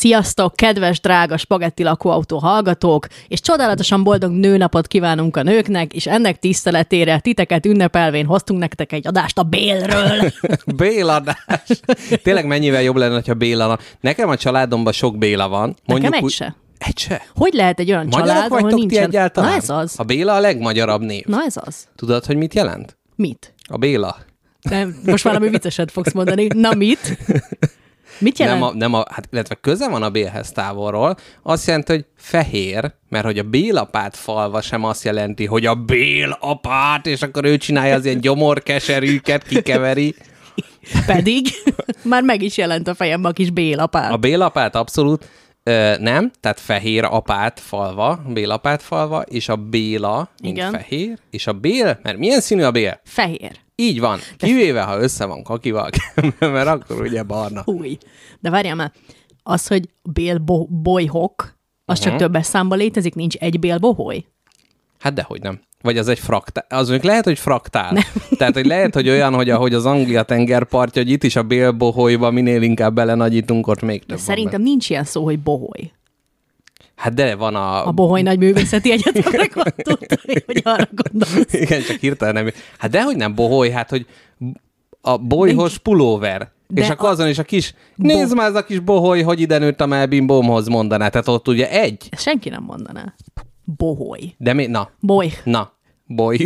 Sziasztok, kedves, drága spagetti lakóautó hallgatók, és csodálatosan boldog nőnapot kívánunk a nőknek, és ennek tiszteletére titeket ünnepelvén hoztunk nektek egy adást a Bélről. Béladás. Tényleg mennyivel jobb lenne, ha Béla van. Nekem a családomban sok Béla van. Nekem egy se. Egy se? Hogy lehet egy olyan Magyarok család, ahol ti nincsen... egyáltalán? Na ez az. A Béla a legmagyarabb név. Na ez az. Tudod, hogy mit jelent? Mit? A Béla. Nem, most valami vicceset fogsz mondani. Na mit? Mit jelent? Nem a, nem a, hát illetve köze van a Bélhez távolról, azt jelenti, hogy fehér, mert hogy a Bélapát falva sem azt jelenti, hogy a Bélapát, és akkor ő csinálja az ilyen gyomorkeserűket, kikeveri. Pedig már meg is jelent a fejembe a kis Bélapár. A Bélapát abszolút ö, nem, tehát fehér apát falva, Bélapát falva, és a Béla, mint Igen. fehér, és a Bél, mert milyen színű a Bél? Fehér. Így van, kivéve, ha össze van kakival, mert akkor ugye barna. Új. De várjál már, az, hogy Bél bo- bolyhok, az Mhm. csak többes számban létezik, nincs egy Bél boholy? Hát dehogy nem. Vagy az egy fraktál. Az mondjuk lehet, hogy fraktál. Nem. Tehát, hogy lehet, hogy olyan, hogy ahogy az Anglia tengerpartja, hogy itt is a bélboholyba minél inkább belenagyítunk, ott még több De van szerintem nincs ilyen szó, hogy boholy. Hát de van a... A Boholy Nagy Művészeti Egyetemre gondoltam, hogy arra gondolsz. Igen, csak hirtelen nem. Hát dehogy nem boholy, hát, hogy a bolyhos pulóver. De és akkor a- azon is a kis, nézd már ez a kis boholy, hogy ide nőtt a melbimbómhoz mondaná. Tehát ott ugye egy. Senki nem mondaná. Boholy. De mi? Na, Boly. na, boly.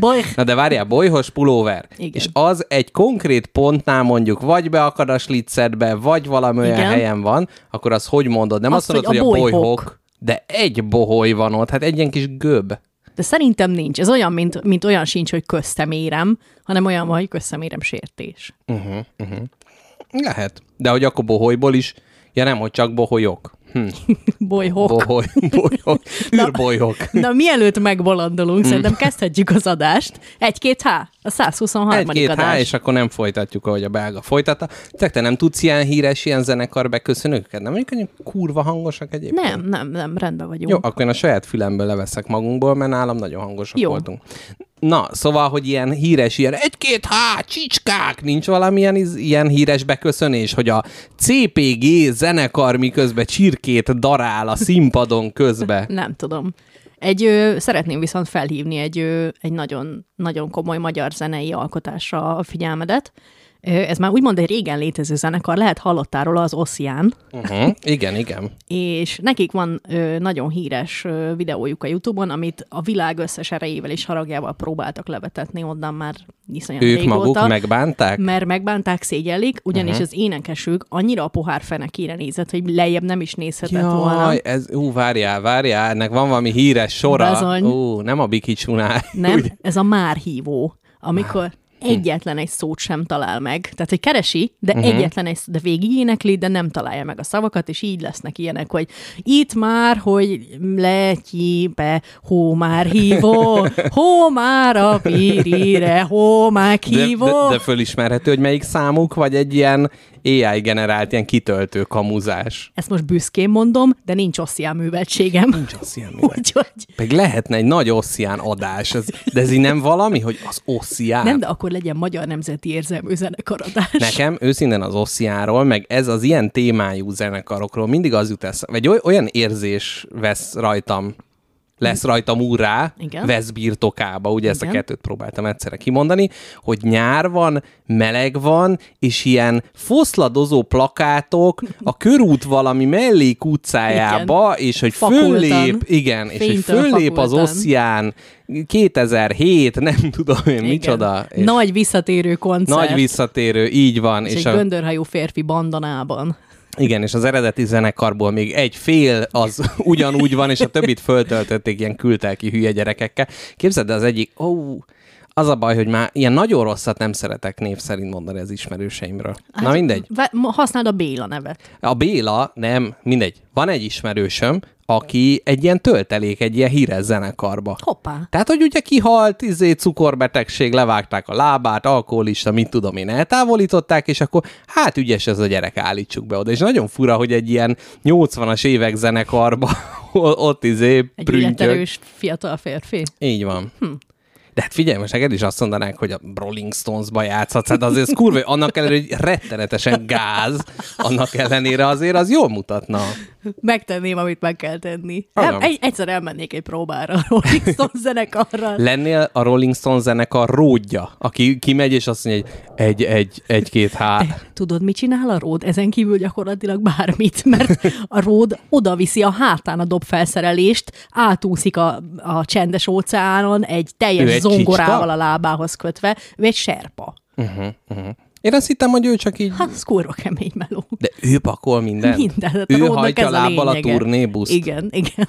Boly. Na de várjál, bolyhos pulóver. Igen. És az egy konkrét pontnál mondjuk vagy beakad a slitzedbe, vagy valami olyan Igen. helyen van, akkor az hogy mondod? Nem azt, Azt, mondod, hogy hogy a a bolyhok. bolyhok, de egy boholy van ott, hát egy ilyen kis göb. De szerintem nincs. Ez olyan, mint, mint olyan sincs, hogy köztemérem, hanem olyan van, hogy köztemérem sértés. Lehet. De hogy akkor boholyból is, ja nem, hogy csak boholyok. Hm. Bolyhok. Boholy, bolyhok, űrbolyhok. Na, mielőtt Mm. megbolondulunk, szerintem kezdhetjük az adást. Egy-két H, a 123. Egy-két adás. H, és akkor nem folytatjuk, ahogy a belga folytatta. Te, te nem tudsz ilyen híres, ilyen zenekar beköszönőket? Nem mondjuk, hogy kurva hangosak egyébként? Nem, nem, nem, rendben vagyunk. Jó, akkor én a saját fülemből leveszek magunkból, mert nálam nagyon hangosak Jó. voltunk. Na, szóval, hogy ilyen híres, ilyen egy-két há, csicskák, nincs valamilyen ilyen híres beköszönés, hogy a CPG zenekar miközben csirkét darál a színpadon közbe. Nem tudom. Egy, ö, szeretném viszont felhívni egy, ö, egy nagyon, nagyon komoly magyar zenei alkotásra a figyelmedet. Ez már úgymond egy régen létező zenekar, lehet hallottál róla az Ocean, Uh-huh. Igen, igen. és nekik van ö, nagyon híres ö, videójuk a Youtube-on, amit a világ összes erejével és haragjával próbáltak levetetni onnan már iszonyat Ők régóta. maguk megbánták? Mert megbánták, szégyellik, ugyanis uh-huh. az énekesük annyira a pohár fenekére nézett, hogy lejjebb nem is nézhetett volna. Jaj, ez, ú, várjál, várjál, ennek van valami híres sora. Bizony. Ú, nem a Biki Csunál. Nem, ez a már hívó, amikor egyetlen egy szót sem talál meg. Tehát, hogy keresi, de uh-huh. egyetlen egy de végig énekli, de nem találja meg a szavakat, és így lesznek ilyenek, hogy itt már, hogy letyibe, hó már hívó, hó már a pirire, hó már de, hívó. de, de fölismerhető, hogy melyik számuk, vagy egy ilyen AI generált, ilyen kitöltő kamuzás. Ezt most büszkén mondom, de nincs oszcián műveltségem. Nincs az ilyen művel. Úgyhogy Meg lehetne egy nagy oszcián adás, ez, de ez így nem valami, hogy az oszcián. nem, de akkor legyen magyar nemzeti érzelmű zenekaradás. Nekem őszintén az oszciánról, meg ez az ilyen témájú zenekarokról mindig az jut eszembe, vagy oly- olyan érzés vesz rajtam, lesz rajtam úrrá, Igen. vesz birtokába, ugye ezt a Igen. kettőt próbáltam egyszerre kimondani, hogy nyár van, meleg van, és ilyen foszladozó plakátok a körút valami mellék utcájába, és hogy Fakultan. föllép, igen, és hogy Fénytől föllép az oszcián 2007, nem tudom én micsoda. És Nagy visszatérő koncert. nagy visszatérő, így van. és És egy a, göndörhajú férfi bandanában. Igen, és az eredeti zenekarból még egy fél az ugyanúgy van, és a többit föltöltötték ilyen kültelki hülye gyerekekkel. Képzeld, el, az egyik, ó, az a baj, hogy már ilyen nagyon rosszat nem szeretek név szerint mondani az ismerőseimről. Na mindegy. Ve- használd a Béla nevet. A Béla, nem, mindegy. Van egy ismerősöm, aki egy ilyen töltelék, egy ilyen híres zenekarba. Hoppá. Tehát, hogy ugye kihalt, izé, cukorbetegség, levágták a lábát, alkoholista, mit tudom én, eltávolították, és akkor hát ügyes ez a gyerek, állítsuk be oda. És nagyon fura, hogy egy ilyen 80-as évek zenekarba ott izé Egy illetelős fiatal férfi. Így van. Hm. De hát figyelj, most neked is azt mondanák, hogy a Rolling Stones-ba játszhatsz, hát azért ez kurva, annak ellenére, hogy rettenetesen gáz, annak ellenére azért az jól mutatna. Megtenném, amit meg kell tenni. El, egy, egyszer elmennék egy próbára a Rolling Stones zenekarral. Lennél a Rolling Stones zenekar ródja, aki kimegy és azt mondja, hogy egy, egy, egy, két, há. Tudod, mit csinál a ród? Ezen kívül gyakorlatilag bármit, mert a ród oda viszi a hátán a dobfelszerelést, átúszik a, a csendes óceánon egy teljes Ő egy zongorával csicska? a lábához kötve, ő egy serpa. Én azt hittem, hogy ő csak így... Hát, ez kurva kemény meló. De ő pakol mindent. Minden. Hát a Ő hajtja ez lábbal a lényege. turnébuszt. Igen, igen.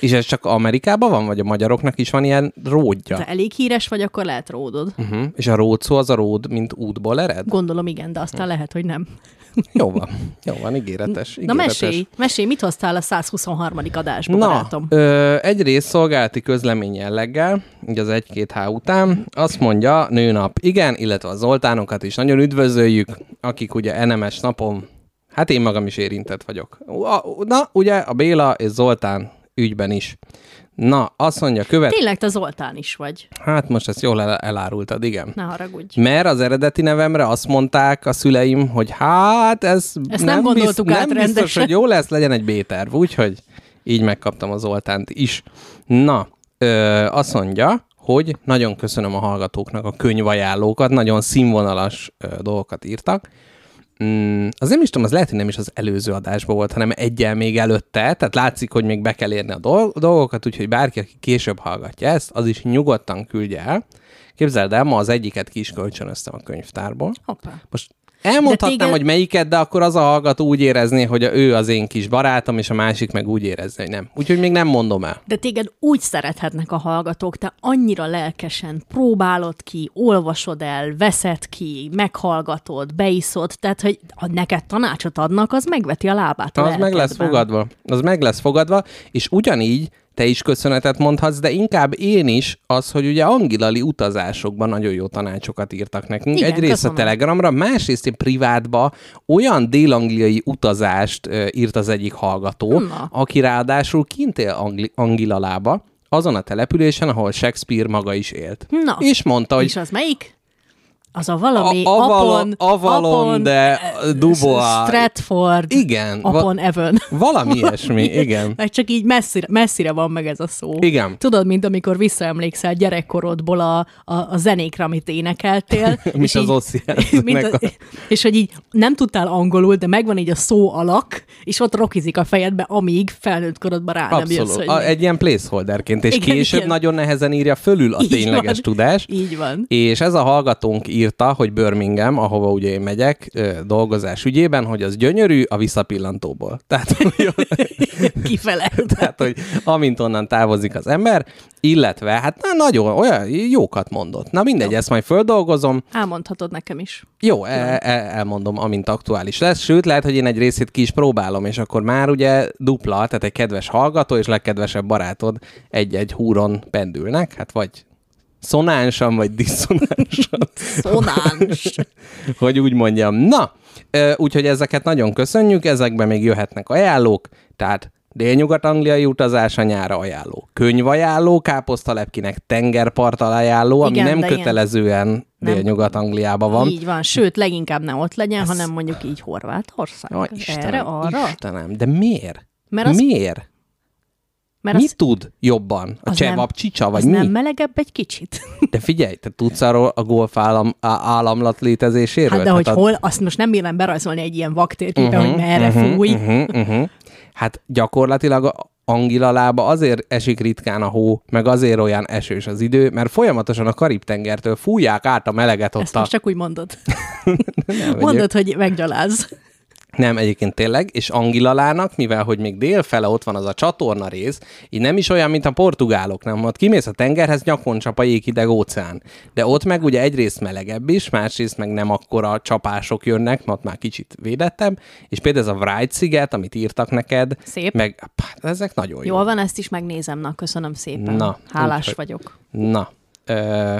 És ez csak Amerikában van, vagy a magyaroknak is van ilyen ródja? Ha elég híres vagy, akkor lehet ródod. Uh-huh. És a ród szó az a ród, mint útból ered? Gondolom igen, de aztán lehet, hogy nem. Jó van. Jó van, ígéretes. Na ígéretes. mesélj, mesélj, mit hoztál a 123. adásba, Na, barátom? ö, egyrészt szolgálati közlemény jelleggel, ugye az 1-2H után, azt mondja nőnap, igen, illetve a Zoltánokat is nagyon üdvözöljük, akik ugye NMS napon, hát én magam is érintett vagyok. Na, ugye a Béla és Zoltán ügyben is. Na, azt mondja, követ... Tényleg te Zoltán is vagy. Hát most ezt jól el- elárultad, igen. Ne haragudj. Mert az eredeti nevemre azt mondták a szüleim, hogy hát ez Ezt nem gondoltuk bizt- át nem biztos, rendesen. hogy jó lesz, legyen egy B-terv, úgyhogy így megkaptam a Zoltánt is. Na, ö, azt mondja, hogy nagyon köszönöm a hallgatóknak a könyvajánlókat, nagyon színvonalas dolgokat írtak. Mm, az nem is tudom, az lehet, hogy nem is az előző adásban volt, hanem egyel még előtte, tehát látszik, hogy még be kell érni a dol- dolgokat, úgyhogy bárki, aki később hallgatja ezt, az is nyugodtan küldje el. Képzeld el, ma az egyiket ki is kölcsönöztem a könyvtárból. Hoppá. Most elmondhatnám, téged- hogy melyiket, de akkor az a hallgató úgy érezné, hogy ő az én kis barátom, és a másik meg úgy érezné, hogy nem. Úgyhogy még nem mondom el. De téged úgy szerethetnek a hallgatók, te annyira lelkesen próbálod ki, olvasod el, veszed ki, meghallgatod, beiszod, tehát, hogy ha neked tanácsot adnak, az megveti a lábát a Az meg lesz lelkedben. fogadva. Az meg lesz fogadva, és ugyanígy te is köszönetet mondhatsz, de inkább én is az, hogy ugye angilali utazásokban nagyon jó tanácsokat írtak nekünk. Igen, Egyrészt köszönöm. a Telegramra, másrészt én privátba olyan dél-angliai utazást írt az egyik hallgató, Na. aki ráadásul kint él Angli- Angilalába, azon a településen, ahol Shakespeare maga is élt. Na. És mondta, hogy És az melyik? Az a valami A- Avalon- Apon, Avalon, Apon, de eh, Dubois. Stratford, igen, va- Apon Evan. valami ilyesmi, igen. Meg csak így messzire, messzire van meg ez a szó. Igen. Tudod, mint amikor visszaemlékszel gyerekkorodból a, a, a zenékre, amit énekeltél. Mint az mint a. És hogy így nem tudtál angolul, de megvan így a szó alak, és ott rokizik a fejedbe, amíg felnőtt korodban rá nem jössz, Abszolút. hogy A, egy ilyen placeholderként, és Igen, később igen. nagyon nehezen írja fölül a Így tényleges van. tudás. Így van. És ez a hallgatónk írta, hogy Birmingham, ahova ugye én megyek dolgozás ügyében, hogy az gyönyörű a visszapillantóból. Tehát, hogy, Kifele. tehát, hogy amint onnan távozik az ember, illetve hát na, nagyon olyan jókat mondott. Na mindegy, ezt majd földolgozom. Elmondhatod nekem is. Jó, el, el, elmondom, amint aktuális lesz. Sőt, lehet, hogy én egy részét ki is próbálom, és akkor már ugye dupla, tehát egy kedves hallgató és legkedvesebb barátod egy-egy húron pendülnek, hát vagy szonánsan, vagy diszonánsan, Szonáns. hogy úgy mondjam. Na, úgyhogy ezeket nagyon köszönjük, ezekben még jöhetnek ajánlók, tehát Délnyugat-angliai utazás a nyára ajánló. Könyvajánló, káposztalepkinek tengerparttal ajánló, ami Igen, nem ilyen- kötelezően Nem. Délnyugat-Angliában van. Így van. Sőt, leginkább ne ott legyen, hanem mondjuk így Horvátország. Erre, Istenem, arra. Istenem, de miért? Mert az, miért? Mert Mit az, tud jobban? A csevap csicsa, vagy az mi? nem melegebb egy kicsit? De figyelj, te tudsz arról a golf állam, á- államlat létezéséről? Hát de hogy a... hol, azt most nem bírnám berajzolni egy ilyen vaktérképen, hogy merre uh-huh, fúj. Uh-huh, uh-huh. Hát gyakorlatilag a Angilalába azért esik ritkán a hó, meg azért olyan esős az idő, mert folyamatosan a Karib-tengertől fújják át a meleget ott Ezt a... most csak úgy mondod. Nem, Mondod, hogy meggyaláz. Nem, egyébként tényleg, és Angilalának, mivel hogy még délfele ott van az a csatorna rész, így nem is olyan, mint a portugálok, nem? Ott kimész a tengerhez, nyakon csap a jéghideg óceán. De ott meg ugye egyrészt melegebb is, másrészt meg nem akkora csapások jönnek, mert ott már kicsit védettebb, és például ez a Wright sziget, amit írtak neked, Szép. meg pá, ezek nagyon jó. Jól van, ezt is megnézem. Na, köszönöm szépen. Na, Hálás úgyhogy- vagyok. Na, ö,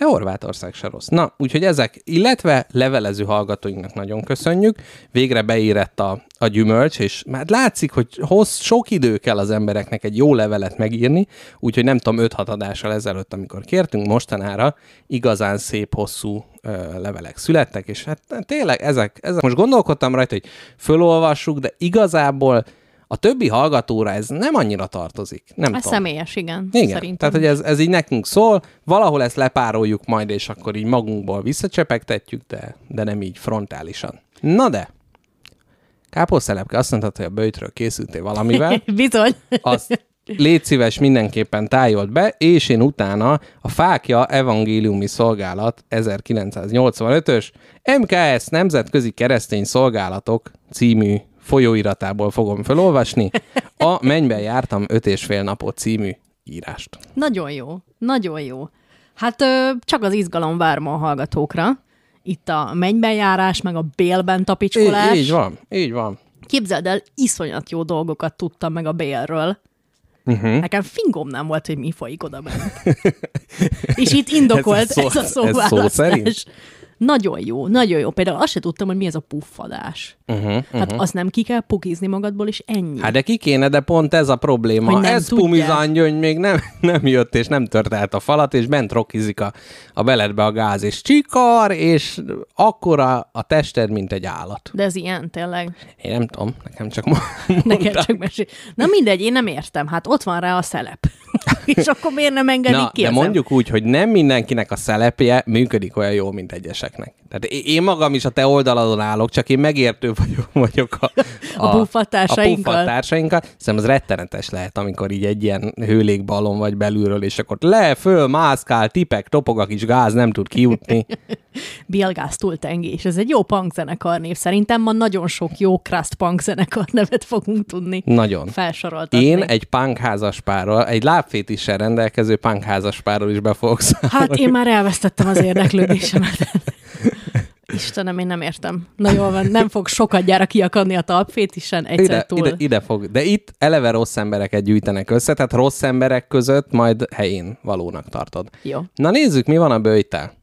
De Horvátország se rossz. Na, úgyhogy ezek, illetve levelező hallgatóinknak nagyon köszönjük. Végre beírett a, a gyümölcs, és már látszik, hogy hossz, sok idő kell az embereknek egy jó levelet megírni, úgyhogy nem tudom, 5-6 adással ezelőtt, amikor kértünk, mostanára igazán szép, hosszú ö, levelek születtek, és hát tényleg ezek, ezek, most gondolkodtam rajta, hogy fölolvassuk, de igazából a többi hallgatóra ez nem annyira tartozik. Nem Ez tudom. személyes, igen. Igen, Szerintem. tehát hogy ez, ez így nekünk szól, valahol ezt lepároljuk majd, és akkor így magunkból visszacsepegtetjük, de, de nem így frontálisan. Na de, káposztelepke azt mondtad, hogy a bőjtről készültél valamivel, Bizony. azt légy szíves mindenképpen tájolt be, és én utána a Fákja Evangéliumi Szolgálat 1985-ös MKS Nemzetközi Keresztény Szolgálatok című folyóiratából fogom felolvasni a Mennyben jártam öt és fél napot című írást. Nagyon jó. Nagyon jó. Hát ö, csak az izgalom vár ma a hallgatókra. Itt a mennyben járás, meg a bélben Így, tapicskolás. így van, így van. Képzeld el, iszonyat jó dolgokat tudtam meg a bélről. Uh-huh. Nekem fingom nem volt, hogy mi folyik oda bent. És itt indokolt Ez a ez, szó- a ez szó szóválasztás. szerint? Nagyon jó, nagyon jó. Például azt se tudtam, hogy mi ez a puffadás. Uh-huh, Hát azt nem ki kell pukizni magadból, és ennyi. Hát de ki kéne, de pont ez a probléma. Hogy nem ez tudják. pumizangyöngy még nem, nem jött, és nem tört át a falat, és bent rokizik a, a beledbe a gáz, és csikar, és akkora a tested, mint egy állat. De ez ilyen tényleg. Én nem tudom, nekem csak mo- Nekem mondták. csak mesél. Na mindegy, én nem értem. Hát ott van rá a szelep. és akkor miért nem engedik Na, ki de mondjuk úgy, hogy nem mindenkinek a szelepje működik olyan jól, mint egyeseknek. Tehát én- magam is a te oldaladon állok, csak én megértő vagyok, vagyok a, A puffatársainkkal. A puffatársainkkal. Szerintem az rettenetes lehet, amikor így egy ilyen hőlékballon vagy belülről, és akkor le, föl, mászkál, tipek, topog a kis gáz, nem tud kijutni. Bielgász túltengés. Ez egy jó punk zenekar név. Szerintem ma nagyon sok jó crust punk zenekar nevet fogunk tudni Nagyon. felsoroltatni. Én egy punk házaspárral, egy lábfétissel rendelkező punk házaspárral is be fogok számolni. Hát én már elvesztettem az érdeklődésemet. Istenem, én nem értem. Na jól van, nem fog sokat gyára kiakadni a talpfétisen, egyszer ide, túl. ide, ide fog. De itt eleve rossz embereket gyűjtenek össze, tehát rossz emberek között majd helyén valónak tartod. Jó. Na nézzük, mi van a bőjtel.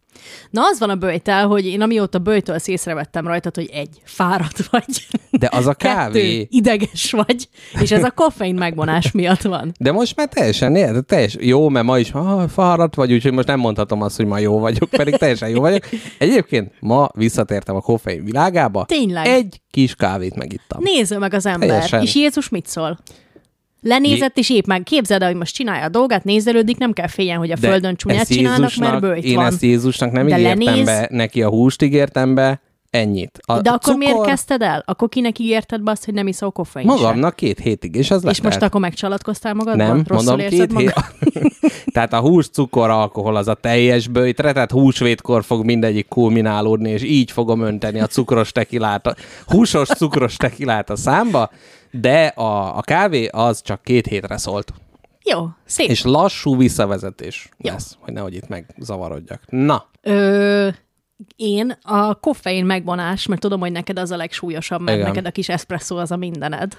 Na az van a bőjtel, hogy én amióta bőjtől észrevettem rajtad, hogy egy, fáradt vagy. De az a Kettő, kávé. ideges vagy, és ez a koffein megvonás miatt van. De most már teljesen, de teljes, jó, mert ma is ah, fáradt vagy, úgyhogy most nem mondhatom azt, hogy ma jó vagyok, pedig teljesen jó vagyok. Egyébként ma visszatértem a koffein világába. Tényleg? Egy kis kávét megittam. Nézze meg az ember. Teljesen. És Jézus mit szól? Lenézett és épp meg. Képzeld el, hogy most csinálja a dolgát, nézelődik, nem kell féljen, hogy a De földön csúnyát csinálnak, mert bőjt Én van. ezt Jézusnak nem De ígértem lenéz- be, neki a húst ígértem be, ennyit. A De akkor cukor miért kezdted el? Akkor kinek ígérted be azt, hogy nem iszol koffein? Magamnak két hétig, és az És letelt. most akkor megcsalatkoztál magadban? Nem, Rosszul mondom, két magad? hét. Tehát a hús, cukor, alkohol az a teljes bőjtre, tehát húsvétkor fog mindegyik kulminálódni, és így fogom önteni a cukros tekilát, a húsos cukros tekilát a számba, de a, a kávé az csak két hétre szólt. Jó, szép. És lassú visszavezetés Jó. lesz, hogy nehogy itt megzavarodjak. Na, Ö, én a koffein megvonás, mert tudom, hogy neked az a legsúlyosabb, mert Igen. neked a kis espresszó az a mindened.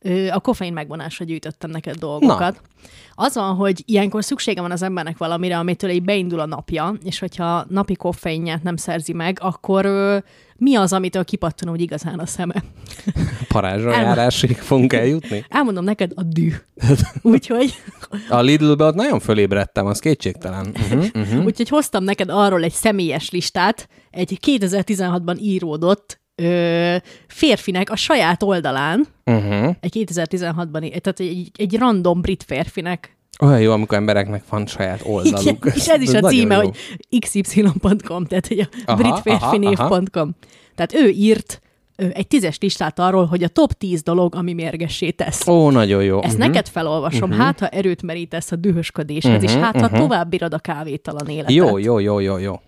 Ö, a koffein megvonásra gyűjtöttem neked dolgokat. Na. Az van, hogy ilyenkor szüksége van az embernek valamire, amitől így beindul a napja, és hogyha napi koffeinját nem szerzi meg, akkor ö, mi az, amitől kipattan úgy igazán a szeme? Parázsra Elma- járásig fogunk eljutni. Elmondom neked a dű. Úgyhogy, A Lidl-be ott nagyon fölébredtem, az kétségtelen. Uh-huh, uh-huh. úgyhogy hoztam neked arról egy személyes listát, egy 2016-ban íródott ö, férfinek a saját oldalán, Uh-huh. egy 2016-ban, í- tehát egy, egy random brit férfinek. Olyan jó, amikor embereknek van saját oldaluk. Igen, és ez is a címe, jó. hogy xy.com, tehát hogy a Aha, britférfinév.com. Tehát ő írt egy tízes listát arról, hogy a top 10 dolog, ami mérgessé tesz. Ó, nagyon jó. Ezt Mhm. neked felolvasom, hát ha erőt merítesz a dühösködéshez, és hát ha tovább bírod a kávétalan életet. Jó, jó, jó, jó, jó.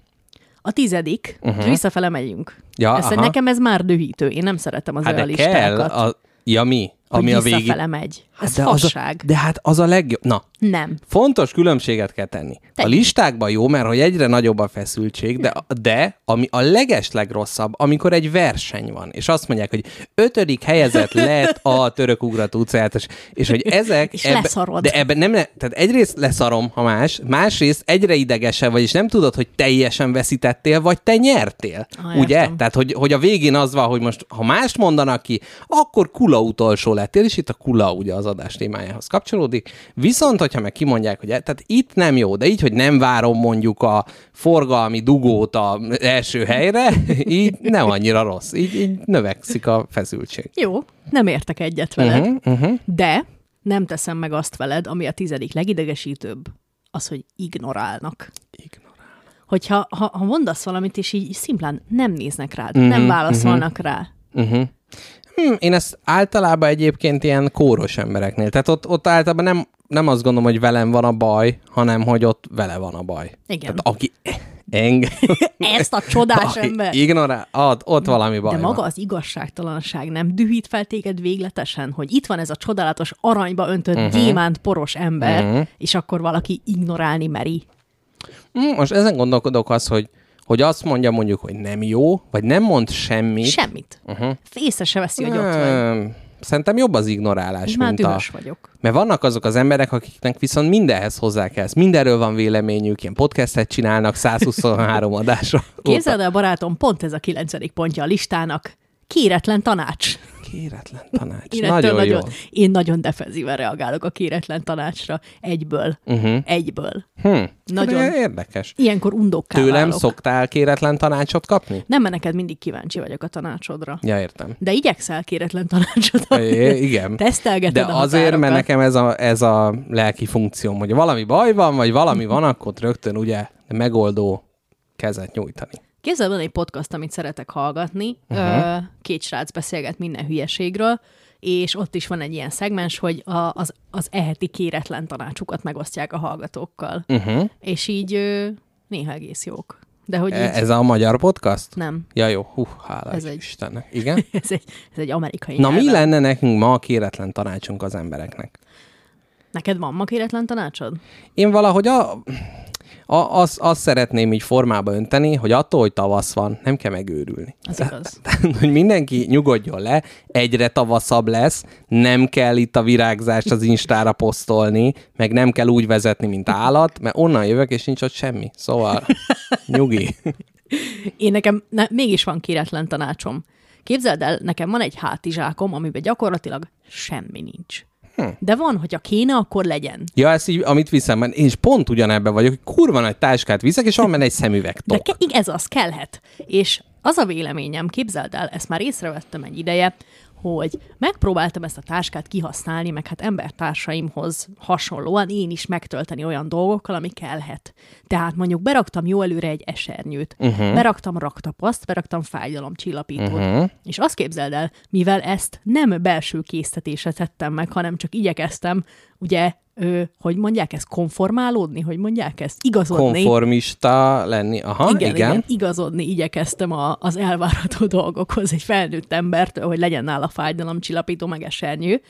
A tizedik, uh-huh. és visszafele megyünk. Ja, ez, aha. nekem ez már dühítő, én nem szeretem az Hát olyan de kell, listákat. a... ja mi? Ami a végig... visszafele megy. Ez de, az a, de hát az a legjobb. Na, Nem. Fontos különbséget kell tenni. A Tegyük. listákban jó, mert hogy egyre nagyobb a feszültség, de, de ami a leges legrosszabb, amikor egy verseny van, és azt mondják, hogy ötödik helyezett lett a török ugrató utcáját, és hogy ezek... És leszarod. De ebben nem, tehát egyrészt leszarom, ha más, másrészt egyre idegesebb vagy, és nem tudod, hogy teljesen veszítettél, vagy te nyertél. Ah, ugye? értem. Tehát, hogy, hogy a végén az van, hogy most, ha mást mondanak ki, akkor kula utolsó lettél, és itt a kula ugye az adás témájához kapcsolódik. Viszont, hogyha meg kimondják, hogy e- tehát itt nem jó, de így, hogy nem várom mondjuk a forgalmi dugót az első helyre, így nem annyira rossz. Így, így növekszik a feszültség. Jó, nem értek egyet veled, Uh-huh, uh-huh. de nem teszem meg azt veled, ami a tizedik legidegesítőbb, az, hogy ignorálnak. Hogyha ha, ha mondasz valamit, és így szimplán nem néznek rád, Mhm, uh-huh, nem válaszolnak uh-huh. rá. Uh-huh. Hm, én ezt általában egyébként ilyen kóros embereknél, tehát ott, ott általában nem, nem azt gondolom, hogy velem van a baj, hanem hogy ott vele van a baj. Igen. Tehát aki engem... Ezt a csodás ember. Ignorál, ott, ott valami baj De maga van. az igazságtalanság nem dühít fel téged végletesen, hogy itt van ez a csodálatos aranyba öntött uh-huh. gyémánt poros ember, uh-huh. és akkor valaki ignorálni meri. Hm, Most ezen gondolkodok az, hogy, hogy azt mondja mondjuk, hogy nem jó, vagy nem mond semmit. Semmit. Uh-huh. Észre se veszi, hogy ott vagy. Szerintem jobb az ignorálás, Már mint a... vagyok. Mert vannak azok az emberek, akiknek viszont mindenhez hozzá kell. Mindenről van véleményük, ilyen podcastet csinálnak 123 adásra. Képzeld el, barátom, pont ez a kilencedik pontja a listának. Kéretlen tanács. Kéretlen tanács. Én, nagyon, nagyon, jó. én nagyon defenzíven reagálok a kéretlen tanácsra. Egyből. Uh-huh. Egyből. Hm. Nagyon. De Érdekes. Ilyenkor undokká Tőlem válok. szoktál kéretlen tanácsot kapni? Nem, mert neked mindig kíváncsi vagyok a tanácsodra. Ja, értem. De igyekszel kéretlen tanácsot adni. É, igen. Tesztelgeted De azért, mert nekem ez a, ez a lelki funkcióm, hogy valami baj van, vagy valami van, akkor rögtön ugye megoldó kezet nyújtani. Képzeld, van egy podcast, amit szeretek hallgatni. Uh-huh. Két srác beszélget minden hülyeségről, és ott is van egy ilyen szegmens, hogy a, az, az eheti kéretlen tanácsukat megosztják a hallgatókkal. Uh-huh. És így néha egész jók. De hogy így, Ez a magyar podcast? nem. Ja, jó. Hú, hála Ez egy- Istennek. Igen? Ez egy, ez egy amerikai Na, mi nyelven. lenne nekünk ma a kéretlen tanácsunk az embereknek? Neked van ma kéretlen tanácsod? Én valahogy a, a, azt, azt szeretném így formába önteni, hogy attól, hogy tavasz van, nem kell megőrülni. Az igaz. Tehát, hogy mindenki nyugodjon le, egyre tavaszabb lesz, nem kell itt a virágzást az Instára posztolni, meg nem kell úgy vezetni, mint állat, mert onnan jövök, és nincs ott semmi. Szóval nyugi. Én nekem ne, mégis van kéretlen tanácsom. Képzeld el, nekem van egy hátizsákom, amiben gyakorlatilag semmi nincs. Hm. De van, hogyha kéne, akkor legyen. Ja, ezt így, amit viszem, mert én is pont ugyanebben vagyok, hogy kurva nagy táskát viszek, és van benne egy szemüveg De ke- ez az, kellhet. És az a véleményem, képzeld el, ezt már észrevettem egy ideje, hogy megpróbáltam ezt a táskát kihasználni, meg hát embertársaimhoz hasonlóan én is megtölteni olyan dolgokkal, ami kellhet. Tehát mondjuk beraktam jó előre egy esernyőt, uh-huh. beraktam raktapaszt, beraktam fájdalomcsillapítót, uh-huh. és azt képzeld el, mivel ezt nem belső késztetésre tettem meg, hanem csak igyekeztem, ugye, ö, hogy mondják ezt, konformálódni, hogy mondják ezt, igazodni. Konformista lenni. Aha, Igen, igen. igen. igazodni igyekeztem a, az elvárható dolgokhoz egy felnőtt embertől, hogy legyen nála fájdalomcsillapító, meg esernyő.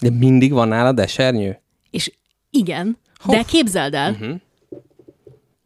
De mindig van nálad esernyő? És igen, de képzeld el, uh-huh.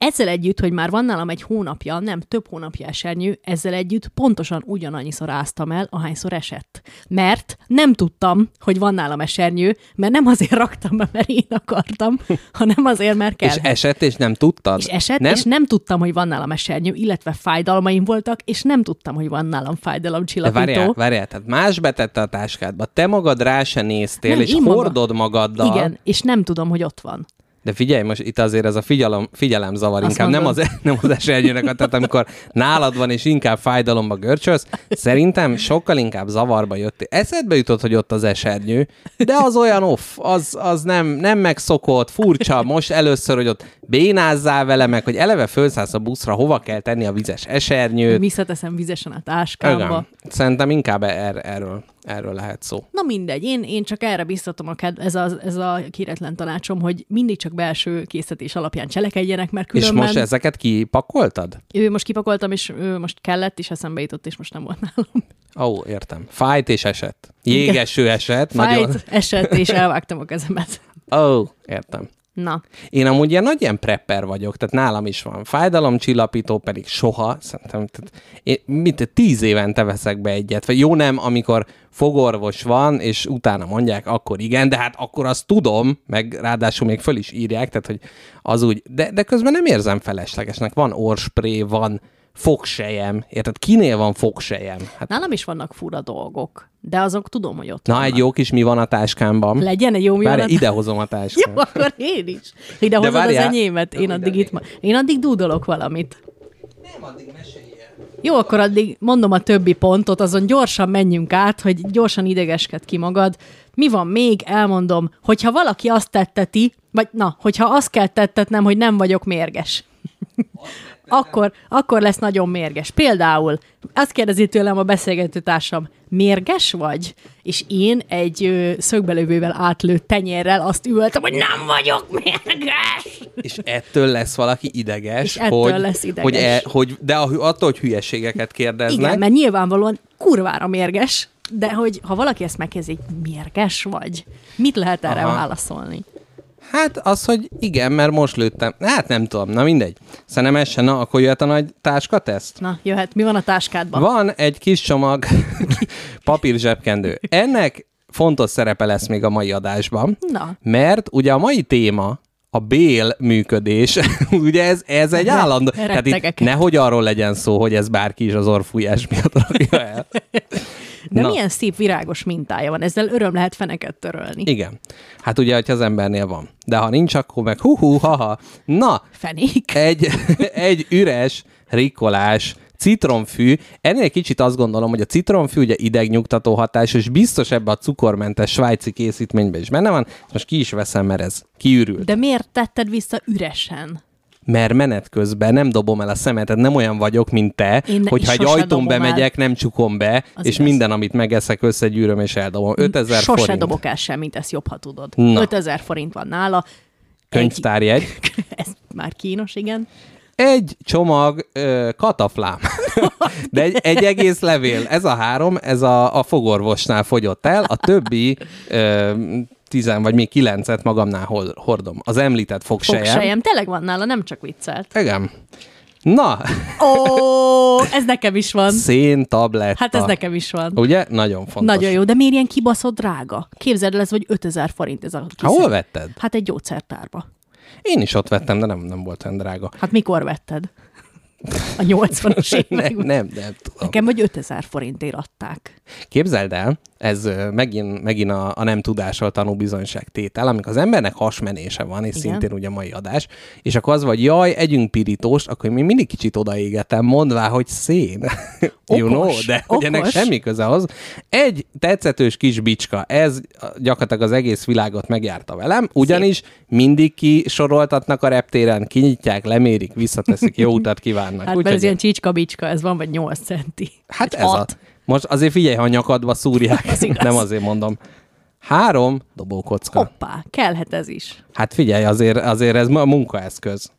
Ezzel együtt, hogy már van nálam egy hónapja, nem több hónapja esernyő, ezzel együtt pontosan ugyanannyiszor áztam el, ahányszor esett. Mert nem tudtam, hogy van nálam esernyő, mert nem azért raktam be, mert én akartam, hanem azért, mert kell. És esett, és nem tudtad? És esett, nem? és nem tudtam, hogy van nálam esernyő, illetve fájdalmaim voltak, és nem tudtam, hogy van nálam De fájdalomcsillapító. várjál, várjál, tehát más betette a táskádba, te magad rá se néztél, Nem, és én maga- hordod magaddal. Igen, és nem tudom, hogy ott van. De figyelj, most itt azért ez a figyelem, figyelemzavar Azt inkább, nem az, nem az esernyőnek, tehát amikor nálad van, és inkább fájdalomba görcsölsz, szerintem sokkal inkább zavarba jöttél. Eszedbe jutott, hogy ott az esernyő, de az olyan off, az, az nem, nem megszokott, furcsa, most először, hogy ott bénázzál vele, meg hogy eleve fölszállsz a buszra, hova kell tenni a vizes esernyőt. Visszateszem vizesen a táskámba. Igen. Szerintem inkább er- erről erről lehet szó. Na mindegy, én, én csak erre biztatom a ked- ez, a, ez a kéretlen tanácsom, hogy mindig csak belső készítés alapján cselekedjenek, mert És különben... most ezeket kipakoltad? Ő most kipakoltam, és ő most kellett, és eszembe jutott, és most nem volt nálam. Ó, oh, értem. Fájt és esett. Jégeső esett. Nagyon... Fájt, esett, és elvágtam a kezemet. Ó, oh, értem. Na, Én amúgy ilyen nagy ilyen prepper vagyok, tehát nálam is van fájdalomcsillapító, pedig soha, szerintem, tehát én mit, tíz évente veszek be egyet, vagy jó nem, amikor fogorvos van, és utána mondják, akkor igen, de hát akkor azt tudom, meg ráadásul még föl is írják, tehát hogy az úgy, de, de közben nem érzem feleslegesnek, van orspré, van fogsejem, érted? Kinél van fogsejem? Hát, nálam is vannak fura dolgok, de azok tudom, hogy ott na, vannak. egy jó kis mi van a táskámban. Legyen egy jó mi van a- idehozom a táskát. Jó, akkor én is. Ide hozod az enyémet, én addig itt ma... Én addig dúdolok valamit. Nem, addig mesélj. Jó, akkor addig mondom a többi pontot, azon gyorsan menjünk át, hogy gyorsan idegesked ki magad. Mi van még? Elmondom, hogyha valaki azt tetteti, vagy na, hogyha azt kell tettetnem, hogy nem vagyok mérges. Akkor, akkor lesz nagyon mérges. Például azt kérdezi tőlem a beszélgető társam, mérges vagy? És én egy ö, szögbelövővel átlőtt tenyérrel azt ültem, hogy nem vagyok mérges. És ettől lesz valaki ideges, És ettől hogy, lesz ideges. Hogy, e, hogy de attól, hogy hülyeségeket kérdeznek. Igen, mert nyilvánvalóan kurvára mérges, de hogy ha valaki ezt hogy mérges vagy, mit lehet erre Aha. válaszolni? Hát az, hogy igen, mert most lőttem. Hát nem tudom, na mindegy. Szerintem ez se, na, akkor jöhet a nagy táskateszt. Na, jöhet, mi van a táskádban? Van egy kis csomag papír zsebkendő. Ennek fontos szerepe lesz még a mai adásban, Na. mert ugye a mai téma a bél működés, ugye ez, ez egy állandó, tehát itt nehogy arról legyen szó, hogy ez bárki is az orfújás miatt rakja el. De Na. milyen szép virágos mintája van, ezzel öröm lehet feneket törölni. Igen. Hát ugye, hogyha az embernél van. De ha nincs, akkor meg hú-hú, haha. Na, Fenék? egy, egy üres, rikolás, citromfű. Ennél egy kicsit azt gondolom, hogy a citromfű ugye idegnyugtató hatás, és biztos ebbe a cukormentes svájci készítményben is benne van. Most ki is veszem, mert ez kiürült. De miért tetted vissza üresen? Mert menet közben nem dobom el a szemetet, nem olyan vagyok, mint te, Én hogyha egy sose ajtón dobom el. bemegyek, nem csukom be, Az és igaz. minden, amit megeszek, összegyűröm és eldobom. 5000 Sose forint. dobok el semmit, ezt jobb, ha tudod. Na. 5000 forint van nála. Könyvtárjegy. Egy... Ez már kínos, igen. Egy csomag ö, kataflám. De egy, egy egész levél. Ez a három, ez a, a fogorvosnál fogyott el, a többi ö, tizen vagy még kilencet magamnál hordom. Az említett fogsejem. Fogsejem, tényleg van nála, nem csak viccelt. Igen. Na, Ó, ez nekem is van. szén tabletta. Hát ez nekem is van. Ugye? Nagyon fontos. Nagyon jó, de miért ilyen kibaszott drága? Képzeld el, ez vagy 5000 forint ez a Há, hol vetted? Hát egy gyógyszertárba. Én is ott vettem, de nem, nem volt olyan drága. Hát mikor vetted? A 80-as Nem, években. nem, nem tudom. Nekem vagy 5000 forintért adták. Képzeld el, ez megint, megint a, a nem tudásról tanú bizonyság tétel, amikor az embernek hasmenése van, és Igen. szintén ugye a mai adás, és akkor az vagy, jaj, együnk pirítóst, akkor én mindig kicsit odaégetem, mondvá, hogy szén. you know, Okos, de hogy ennek okos. semmi köze az. Egy tetszetős kis bicska, ez gyakorlatilag az egész világot megjárta velem, ugyanis mindig kisoroltatnak a reptéren, kinyitják, lemérik, visszateszik, jó utat kívánnak. Hát Úgyhogy- ez ilyen csicska-bicska, ez van, vagy 8 centi. Hát Vagy ez a... Most azért figyelj, ha a nyakadba szúrják, Az igaz. nem azért mondom. Három dobókocka. Hoppá, kellhet ez is. Hát figyelj, azért, azért ez ma munkaeszköz.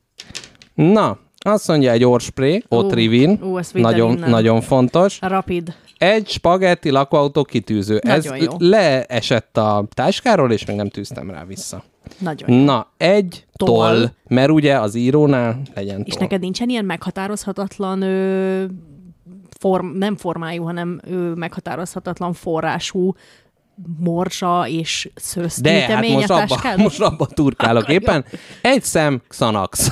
Na, azt mondja egy orspré, Otrivin, ú, nagyon, innen. nagyon fontos. A rapid. Egy spagetti lakóautó kitűző. Nagyon ez jó. leesett a táskáról, és még nem tűztem rá vissza. Nagyon jó. Na, egy toll, Toll. mert ugye az írónál legyen És toll. neked nincsen ilyen meghatározhatatlan ö, form, nem formájú, hanem ö, meghatározhatatlan forrású morzsa és De hát most a abba, most abba turkálok éppen. Egy szem Xanax.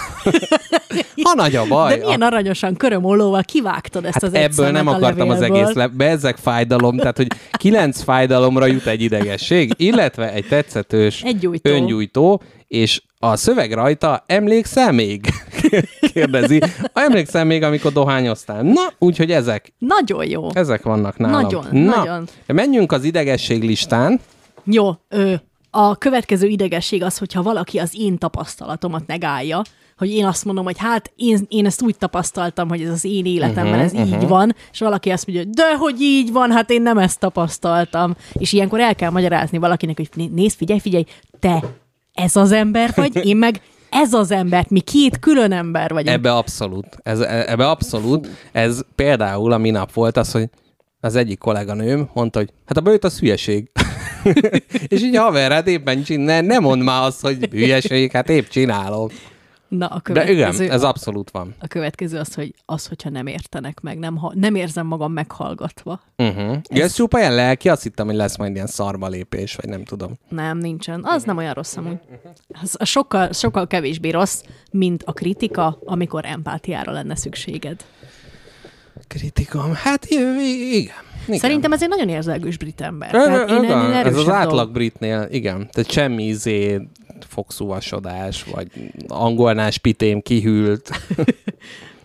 ha nagy a baj. De milyen aranyosan körömollóval kivágtad ezt Hát az ebből nem a akartam az egész le... Bezzeg fájdalom, tehát hogy kilenc fájdalomra jut egy idegesség, illetve egy tetszetős Egy gyújtó. öngyújtó, és a szöveg rajta, emlékszel még? Kérdezi. Emlékszel még, amikor dohányoztál? Na, úgyhogy ezek, Nagyon jó. ezek vannak nálam. Nagyon, Na, nagyon. Menjünk az idegesség listán. Jó, ö, A következő idegesség az, hogyha valaki az én tapasztalatomat negálja, hogy én azt mondom, hogy hát én, én ezt úgy tapasztaltam, hogy ez az én életemben ez így van, és valaki azt mondja, hogy de hogy így van, hát én nem ezt tapasztaltam. És ilyenkor el kell magyarázni valakinek, hogy né- nézd, figyelj, figyelj, te ez az ember vagy, én meg ez az ember, mi két külön ember vagyunk. Ebbe abszolút. Ez, ebbe abszolút. Ez például a minap volt az, hogy az egyik kolléganőm mondta, hogy hát a bőjt az hülyeség. és így haver, hát éppen csinál, ne mondd már azt, hogy hülyeség, hát épp csinálom. Na, a De következő, igen, ez abszolút van. a következő az, hogy az, hogyha nem értenek meg, nem, ha, nem érzem magam meghallgatva. Uh-huh. Ez... ez csupa ilyen lelki, azt hittem, hogy lesz majd ilyen szarba lépés, vagy nem tudom. Nem, nincsen. Az nem olyan rossz amúgy. Az, sokkal, sokkal kevésbé rossz, mint a kritika, amikor empátiára lenne szükséged. Kritikam. Hát igen. igen. Szerintem ez egy nagyon érzelgős brit ember. Ö, én ez az átlag dolog. britnél, igen. Tehát semmi izé fogszúvasodás, vagy angolnál spitém kihűlt.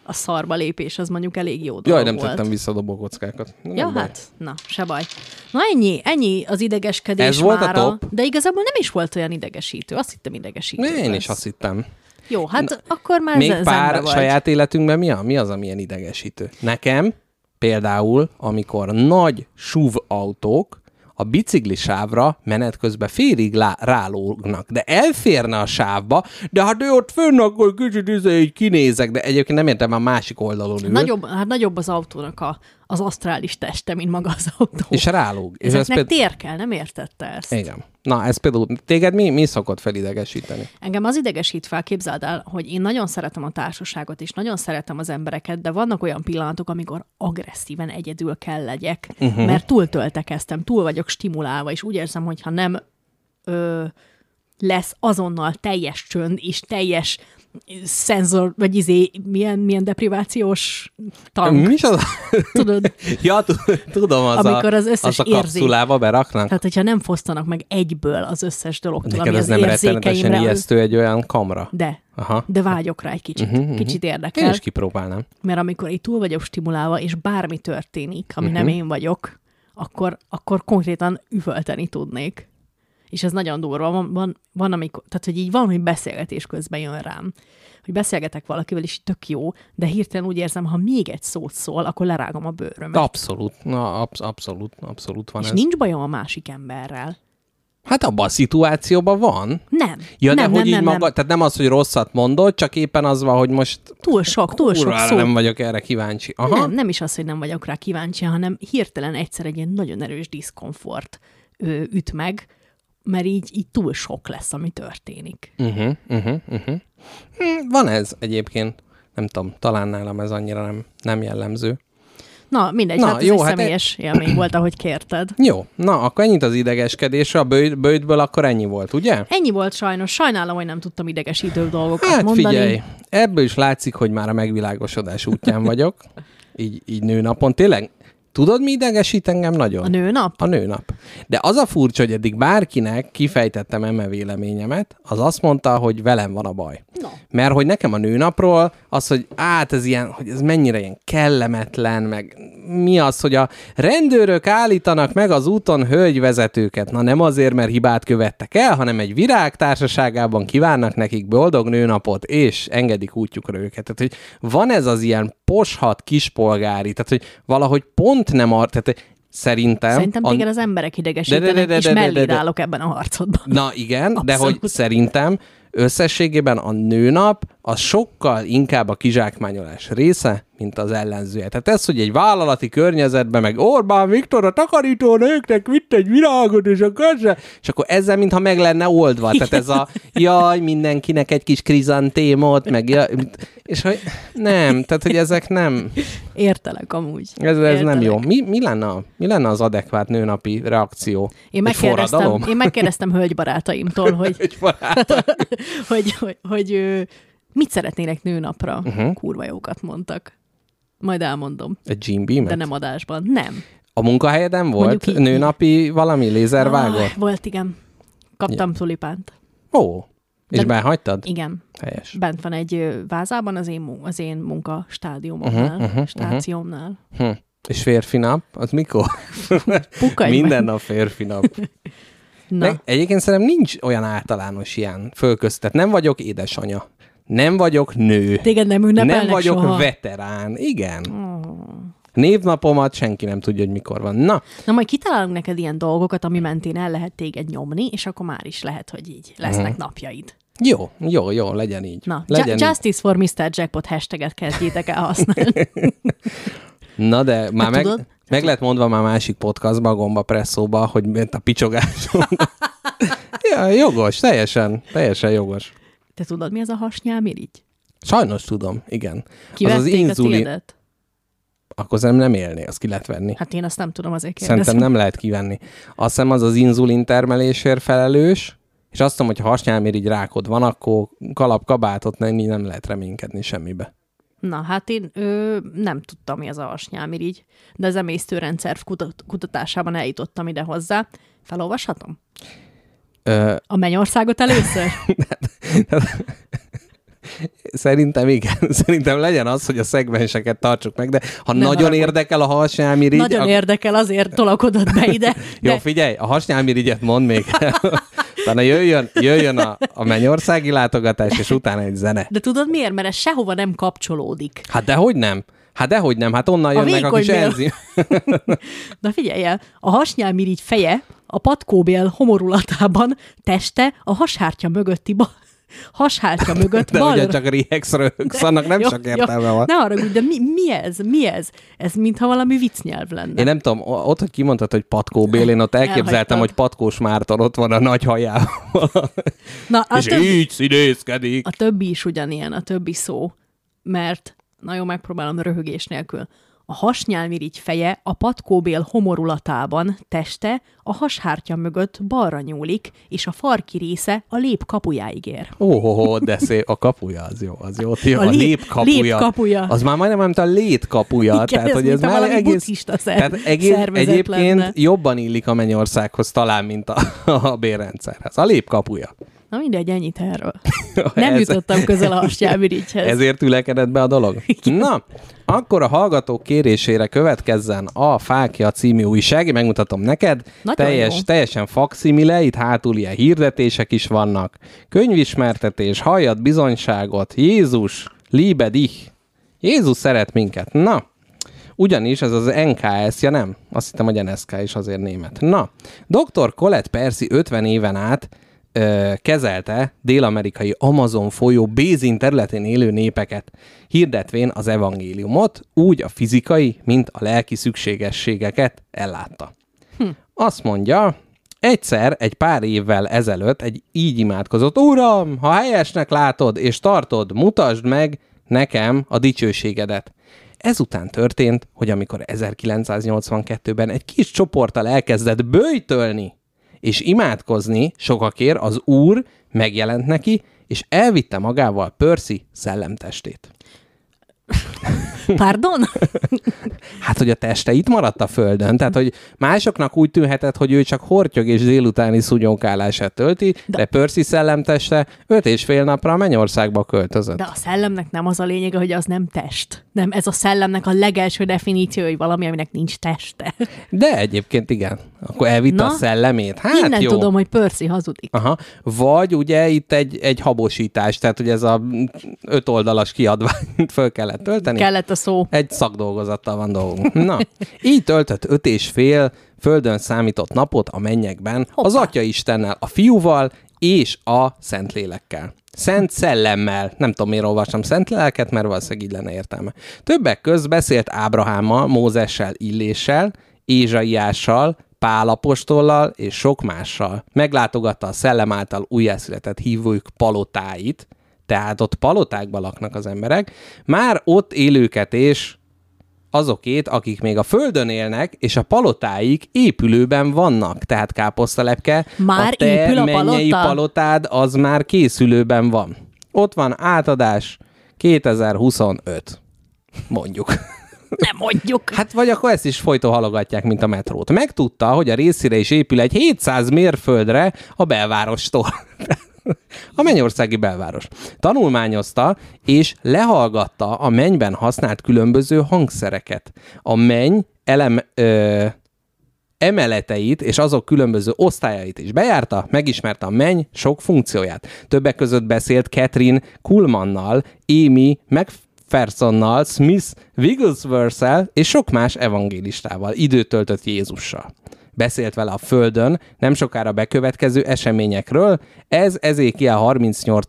A szarba lépés, az mondjuk elég jó dolog Jaj, nem volt. tettem vissza a dobókockákat. Nem Ja, baj. hát, na, se baj. Na ennyi, ennyi az idegeskedés Ez volt a mára, top? De igazából nem is volt olyan idegesítő. Azt hittem idegesítő. Én lesz. is azt hittem. Jó, hát Na, akkor már Még pár vagy. saját életünkben mi, a, mi az, ami ilyen idegesítő? Nekem például, amikor nagy SUV autók a bicikli sávra menet közben félig lá- rálógnak, de elférne a sávba, de hát ő ott fönn, akkor kicsit izé, így kinézek, de egyébként nem értem, a másik oldalon ül. Nagyobb, hát nagyobb az autónak a, az asztrális teste, mint maga az autó. És rálóg. És ez Ezeknek például... tér kell, nem értette ezt? Igen. Na, ez például, téged mi, mi szokott felidegesíteni? Engem az idegesít fel, képzeld el, hogy én nagyon szeretem a társaságot, és nagyon szeretem az embereket, de vannak olyan pillanatok, amikor agresszíven egyedül kell legyek, uh-huh. mert túl töltekeztem, túl vagyok stimulálva, és úgy érzem, hogy ha nem ö, lesz azonnal teljes csönd és teljes szenzor, vagy izé, milyen, milyen deprivációs tank, Mi is az? tudod? ja, tudom, az Amikor az összes az a érzék- kapszulába beraknak. Tehát, hogyha nem fosztanak meg egyből az összes dologtól, Neked ami ez az nem rettenetesen ijesztő egy olyan kamra? De, Aha. de vágyok rá egy kicsit. Mhm, Uh-huh, mhm. Kicsit Én érdekel, is kipróbálnám. mert amikor itt túl vagyok stimulálva, és bármi történik, ami Mhm. uh-huh. nem én vagyok, akkor, akkor konkrétan üvölteni tudnék. És ez nagyon durva. Van, van, van amikor, tehát, hogy így van, hogy beszélgetés közben jön rám. Hogy beszélgetek valakivel, és tök jó, de hirtelen úgy érzem, ha még egy szót szól, akkor lerágom a bőrömet. Abszolút, na, absz- abszolút, abszolút van és ez. nincs bajom a másik emberrel. Hát abban a szituációban van. Nem. Ja, nem, de hogy nem, így nem, maga, nem. tehát nem az, hogy rosszat mondod, csak éppen az van, hogy most Túl sok, túl sok szó. nem vagyok erre kíváncsi. Aha. Nem, nem is az, hogy nem vagyok rá kíváncsi, hanem hirtelen egyszer egy ilyen nagyon erős diszkomfort ö, üt meg, mert így, így túl sok lesz, ami történik. Uh-huh, uh-huh, uh-huh. Hm, van ez egyébként. Nem tudom, talán nálam ez annyira nem, nem jellemző. Na, mindegy, Na, hát ez jó, egy hát személyes élmény volt, ahogy kérted. Jó, na, akkor ennyit az idegeskedésre, a bőjt, bőjtből akkor ennyi volt, ugye? Ennyi volt sajnos, sajnálom, hogy nem tudtam idegesítő dolgokat Hát mondani. figyelj, ebből is látszik, hogy már a megvilágosodás útján vagyok, így, így nőnapon. Tényleg, tudod, mi idegesít engem nagyon? A nőnap? A nőnap. De az a furcsa, hogy eddig bárkinek kifejtettem eme véleményemet, az azt mondta, hogy velem van a baj. No. Mert hogy nekem a nőnapról az, hogy át ez ilyen, hogy ez mennyire ilyen kellemetlen, meg mi az, hogy a rendőrök állítanak meg az úton hölgyvezetőket. Na nem azért, mert hibát követtek el, hanem egy virág társaságában kívánnak nekik boldog nőnapot, és engedik útjukra őket. Tehát, hogy van ez az ilyen poshat kispolgári, tehát, hogy valahogy pont nem ar... Tehát, Szerintem... Szerintem a- téged az emberek idegesítenek, De- de- de- de- és de- de- melléd de- állok ebben a harcodban. Na igen, de Abszolút. hogy szerintem összességében a nőnap az sokkal inkább a kizsákmányolás része, mint az ellenzője. Tehát ez, hogy egy vállalati környezetben meg Orbán Viktor a takarító nőknek vitt egy virágot, és akkor, se, és akkor ezzel mintha meg lenne oldva. Tehát ez a jaj, mindenkinek egy kis krizantémot, meg jaj, és hogy nem, tehát hogy ezek nem, Értelek amúgy. ez, ez nem Értelek. jó. Mi, mi, lenne, a- mi lenne az adekvát nőnapi reakció? Én megkérdeztem, én megkérdeztem hölgybarátaimtól, hogy, Egy barát. hogy, hogy, hogy ö, mit szeretnének nőnapra. Uh-huh. Kurva jókat mondtak. Majd elmondom, Egy Jim Beam? de nem adásban. Nem. A munkahelyeden volt így- nőnapi valami lézervágó? Ah, volt, igen. Kaptam tulipánt. Ó, és De- behagytad? Igen. Helyes. Bent van egy vázában az én, az én munka stádiumomnál, Mhm, mhm, mhm. stációmnál. Hm. És férfi nap? Az mikor? Minden nap férfi nap. Na. Meg, egyébként szerintem nincs olyan általános ilyen fölköztet. Nem vagyok édesanya. Nem vagyok nő. Téged nem ünnepelnek nem vagyok soha. veterán. Igen. Névnapomat senki nem tudja, hogy mikor van. Na, Na majd kitalálunk neked ilyen dolgokat, ami mentén el lehet téged nyomni, és akkor már is lehet, hogy így lesznek Mhm. napjaid. jó, jó, jó, legyen így. Na, legyen Ju- így. Justice for Mr. Jackpot hashtaget kezdjétek el használni. Na, de már meg, tudod? meg lett mondva már másik podcastban, a Gomba Presszóba, hogy ment a picsogás. ja, jogos, teljesen, teljesen jogos. Te tudod, mi ez a hasnyálmirigy? Sajnos tudom, igen. az Kivették az a inzulin, tiédet? akkor nem, nem élné, azt ki lehet venni. Hát én azt nem tudom, azért kérdezem. Szerintem nem lehet kivenni. Azt hiszem az az inzulin termelésért felelős, és azt mondom, hogy ha hasnyálmirigy rákod van, akkor kalap kabátot nem, nem lehet reménykedni semmibe. Na, hát én ö, nem tudtam, mi az a hasnyálmirigy, de az emésztőrendszer kutat- kutatásában eljutottam ide hozzá. Felolvashatom? Ö, A mennyországot először? Szerintem igen. Szerintem legyen az, hogy a szegmenseket tartsuk meg, de ha Ne nagyon haragudj. érdekel a hasnyálmirigy... Nagyon ak- érdekel, azért tolakodott be ide. Jó, De figyelj, a hasnyálmirigyet mond még. utána jöjjön, jöjjön a, a mennyországi látogatás, és utána egy zene. De tudod miért? Mert ez sehova nem kapcsolódik. Hát dehogy nem. Hát dehogy nem, hát onnan A jönnek a kis enzim. Na figyelj el, a hasnyálmirigy feje a patkóbél homorulatában, teste a hashártya mögötti ba- hashártya mögött De balra. csak rihegsz röhögsz, annak nem Jó, sok jó. értelme van. Ne haragudj, de mi, mi ez? Mi ez? Ez mintha valami viccnyelv lenne. Én nem tudom, ott, hogy kimondtad, hogy Patkó Bél, én ott elképzeltem, Elhagytad. hogy Patkós Márton ott van a nagy hajával. Na, a, és többi, így színészkedik. a többi is ugyanilyen, a többi szó. Mert, na jó, megpróbálom röhögés nélkül. A hasnyálmirigy feje a patkóbél homorulatában, teste a hashártya mögött balra nyúlik, és a farki része a lép kapujáig ér. Ó, oh, oh, de szép. A kapuja az jó, az jó. A a, lép- lép kapuja. lép kapuja. Az már majdnem nem, mint a lét kapuja. Igen, tehát, ez hogy ez már egész, szer- tehát egész, egyébként lenne. jobban illik a mennyországhoz talán, mint a, a bérrendszerhez. A lép kapuja. Na mindegy, ennyit erről. Nem Ez- jutottam közel a hasnyálmirigyhez. Ezért ülekedett be a dolog? Na, akkor a hallgatók kérésére következzen a Fákja című újság. Megmutatom neked. Nagyon Teljes, jó. teljesen fakszimile, itt hátul ilyen hirdetések is vannak. Könyvismertetés, halljad bizonyságot, Jézus, liebe dich. Jézus szeret minket. Na, ugyanis ez az NKS, ja nem, azt hittem, hogy NSK is azért német. Na, dr. Colette Percy 50 éven át kezelte dél-amerikai Amazon folyó Bézin területén élő népeket, hirdetvén az evangéliumot, úgy a fizikai, mint a lelki szükségességeket ellátta. Hm. Azt mondja, egyszer, egy pár évvel ezelőtt egy így imádkozott, Uram, ha helyesnek látod és tartod, mutasd meg nekem a dicsőségedet. Ezután történt, hogy amikor 1982-ben egy kis csoporttal elkezdett böjtölni és imádkozni sokakért, az Úr megjelent neki, és elvitte magával Percy szellemtestét. Pardon? Hát, hogy a teste itt maradt a földön, tehát, hogy másoknak úgy tűnhetett, hogy ő csak hortyog és délutáni szúnyókálását tölti, de, De- Percy szellemteste öt és fél napra a mennyországba költözött. De a szellemnek nem az a lényege, hogy az nem test. Nem, ez a szellemnek a legelső definíció, hogy valami, aminek nincs teste. De egyébként igen. Akkor elvitte Na, a szellemét. Hát Innen jó. tudom, hogy Percy hazudik. Aha. Vagy ugye itt egy, egy habosítás, tehát hogy ez a öt oldalas kiadványt föl kellett tölteni. Kellett a szó. Egy szakdolgozattal van dolgunk. Na, így töltött öt és fél földön számított napot a mennyekben, Hoppá. az Atya Istennel, a fiúval és a Szentlélekkel. Szent szellemmel. Nem tudom, miért olvastam szent lelket, mert valószínűleg így lenne értelme. Többek közt beszélt Ábrahámmal, Mózessel, Illéssel, Ézsaiással, Pálapostollal és sok mással. Meglátogatta a szellem által újjászületett hívők palotáit, tehát ott palotákban laknak az emberek, már ott élőket és azokét, akik még a földön élnek, és a palotáik épülőben vannak. Tehát káposztalepke, Már a te épül a mennyei palota? palotád az már készülőben van. Ott van átadás 2025. Mondjuk. Nem mondjuk. Hát vagy akkor ezt is folyton halogatják, mint a metrót. Megtudta, hogy a részére is épül egy 700 mérföldre a belvárostól. A mennyországi belváros. Tanulmányozta és lehallgatta a mennyben használt különböző hangszereket. A menny elem, ö, emeleteit és azok különböző osztályait is bejárta, megismerte a menny sok funkcióját. Többek között beszélt Catherine Kuhlmannal, Amy McPhersonnal, Smith Wigglesworth-el és sok más evangélistával, időt töltött Jézussal. Beszélt vele a Földön, nem sokára bekövetkező eseményekről, ez Ezékiel 38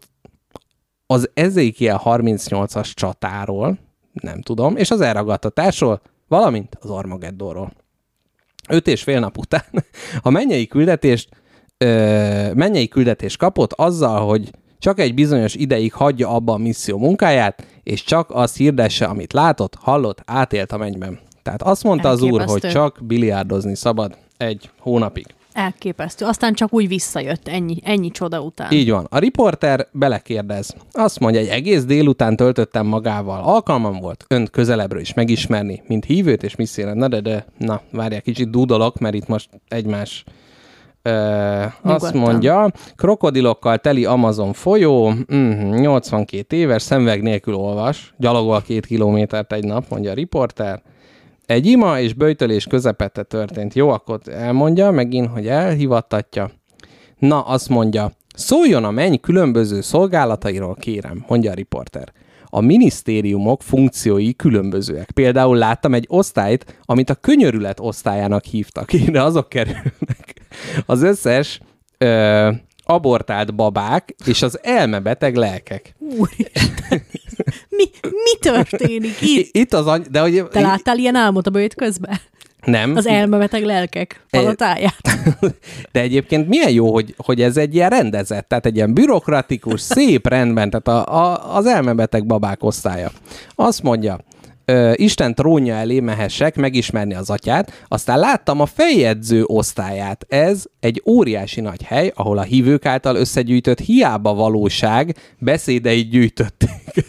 az Ezékiel 38-as csatáról, nem tudom, és az elragadtatásról, valamint az Armageddonról. Öt és fél nap után a mennyei küldetést, ö, mennyei küldetést kapott azzal, hogy csak egy bizonyos ideig hagyja abba a misszió munkáját, és csak azt hirdesse, amit látott, hallott, átélt a mennyben. Tehát azt mondta az úr, hogy Elképesztő. csak biliárdozni szabad egy hónapig. Elképesztő. Aztán csak úgy visszajött, ennyi, ennyi csoda után. Így van. A riporter belekérdez. Azt mondja, egy egész délután töltöttem magával. Alkalmam volt önt közelebbről is megismerni, mint hívőt és misszéret. Na de, de, na, várják, kicsit dúdolok, mert itt most egymás Ö, azt mondja, krokodilokkal teli Amazon folyó, mhm, 82 éves, szemveg nélkül olvas, gyalogol két kilométert egy nap, mondja a riporter. Egy ima és böjtölés közepette történt. Jó, akkor elmondja megint, hogy elhivattatja. Na, azt mondja, szóljon a menny különböző szolgálatairól, kérem, mondja a riporter. A minisztériumok funkciói különbözőek. Például láttam egy osztályt, amit a könyörület osztályának hívtak. Ide azok kerülnek. Az összes ö, abortált babák és az elmebeteg lelkek. Úristen, mi, mi történik itt? Itt az any- de hogy Te láttál ilyen álmot a bőjt közben? nem, Az elmebeteg lelkek palotáját? de egyébként milyen jó, hogy, hogy ez egy ilyen rendezett, tehát egy ilyen bürokratikus, szép rendben, tehát a, a, az elmebeteg babák osztálya. Azt mondja, ö, Isten trónja elé mehessek megismerni az atyát, aztán láttam a feljegyző osztályát. Ez egy óriási nagy hely, ahol a hívők által összegyűjtött hiába valóság beszédeit gyűjtötték.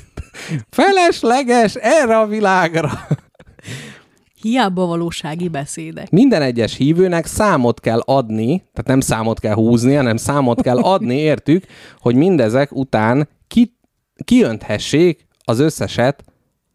Felesleges erre a világra. Hiába valósági beszédek. Minden egyes hívőnek számot kell adni, tehát nem számot kell húzni, hanem számot kell adni, értük, hogy mindezek után ki, kiönthessék az összeset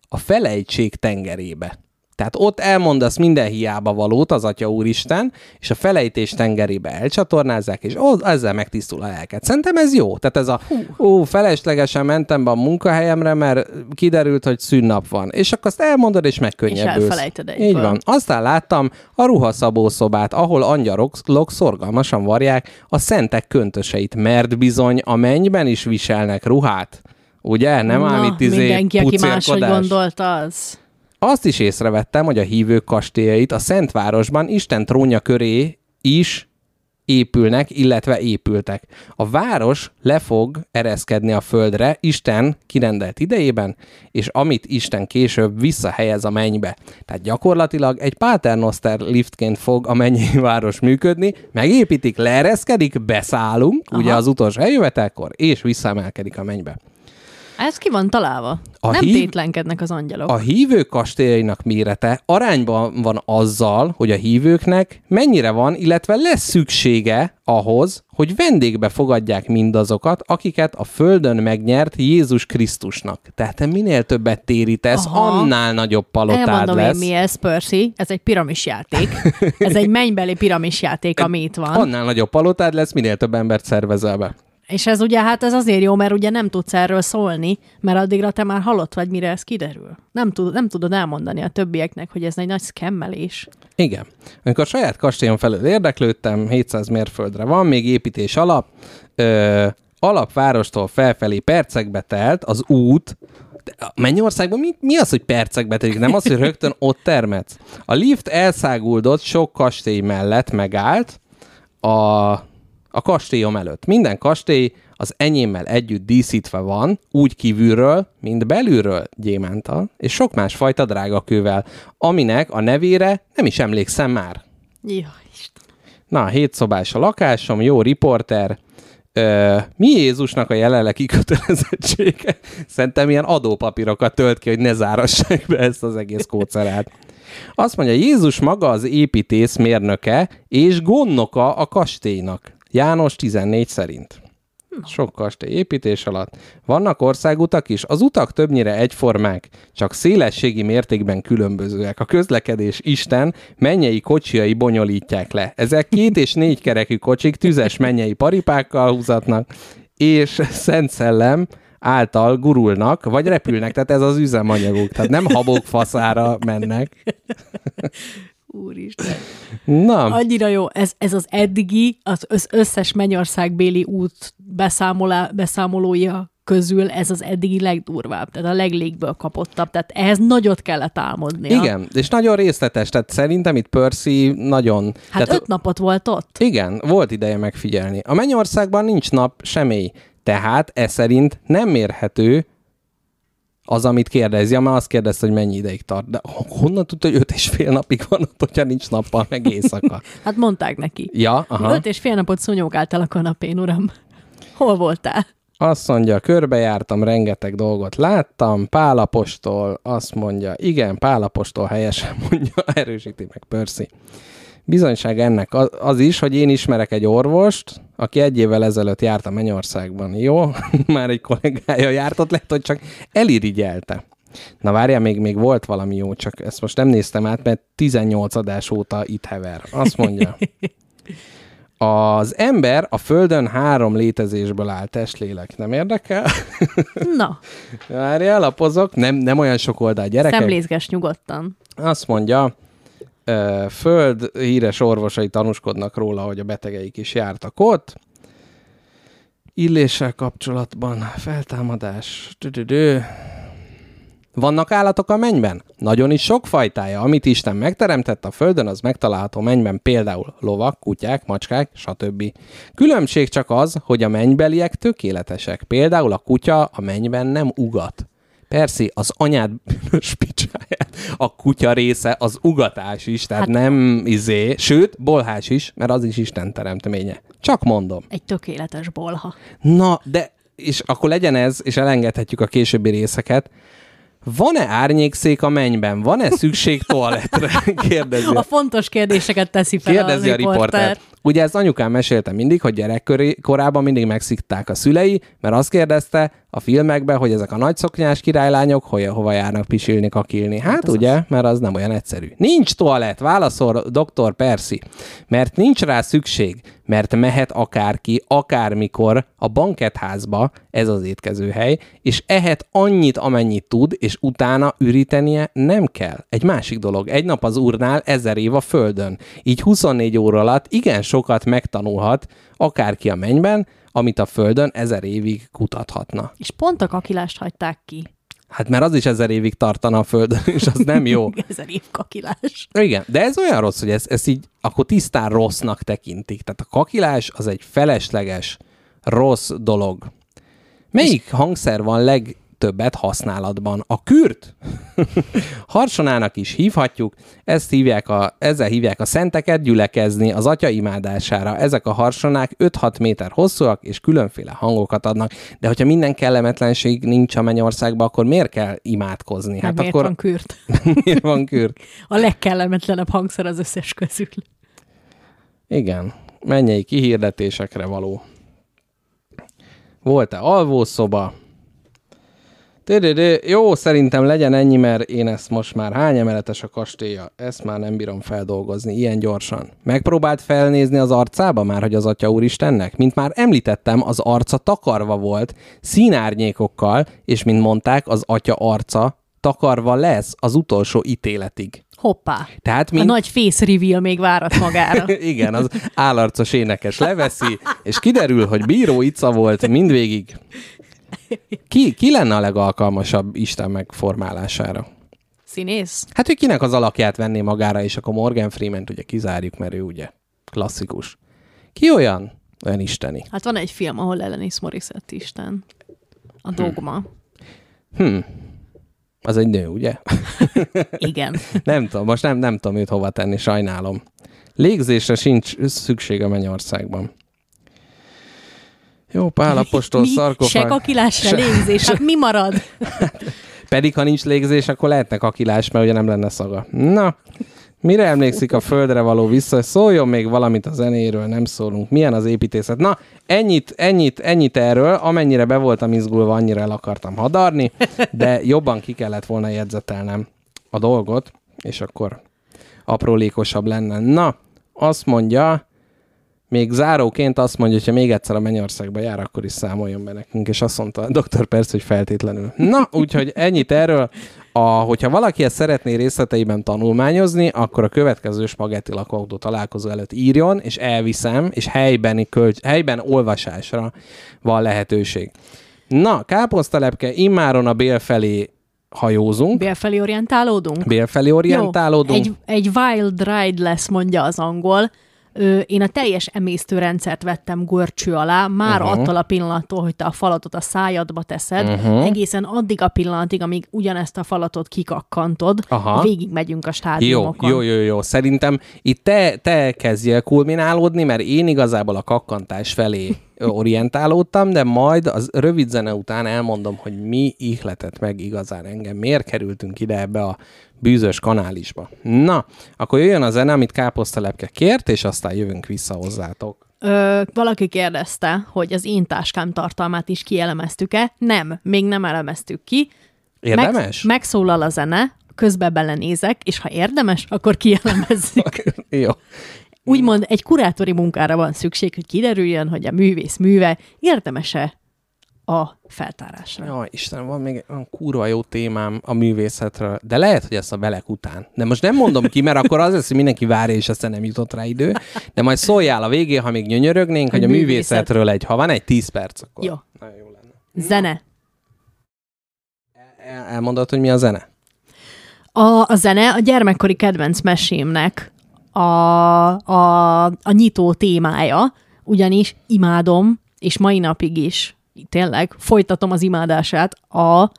a felejtség tengerébe. Tehát ott elmondasz minden hiába valót az Atya Úristen, és a felejtés tengerébe elcsatornázzák, és ó, ezzel megtisztul a lelket. Szerintem ez jó. Tehát ez a, ó, feleslegesen mentem be a munkahelyemre, mert kiderült, hogy szünnap van. És akkor azt elmondod, és megkönnyebbülsz. elfelejted egyből. Így van. Aztán láttam a ruhaszabó szobát, ahol angyalok szorgalmasan varják a szentek köntöseit, mert bizony a mennyben is viselnek ruhát. Ugye? Nem ám itt izé mindenki, aki máshogy gondolta, az... Azt is észrevettem, hogy a hívők kastélyait a Szentvárosban Isten trónja köré is épülnek, illetve épültek. A város le fog ereszkedni a földre Isten kirendelt idejében, és amit Isten később visszahelyez a mennybe. Tehát gyakorlatilag egy paternoster liftként fog a mennyei város működni, megépítik, leereszkedik, beszállunk, Aha. ugye az utolsó eljövetelkor, és visszaemelkedik a mennybe. Ez ki van találva. A Nem hív- tétlenkednek az angyalok. A hívők kastélyainak mérete arányban van azzal, hogy a hívőknek mennyire van, illetve lesz szüksége ahhoz, hogy vendégbe fogadják mindazokat, akiket a Földön megnyert Jézus Krisztusnak. Tehát te minél többet térítesz, Aha. annál nagyobb palotád Elmondom lesz. én, mi ez, Percy. Ez egy piramis játék. Ez egy mennybeli piramis játék, ami itt van. Annál nagyobb palotád lesz, minél több embert szervezel be. És ez ugye, hát ez azért jó, mert ugye nem tudsz erről szólni, mert addigra te már halott vagy, mire ez kiderül. Nem, tud, nem tudod elmondani a többieknek, hogy ez egy nagy szkemmelés. Igen. Amikor saját kastélyom felől érdeklődtem, 700 mérföldre van, még építés alap, ö, alapvárostól felfelé percekbe telt az út, Mennyországban mi, mi az, hogy percekbe telik? Nem az, hogy rögtön ott termetsz. A lift elszáguldott sok kastély mellett megállt a, a kastélyom előtt. Minden kastély az enyémmel együtt díszítve van, úgy kívülről, mint belülről gyémántal, és sok másfajta drágakővel, aminek a nevére nem is emlékszem már. Jaj, Isten. Na, hétszobás a lakásom, jó riporter. Ö, mi Jézusnak a jelenlegi kötelezettsége? Szerintem ilyen adópapírokat tölt ki, hogy ne zárassák be ezt az egész kócerát. Azt mondja, Jézus maga az építész mérnöke és gondnoka a kastélynak. János 14 szerint. Sok kastély építés alatt. Vannak országutak is, az utak többnyire egyformák, csak szélességi mértékben különbözőek. A közlekedés Isten mennyei kocsiai bonyolítják le. Ezek két és négy kerekű kocsik tüzes mennyei paripákkal húzatnak, és Szent Szellem által gurulnak, vagy repülnek, tehát ez az üzemanyaguk. Tehát nem habok faszára mennek. Úristen. Na, Annyira jó. Ez, ez az eddigi, az össz- összes mennyországbéli út beszámolá, beszámolója közül ez az eddigi legdurvább, tehát a leglégből kapottabb. Tehát ehhez nagyot kellett álmodnia. igen, és nagyon részletes, tehát szerintem itt Percy nagyon... Hát tehát, öt napot volt ott. Igen, volt ideje megfigyelni. A Mennyországban nincs nap semmi, tehát ez szerint nem mérhető az, amit kérdezi. Ja, már azt kérdezte, hogy mennyi ideig tart. De honnan tudta, hogy öt és fél napig van ott, hogyha nincs nappal, meg éjszaka? Hát mondták neki. Ja, aha. Öt és fél napot szúnyogáltál a kanapén, uram. Hol voltál? Azt mondja, körbejártam, rengeteg dolgot láttam, Pálapostól azt mondja, igen, Pálapostól helyesen mondja, erősíti meg Percy. Bizonyság ennek az, az is, hogy én ismerek egy orvost, aki egy évvel ezelőtt járt a Mennyországban. Jó, már egy kollégája járt ott, lehet, hogy csak elirigyelte. Na várjál, még, még volt valami jó, csak ezt most nem néztem át, mert 18 adás óta itt hever. Azt mondja. Az ember a Földön három létezésből áll, testlélek. Nem érdekel? Na, Várjál, lapozok. Nem, nem olyan sok oldal, gyerekek. szemlézges nyugodtan. Azt mondja, Föld híres orvosai tanúskodnak róla, hogy a betegeik is jártak ott. Illéssel kapcsolatban feltámadás. Tüdüdő. Vannak állatok a mennyben? Nagyon is sok fajtája. Amit Isten megteremtett a Földön, az megtalálható mennyben például lovak, kutyák, macskák, stb. Különbség csak az, hogy a mennybeliek tökéletesek. Például a kutya a mennyben nem ugat. Persze, az anyád bűnös picsáját, a kutya része az ugatás is, tehát hát, nem izé, sőt, bolhás is, mert az is Isten teremtménye. Csak mondom. Egy tökéletes bolha. Na, de, és akkor legyen ez, és elengedhetjük a későbbi részeket. Van-e árnyékszék a mennyben? Van-e szükség toaletre? Kérdezi. A fontos kérdéseket teszi fel Kérdezi a a riporter. riporter. Ugye ezt anyukám mesélte mindig, hogy gyerekkorában mindig megszikták a szülei, mert azt kérdezte a filmekben, hogy ezek a nagyszoknyás királylányok hogy, hova járnak pisilni, kakilni. Hát az ugye, mert az nem olyan egyszerű. Nincs toalett, válaszol dr. Percy, mert nincs rá szükség, mert mehet akárki, akármikor a banketházba, ez az étkezőhely, és ehet annyit, amennyit tud, és utána ürítenie nem kell. Egy másik dolog, egy nap az úrnál ezer év a földön. Így 24 óra alatt igen sokat megtanulhat akárki a mennyben, amit a földön ezer évig kutathatna. És pont a kakilást hagyták ki. Hát mert az is ezer évig tartana a földön, és az nem jó. Ezer év kakilás. Igen, de ez olyan rossz, hogy ez, ez így akkor tisztán rossznak tekintik. Tehát a kakilás az egy felesleges, rossz dolog. Melyik hangszer van legtöbbet használatban? A kürt? Harsonának is hívhatjuk, ezt hívják a, ezzel hívják a szenteket gyülekezni az atya imádására. Ezek a harsonák 5-6 méter hosszúak, és különféle hangokat adnak. De hogyha minden kellemetlenség nincs a mennyországban, akkor miért kell imádkozni? Hát miért akkor van kürt? miért van kürt? A legkellemetlenebb hangszer az összes közül. Igen, mennyei kihirdetésekre való. Volt-e alvószoba? Jó, szerintem legyen ennyi, mert én ezt most már hány emeletes a kastélya? Ezt már nem bírom feldolgozni ilyen gyorsan. Megpróbált felnézni az arcába már, hogy az Atya Úristennek? Mint már említettem, az arca takarva volt, színárnyékokkal, és mint mondták, az Atya arca takarva lesz az utolsó ítéletig. Hoppá. Tehát A mint... nagy face reveal még várat magára. Igen, az állarcos énekes leveszi, és kiderül, hogy bíró Ica volt mindvégig. Ki, ki lenne a legalkalmasabb Isten megformálására? Színész? Hát, hogy kinek az alakját venné magára, és akkor Morgan Freeman ugye kizárjuk, mert ő ugye klasszikus. Ki olyan? Olyan isteni. Hát van egy film, ahol Elenis Morissette Isten. A dogma. Hm. Az egy nő, ugye? Igen. nem tudom, most nem, nem tudom őt hova tenni, sajnálom. Légzésre sincs szükség a mennyországban. Jó, Pálapostól szarkofág. Se kakilás, se Se- légzés. Hát mi marad? Pedig, ha nincs légzés, akkor lehetne kakilás, mert ugye nem lenne szaga. Na, Mire emlékszik a földre való vissza? Szóljon még valamit a zenéről, nem szólunk. Milyen az építészet? Na, ennyit, ennyit, ennyit erről. Amennyire be voltam izgulva, annyira el akartam hadarni, de jobban ki kellett volna jegyzetelnem a dolgot, és akkor aprólékosabb lenne. Na, azt mondja, még záróként azt mondja, hogy ha még egyszer a Mennyországba jár, akkor is számoljon be nekünk, és azt mondta a doktor persze, hogy feltétlenül. Na, úgyhogy ennyit erről. A, hogyha valaki ezt szeretné részleteiben tanulmányozni, akkor a következő spagetti lakóautó találkozó előtt írjon, és elviszem, és helyben, kölcs, helyben olvasásra van lehetőség. Na, káposztalepke, immáron a bél felé hajózunk. Bél felé orientálódunk? Bél felé orientálódunk. Jó, egy, egy wild ride lesz, mondja az angol. Ö, én a teljes emésztőrendszert vettem gorcső alá, már uh-huh. attól a pillanattól, hogy te a falatot a szájadba teszed, uh-huh. egészen addig a pillanatig, amíg ugyanezt a falatot kikakkantod, Aha. végig megyünk a Jó, stádiumokon. jó, jó, jó. Szerintem itt te, te kezdjél kulminálódni, mert én igazából a kakkantás felé orientálódtam, de majd az rövid zene után elmondom, hogy mi ihletett meg igazán engem. Miért kerültünk ide ebbe a bűzös kanálisba. Na, akkor jöjjön a zene, amit Káposztalepke kért, és aztán jövünk vissza hozzátok. Ö, valaki kérdezte, hogy az én táskám tartalmát is kielemeztük-e. Nem, még nem elemeztük ki. Érdemes? Meg, megszólal a zene, közben belenézek, és ha érdemes, akkor kielemezzük. Jó. Úgymond egy kurátori munkára van szükség, hogy kiderüljön, hogy a művész műve érdemes-e a feltárásra. Jaj, Istenem, van még olyan kurva jó témám a művészetről, de lehet, hogy ezt a belek után. De most nem mondom ki, mert akkor az lesz, hogy mindenki várja, és aztán nem jutott rá idő. De majd szóljál a végén, ha még nyönyörögnénk, hogy a művészet. művészetről egy, ha van egy 10 perc, akkor Jó. nagyon jó lenne. Zene. El- Elmondod, hogy mi a zene? A, a zene a gyermekkori kedvenc mesémnek a, a, a nyitó témája, ugyanis imádom, és mai napig is, tényleg, folytatom az imádását a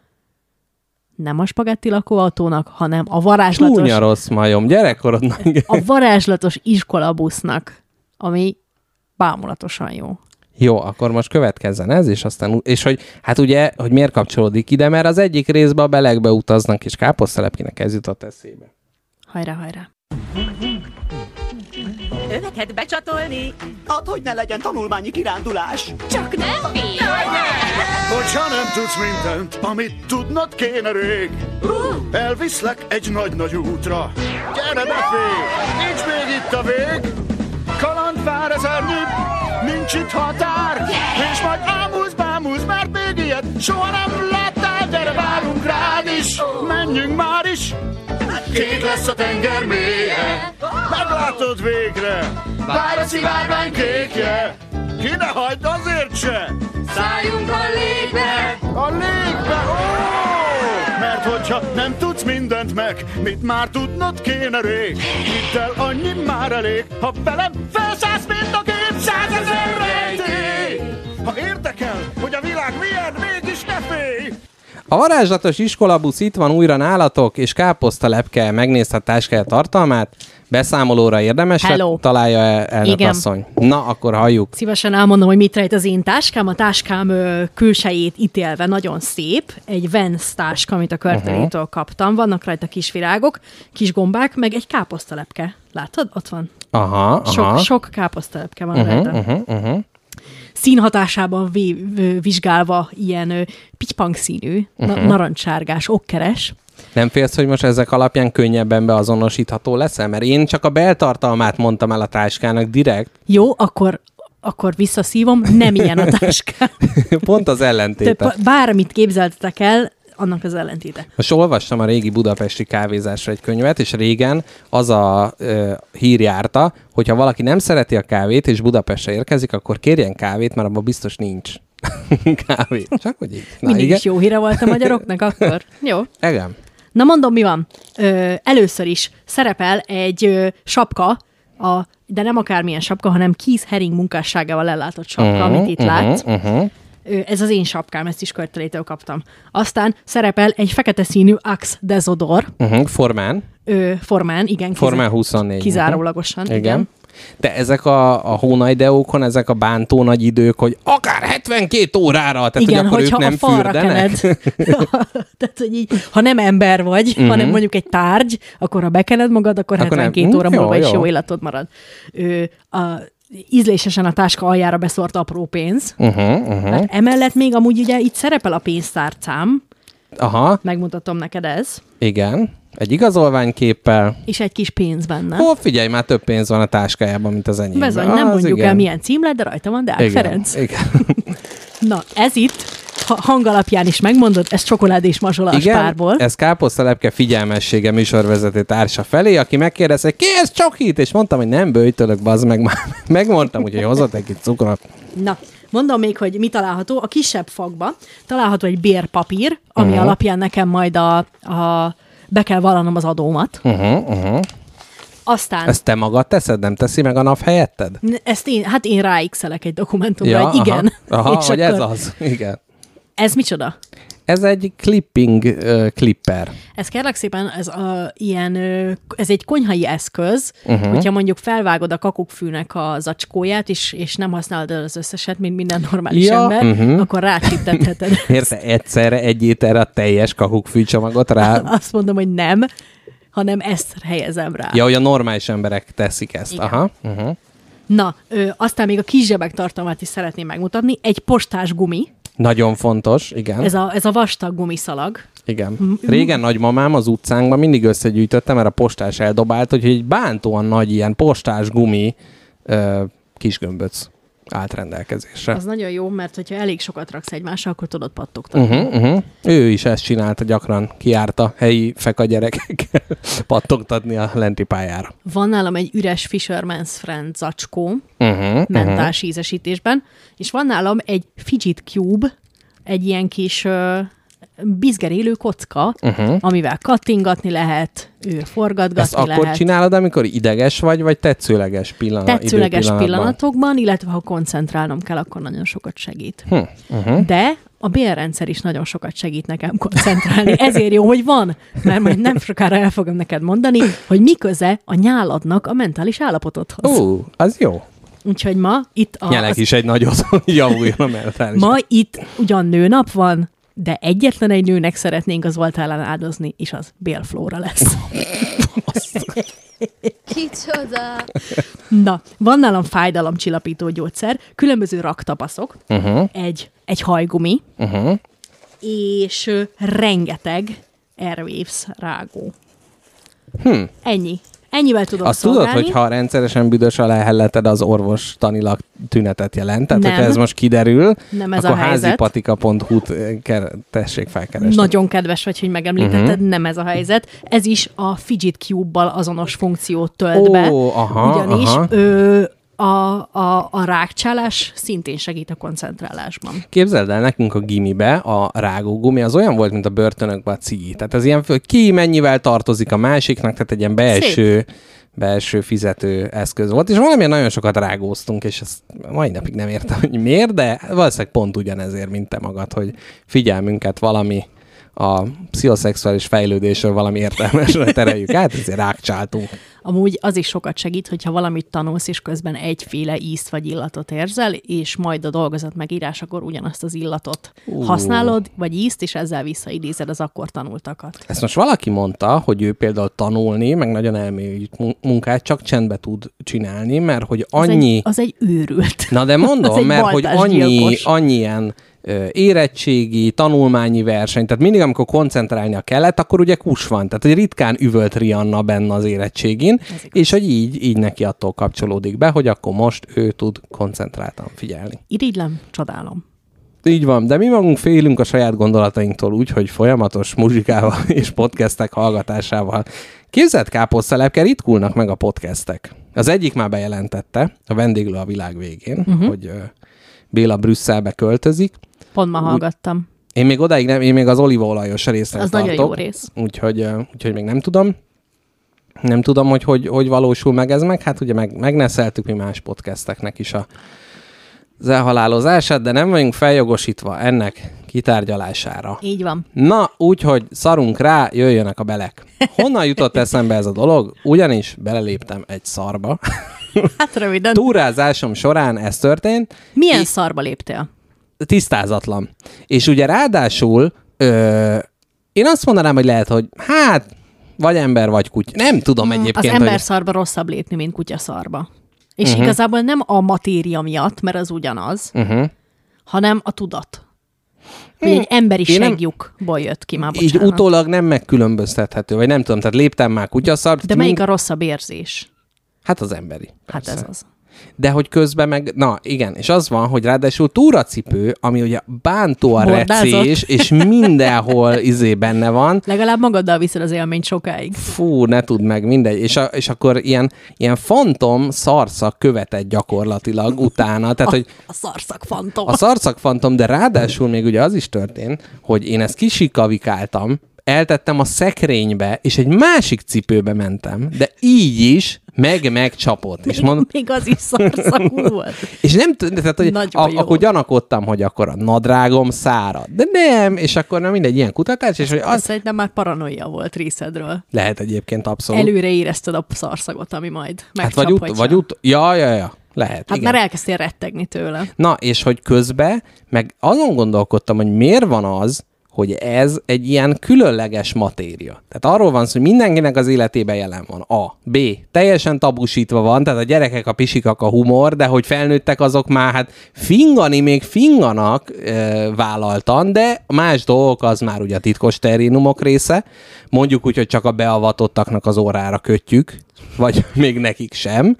nem a spagetti lakóautónak, hanem a varázslatos, Csúnya rossz majom, gyerekkorodnak. a varázslatos iskolabusznak, ami bámulatosan jó. Jó, akkor most következzen ez, és aztán, és hogy, hát ugye, hogy miért kapcsolódik ide, mert az egyik részben a belegbe utaznak, és káposztelepkinek ez jutott eszébe. Hajrá, hajrá. Öveket becsatolni. Hát, hogy ne legyen tanulmányi kirándulás. Csak nem fél. Hogyha nem tudsz mindent, amit tudnod kéne rég. Elviszlek egy nagy-nagy útra. Gyere fél, nincs még itt a vég. Kaland vár ezernyi, nincs itt határ. És majd ámulsz, bámulsz, mert még ilyet soha nem láttál Gyere, várunk rád is, menjünk már is Kék lesz a tenger mélye Meglátod végre Vár a szivárvány kékje Ki ne hagyd azért se Szálljunk a légbe. a légbe! Mert hogyha nem tudsz mindent meg, mit már tudnod kéne rég. Hidd el, annyi már elég, ha velem felszállsz, mint a gép százezer rejtély. Ha érdekel, hogy a világ milyen, mégis ne félj! A varázslatos iskolabusz itt van újra nálatok, és káposztalepke megnézte a táskája tartalmát. Beszámolóra érdemes Hello. találja el elnök Igen. asszony. Na, akkor halljuk. Szívesen elmondom, hogy mit rejt az én táskám. A táskám ö, külsejét ítélve nagyon szép. Egy Vans táska, amit a körtelétől uh-huh. kaptam. Vannak rajta kis virágok, kis gombák, meg egy káposztalepke. Látod? Ott van. Aha, aha. Sok, sok káposztalepke van uh-huh, rajta. Uh-huh, uh-huh. Színhatásában vé- vizsgálva ilyen ö, pitypang színű, uh-huh. na- narancsárgás, okkeres. Nem félsz, hogy most ezek alapján könnyebben beazonosítható leszel? Mert én csak a beltartalmát mondtam el a táskának direkt. Jó, akkor, akkor visszaszívom, nem ilyen a táskám. Pont az Te, ellentéte. ba- bármit képzeltetek el, annak az ellentéte. Most olvastam a régi budapesti kávézásra egy könyvet, és régen az a ö, hír járta, hogy ha valaki nem szereti a kávét, és Budapestre érkezik, akkor kérjen kávét, mert abban biztos nincs kávé. Csak hogy így. Na, Mindig igen. is jó híre volt a magyaroknak akkor. Jó. Igen. Na mondom, mi van. Ö, először is szerepel egy ö, sapka, a, de nem akármilyen sapka, hanem Keith Haring munkásságával ellátott sapka, uh-huh, amit itt uh-huh, látsz. Uh-huh. Ez az én sapkám, ezt is körtelétől kaptam. Aztán szerepel egy fekete színű Axe Desodor Uh-huh. Formán. ö, formán, igen. Formán 24. Kizárólagosan, Igen. igen. igen. De ezek a, a hónajdeókon, ezek a bántó nagy idők, hogy akár 72 órára, tehát Igen, hogy akkor hogyha ők nem a falra fürdenek. kened. Tehát, hogy így, ha nem ember vagy, uh-huh. hanem mondjuk egy tárgy, akkor ha bekened magad, akkor, Akkor akkor nem. 72 Hm, óra jó, múlva is jó. jó életod marad. Ö, a, ízlésesen a táska aljára beszort apró pénz. Uh-huh, uh-huh. Hát emellett még amúgy ugye itt szerepel a pénztárcám, Aha, megmutatom neked ez, igen. Egy igazolványképpel. és egy kis pénz benne. Ó, figyelj, már több pénz van a táskájában, mint az enyémben. Bezony, nem Az mondjuk igen. el milyen cím lett, de rajta van Deák igen, Ferenc. Igen. Na, ez itt, hang alapján is megmondod, ez csokolád és mazsolás Igen, párból. ez káposztalepke figyelmessége műsorvezető társa felé, aki megkérdezte, ki ez csokit? És mondtam, hogy nem bőjtölök, bazd meg már. Megmondtam, úgyhogy hozott egy cukrot. Na, mondom még, hogy mi található. A kisebb fakba található egy bérpapír, ami uh-huh. alapján nekem majd a, a be kell vallanom az adómat. Uh-huh, uh-huh. Aztán Ezt te magad teszed, nem teszi meg a NAV helyetted? ezt én, hát én ráixelek egy dokumentumra, ja, igen. Aha, aha És hogy akkor- ez az. Igen. Ez micsoda? Ez egy clipping uh, clipper. Ez kérlek szépen, ez, a, ilyen, ez egy konyhai eszköz, uh-huh. hogyha mondjuk felvágod a kakukkfűnek a zacskóját, és, és nem használod az összeset, mint minden normális Ja, ember, mhm. akkor rácsiptetheted. Érte egyszerre egy ételre a teljes kakukkfűcsomagot rá? Azt mondom, hogy nem, hanem ezt helyezem rá. Ja, hogy a normális emberek teszik ezt. Igen. Aha. Uh-huh. Na, ö, aztán még a kis zsebek tartalmát is szeretném megmutatni. Egy postás gumi, Nagyon fontos, igen. ez a, ez a vastag gumiszalag. Igen. Régen nagymamám az utcánkban mindig összegyűjtötte, mert a postás eldobált, hogy egy bántóan nagy ilyen postás gumi ö, kisgömböc állt rendelkezésre. Az nagyon jó, mert hogyha elég sokat raksz egymásra, akkor tudod pattogtatni. Uh-huh, uh-huh. Ő is ezt csinálta gyakran, kiárt a helyi feka gyerekekkel pattogtatni a lenti pályára. Van nálam egy üres Fisherman's Friend zacskó, Uh-huh, mentás ízesítésben, és van nálam egy Fidget Cube, egy ilyen kis ö, bizgerélő kocka, uh-huh. amivel kattingatni lehet, forgatgatni Ezt akkor lehet. csinálod, amikor ideges vagy, vagy tetszőleges pillanat? Tetszőleges pillanatokban, illetve ha koncentrálnom kell, akkor nagyon sokat segít. Hm, uh-huh. De a bélrendszer is nagyon sokat segít nekem koncentrálni. Ezért jó, hogy van, mert majd nem sokára el fogom neked mondani, hogy mi köze a nyáladnak a mentális állapotodhoz. Ú, az jó. Úgyhogy ma itt a, Nyelek az, is egy nagyot, javuljon a mentális. ma itt ugyan nőnap van, de egyetlen egy nőnek szeretnénk az oltálán áldozni, és az Bélflóra lesz. Kicsoda! Na, van nálam fájdalomcsillapító gyógyszer, különböző raktapaszok, Uh-huh, egy, egy hajgumi, uh-huh. és rengeteg Airwaves rágó. Hm. Ennyi. Ennyivel tudom Azt tudod, szolgálni. hogy ha rendszeresen büdös alá helleted, az orvos tanilag tünetet jelent? Tehát, Nem. hogyha ez most kiderül, Nem ez akkor a helyzet. házipatika.hu-t eh, tessék felkeresni. Nagyon kedves vagy, hogy megemlítetted, uh-huh. nem ez a helyzet. Ez is a Fidget Cube-bal azonos funkciót tölt be. Ó, aha, ugyanis aha. Ö, a, a, a rákcsálás szintén segít a koncentrálásban. Képzeld el, nekünk a gimibe a rágógumi az olyan volt, mint a börtönökben a cigi. Tehát az ilyen, ki mennyivel tartozik a másiknak, tehát egy ilyen belső, belső fizető eszköz volt, és valamilyen nagyon sokat rágóztunk, és ezt mai napig nem értem, hogy miért, de valószínűleg pont ugyanezért, mint te magad, hogy figyelmünket valami a pszichoszexuális fejlődésről valami értelmesre tereljük át, ezért rákcsáltunk. Amúgy az is sokat segít, hogyha valamit tanulsz, és közben egyféle ízt vagy illatot érzel, és majd a dolgozat megírásakor ugyanazt az illatot Ú. használod, vagy ízt, és ezzel visszaidézed az akkor tanultakat. Ezt most valaki mondta, hogy ő például tanulni, meg nagyon elmélyült mun- munkát csak csendbe tud csinálni, mert hogy Az annyi... egy, az egy őrült. Na de Az mondom, mert hogy annyi, annyi ilyen érettségi, tanulmányi verseny, tehát mindig, amikor koncentrálnia kellett, akkor ugye kus van. Tehát, hogy ritkán üvölt Rihanna benne az érettségin, és hogy így, így neki attól kapcsolódik be, hogy akkor most ő tud koncentráltan figyelni. Irigylem, csodálom. Így van, de mi magunk félünk a saját gondolatainktól úgy, hogy folyamatos muzsikával és podcastek hallgatásával. Képzelt káposztelepke ritkulnak meg a podcastek. Az egyik már bejelentette, a vendéglő a világ végén, uh-huh. hogy Béla Brüsszelbe költözik. Pont ma hallgattam. Én még odáig nem, én még az olívaolajos részre Az tartok. nagyon jó rész. Úgyhogy, úgyhogy még nem tudom. Nem tudom, hogy hogy, hogy valósul meg ez meg. Hát ugye meg, megneszeltük mi más podcasteknek is a, az elhalálozását, de nem vagyunk feljogosítva ennek kitárgyalására. Így van. Na, úgyhogy szarunk rá, jöjjönek a belek. Honnan jutott eszembe ez a dolog? Ugyanis beleléptem egy szarba, Hát röviden. Túrázásom során ez történt, Milyen szarba léptél? Tisztázatlan. És ugye ráadásul ö, én azt mondanám, hogy lehet, hogy hát, vagy ember, vagy kutya. Nem tudom Az egyébként, ember hogy... szarba rosszabb lépni, mint kutya szarba. És uh-huh. igazából nem a matéria miatt, mert az ugyanaz, Uh-huh. hanem a tudat. Hogy egy emberi Én nem- segjukból jött ki már, Így bocsánat. utólag nem megkülönböztethető, vagy nem tudom, tehát léptem már kutyaszart. De melyik a rosszabb érzés? Hát az emberi. Hát persze. ez az. De hogy közben meg, na igen, és az van, hogy ráadásul túracipő, ami ugye bántó a recés, és mindenhol izé benne van, Legalább magaddal viszed az élményt sokáig. fú, ne tudd meg, mindegy. És, a, és akkor ilyen, ilyen fantom szarszak követett gyakorlatilag utána. Tehát, hogy A szarszak fantom. a szarszak fantom, de ráadásul még ugye az is történt, hogy én ezt kisikavikáltam, eltettem a szekrénybe, és egy másik cipőbe mentem, de így is meg megcsapott. És mondom, Még az is szarszakú volt. és nem tud, tehát, hogy a, jó. akkor gyanakodtam, hogy akkor a nadrágom szárad. De nem, és akkor nem mindegy ilyen kutatás, és hogy Az az szerintem már paranoia volt részedről. lehet egyébként abszolút. Előre érezted a szarszagot, ami majd hát megcsap, vagy, ut- vagy ut- ja, ja, ja, lehet. Hát igen. már elkezdtél rettegni tőle. Na, és hogy közben, meg azon gondolkodtam, hogy miért van az, hogy ez egy ilyen különleges matéria. Tehát arról van szó, hogy mindenkinek az életében jelen van. A. B. Teljesen tabusítva van, tehát a gyerekek, a pisikak a humor, de hogy felnőttek azok már, hát fingani még finganak e, vállaltan, de más dolgok az már ugye a titkos terénumok része. Mondjuk úgy, hogy csak a beavatottaknak az órára kötjük, vagy még nekik sem.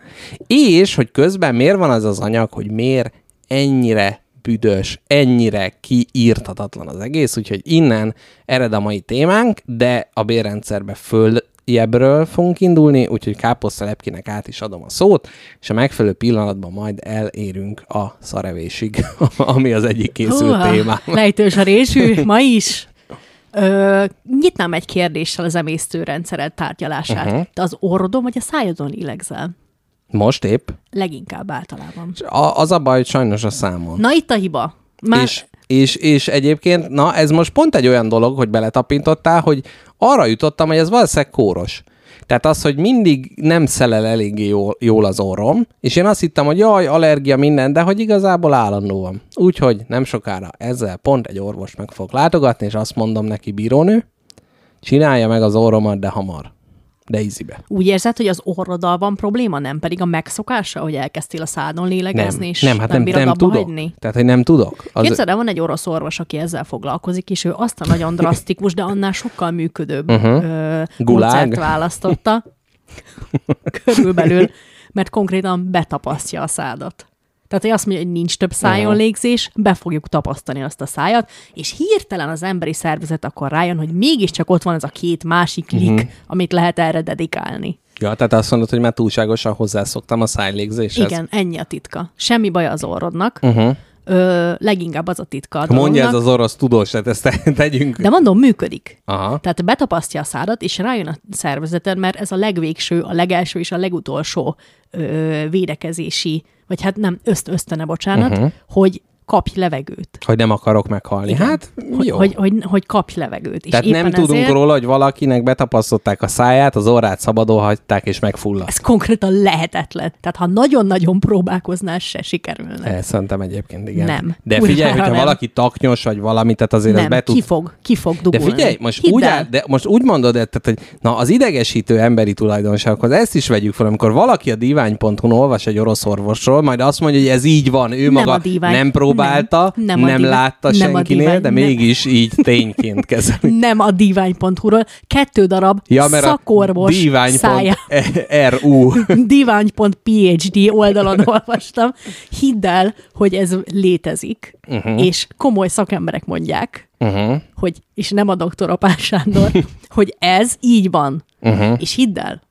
És hogy közben miért van az az anyag, hogy miért ennyire büdös, ennyire kiírtatatlan az egész, úgyhogy innen ered a mai témánk, de a bérrendszerbe följebbről fogunk indulni, úgyhogy Káposzta Lepkinek át is adom a szót, és a megfelelő pillanatban majd elérünk a szarevésig, ami az egyik készült Húha, témám. Lejtős a résű, ma is. Ö, nyitnám egy kérdéssel az emésztőrendszered tárgyalását. Uh-huh. Te az orrodon vagy a szájadon lélegzel? Most épp. Leginkább általában. A, az a baj, hogy sajnos a számon. Na itt a hiba. Már És, és, és egyébként, na ez most pont egy olyan dolog, hogy beletapintottál, hogy arra jutottam, hogy ez valószínűleg kóros. Tehát az, hogy mindig nem szelel eléggé jól, jól az orrom, és én azt hittem, hogy jaj, allergia minden, de hogy igazából állandó van. Úgyhogy nem sokára ezzel pont egy orvos meg fog látogatni, és azt mondom neki, bírónő, csinálja meg az orromat, de hamar. De ízibe. úgy érzed, hogy az orroddal van probléma, nem pedig a megszokása, hogy elkezdtél a szádon lélegezni, Nem, és nem, hát nem, bírod nem tudok. hagyni? Tehát, hogy nem tudok. Az, Képzeld el, van egy orosz orvos, aki ezzel foglalkozik, és ő azt a nagyon drasztikus, de annál sokkal működőbb uh-huh. Gulág? módszert választotta. Körülbelül, mert konkrétan betapasztja a szádat. Tehát, hogy azt mondja, hogy nincs több szájon légzés, be fogjuk tapasztani azt a szájat, és hirtelen az emberi szervezet akkor rájön, hogy mégiscsak ott van ez a két másik lik, Mhm. amit lehet erre dedikálni. Ja, tehát azt mondod, hogy már túlságosan hozzászoktam a szájlégzéshez. Igen, ennyi a titka. Semmi baj az orrodnak. Uh-huh. Ö, leginkább az a titka a Mondja ez az orosz tudós, tehát ezt te- tegyünk. De mondom, működik. Aha. Tehát betapasztja a szádat, és rájön a szervezeted, mert ez a legvégső, a legelső és a legutolsó ö, védekezési, vagy hát nem, öszt, ösztöne, bocsánat, uh-huh. hogy kapj levegőt. Hogy nem akarok meghalni. Hát, Hogy, jó. hogy, hogy, hogy kapj levegőt. Tehát és nem tudunk ezért róla, hogy valakinek betapasztották a száját, az orrát szabadon hagyták, és megfulladt. Ez konkrétan lehetetlen. Tehát ha nagyon-nagyon próbálkoznál, se sikerülne. Ez szerintem egyébként igen. Nem. De figyelj, hogyha nem. valaki taknyos, vagy valami, tehát azért ez nem, be tud... ki fog, ki fog De dugulni. figyelj, most Hidd úgy, áll, de most úgy mondod, tehát, hogy na, az idegesítő emberi tulajdonságokhoz ezt is vegyük fel, amikor valaki a divány.hu-n olvas egy orosz orvosról, majd azt mondja, hogy ez így van, ő Nem maga a divány. Nem próbálta, Nem. nem, Nem nem divány. látta Nem senkinél, divány. de Nem. mégis így tényként kezeli. Nem a divány.hu-ról, kettő darab Ja, mert szakorvos a szájá. divány.ru divány.phd oldalon olvastam. Hidd el, hogy ez létezik, uh-huh. és komoly szakemberek mondják, uh-huh. hogy, és nem a doktor Apás Sándor, hogy ez így van. Uh-huh. És hidd el,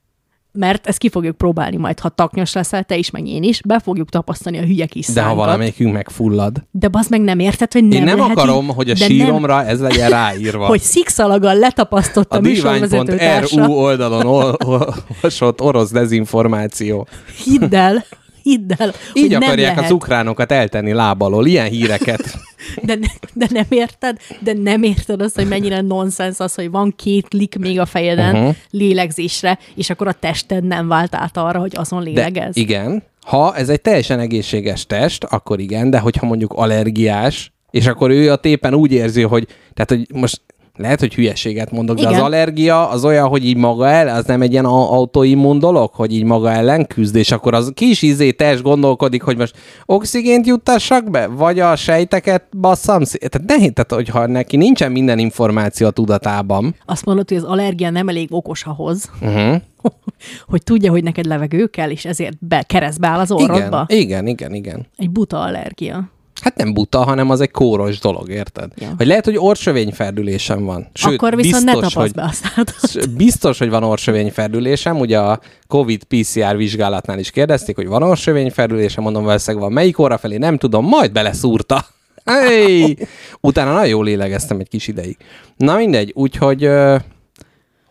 mert ezt ki fogjuk próbálni majd, ha taknyos leszel, te is, meg én is, be fogjuk tapasztani a hülye kis De ha valamelyikünk megfullad. De bazd meg nem érted, hogy nem Én nem lehet akarom, így, hogy a síromra ez legyen ráírva. Nem, hogy szikszalaggal letapasztott a, a a műsorvezető társa. oldalon ol- olvasott orosz dezinformáció. Hidd el, hidd el, Így akarják nem lehet. az ukránokat eltenni lábalól. Ilyen híreket De, ne, de nem érted, de nem érted azt, hogy mennyire nonsens az, hogy van két lik még a fejeden uh-huh. lélegzésre, és akkor a tested nem vált át arra, hogy azon De lélegez. igen, ha ez egy teljesen egészséges test, akkor igen, de hogyha mondjuk allergiás, és akkor ő a tépen úgy érzi, hogy, tehát, hogy most lehet, hogy hülyeséget mondok, de Igen. az allergia az olyan, hogy így maga el, az nem egy ilyen autoimmun dolog, hogy így maga ellen küzd, és akkor az kis izé test gondolkodik, hogy most oxigént juttassak be, vagy a sejteket basszam szét. Tehát nehéz, tehát hogyha neki nincsen minden információ a tudatában, Azt mondod, hogy az allergia nem elég okos ahhoz, uh-huh. hogy tudja, hogy neked levegő kell, és ezért be, keresztbe áll az orrodba. igen, igen, igen, igen. Egy buta allergia. Hát nem buta, hanem az egy kóros dolog, érted? Ja. Vagy lehet, hogy orsövényferdülésem van. Sőt, Akkor viszont ne biztos, tapaszd hogy, be a Biztos, hogy van orsövényferdülésem. Ugye a COVID PCR vizsgálatnál is kérdezték, hogy van orsövényferdülésem, mondom, valószínűleg van. Melyik orra felé nem tudom, majd beleszúrta. Hey! Utána nagyon jól lélegeztem egy kis ideig. Na mindegy, úgyhogy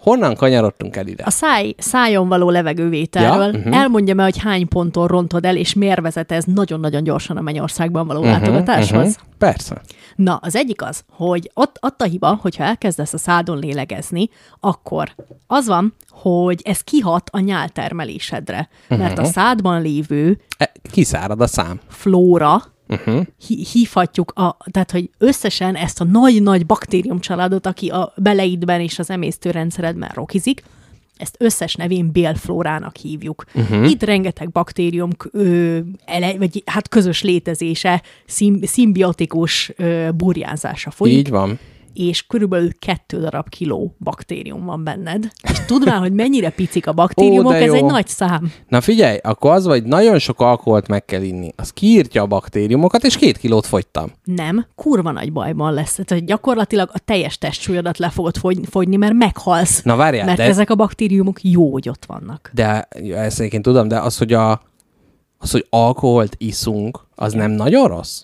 honnan kanyarodtunk el ide? A száj, szájon való levegővételről Ja, mhm. elmondja me, hogy hány ponton rontod el, és miért vezet ez nagyon-nagyon gyorsan a Mennyországban való uh-huh, látogatáshoz. Mhm, Persze. Na, az egyik az, hogy ott, ott a hiba, hogyha elkezdesz a szádon lélegezni, akkor az van, hogy ez kihat a nyáltermelésedre. Mert a szádban lévő E, kiszárad a szám. flóra, Uh-huh. hívhatjuk, a, tehát hogy összesen ezt a nagy-nagy baktériumcsaládot, aki a beleidben és az emésztőrendszeredben rokizik, ezt összes nevén bélflórának hívjuk. Uh-huh. Itt rengeteg baktérium ö, ele, vagy hát közös létezése, szim, szimbiotikus ö, burjánzása folyik, Így van. És körülbelül kettő darab kiló baktérium van benned. És tudván, hogy mennyire picik a baktériumok, Ó, ez egy nagy szám. Na figyelj, akkor az vagy nagyon sok alkoholt meg kell inni. Az kiírtja a baktériumokat, és két kilót fogytam. Nem, kurva nagy bajban lesz. Tehát gyakorlatilag a teljes testsúlyodat le fogod fogy- fogyni, mert meghalsz. Na várjál, mert de- ezek a baktériumok jó, hogy ott vannak. De ezt egyébként tudom, de az, hogy, a, az, hogy alkoholt iszunk, az nem nagyon rossz?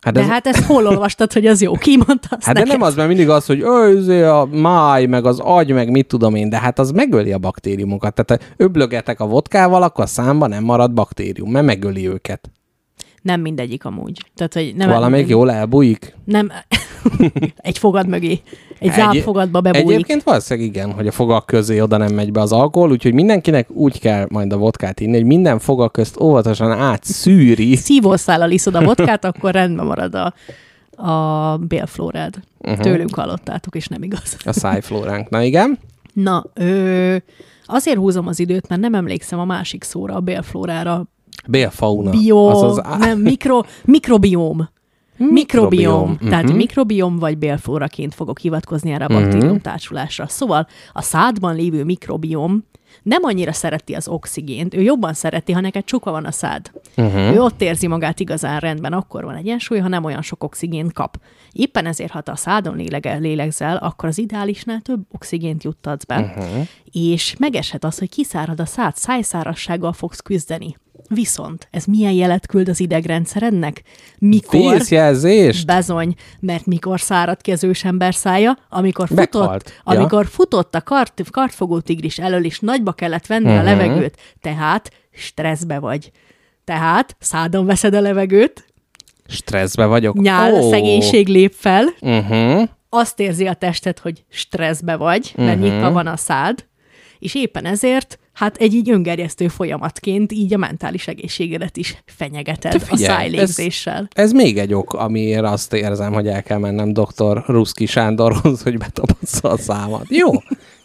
De. Hát de ez- hát ezt hol olvastad, hogy az jó? Ki mondta azt Hát de neked? nem az, mert mindig az, hogy "Ö, izé a máj, meg az agy, meg mit tudom én, de hát az megöli a baktériumokat. Tehát ha öblögetek a vodkával, akkor a számban nem marad baktérium, mert megöli őket. Nem mindegyik amúgy. Tehát, hogy nem, Valamelyik jól elbújik. Nem, egy fogad mögé, egy zápfogadba bebújik. Egyébként valószínűleg igen, hogy a fogak közé oda nem megy be az alkohol, úgyhogy mindenkinek úgy kell majd a vodkát inni, hogy minden fogak közt óvatosan átszűri. Szívószállal iszod a vodkát, akkor rendben marad a, a bélflórád. Uh-huh. Tőlünk hallottátok, és nem igaz. A szájflóránk. Na igen? Na, ö, azért húzom az időt, mert nem emlékszem a másik szóra, a bélflórára. Bélfauna. Bio, Az az á- nem, mikro, mikrobióm. Mikrobióm. Mikrobióm, Tehát mhm. mikrobióm vagy bélflóraként fogok hivatkozni erre a Mhm. baktérium társulásra. Szóval a szádban lévő mikrobióm nem annyira szereti az oxigént, ő jobban szereti, ha neked csuka van a szád. Uh-huh. Ő ott érzi magát igazán rendben, akkor van egyensúly, ha nem olyan sok oxigént kap. Éppen ezért, ha te a szádon lélege, lélegzel, akkor az ideálisnál több oxigént juttatsz be, uh-huh. és megeshet az, hogy kiszárad a szád, szájszárassággal fogsz küzdeni. Viszont ez milyen jelet küld az idegrendszerednek? Mikor... Vészjelzést? Bezony, mert mikor szárad ki az ősember szája, amikor futott, Meghalt. Ja. amikor futott a kart, kartfogó tigris elől, és nagyba kellett venni Mhm. uh-huh. a levegőt, tehát stresszbe vagy. Tehát szádon veszed a levegőt, Stresszbe vagyok. nyál, oh. szegénység lép fel, Uh-huh. azt érzi a tested, hogy stresszbe vagy, mert Mhm. uh-huh. nyitva van a szád, és éppen ezért, hát egy így öngerjesztő folyamatként így a mentális egészségedet is fenyegeted Te a figyelj, szájlégzéssel. Ez még egy ok, amiért azt érzem, hogy el kell mennem dr. Ruszki Sándorhoz, hogy betapassza a számat. Jó,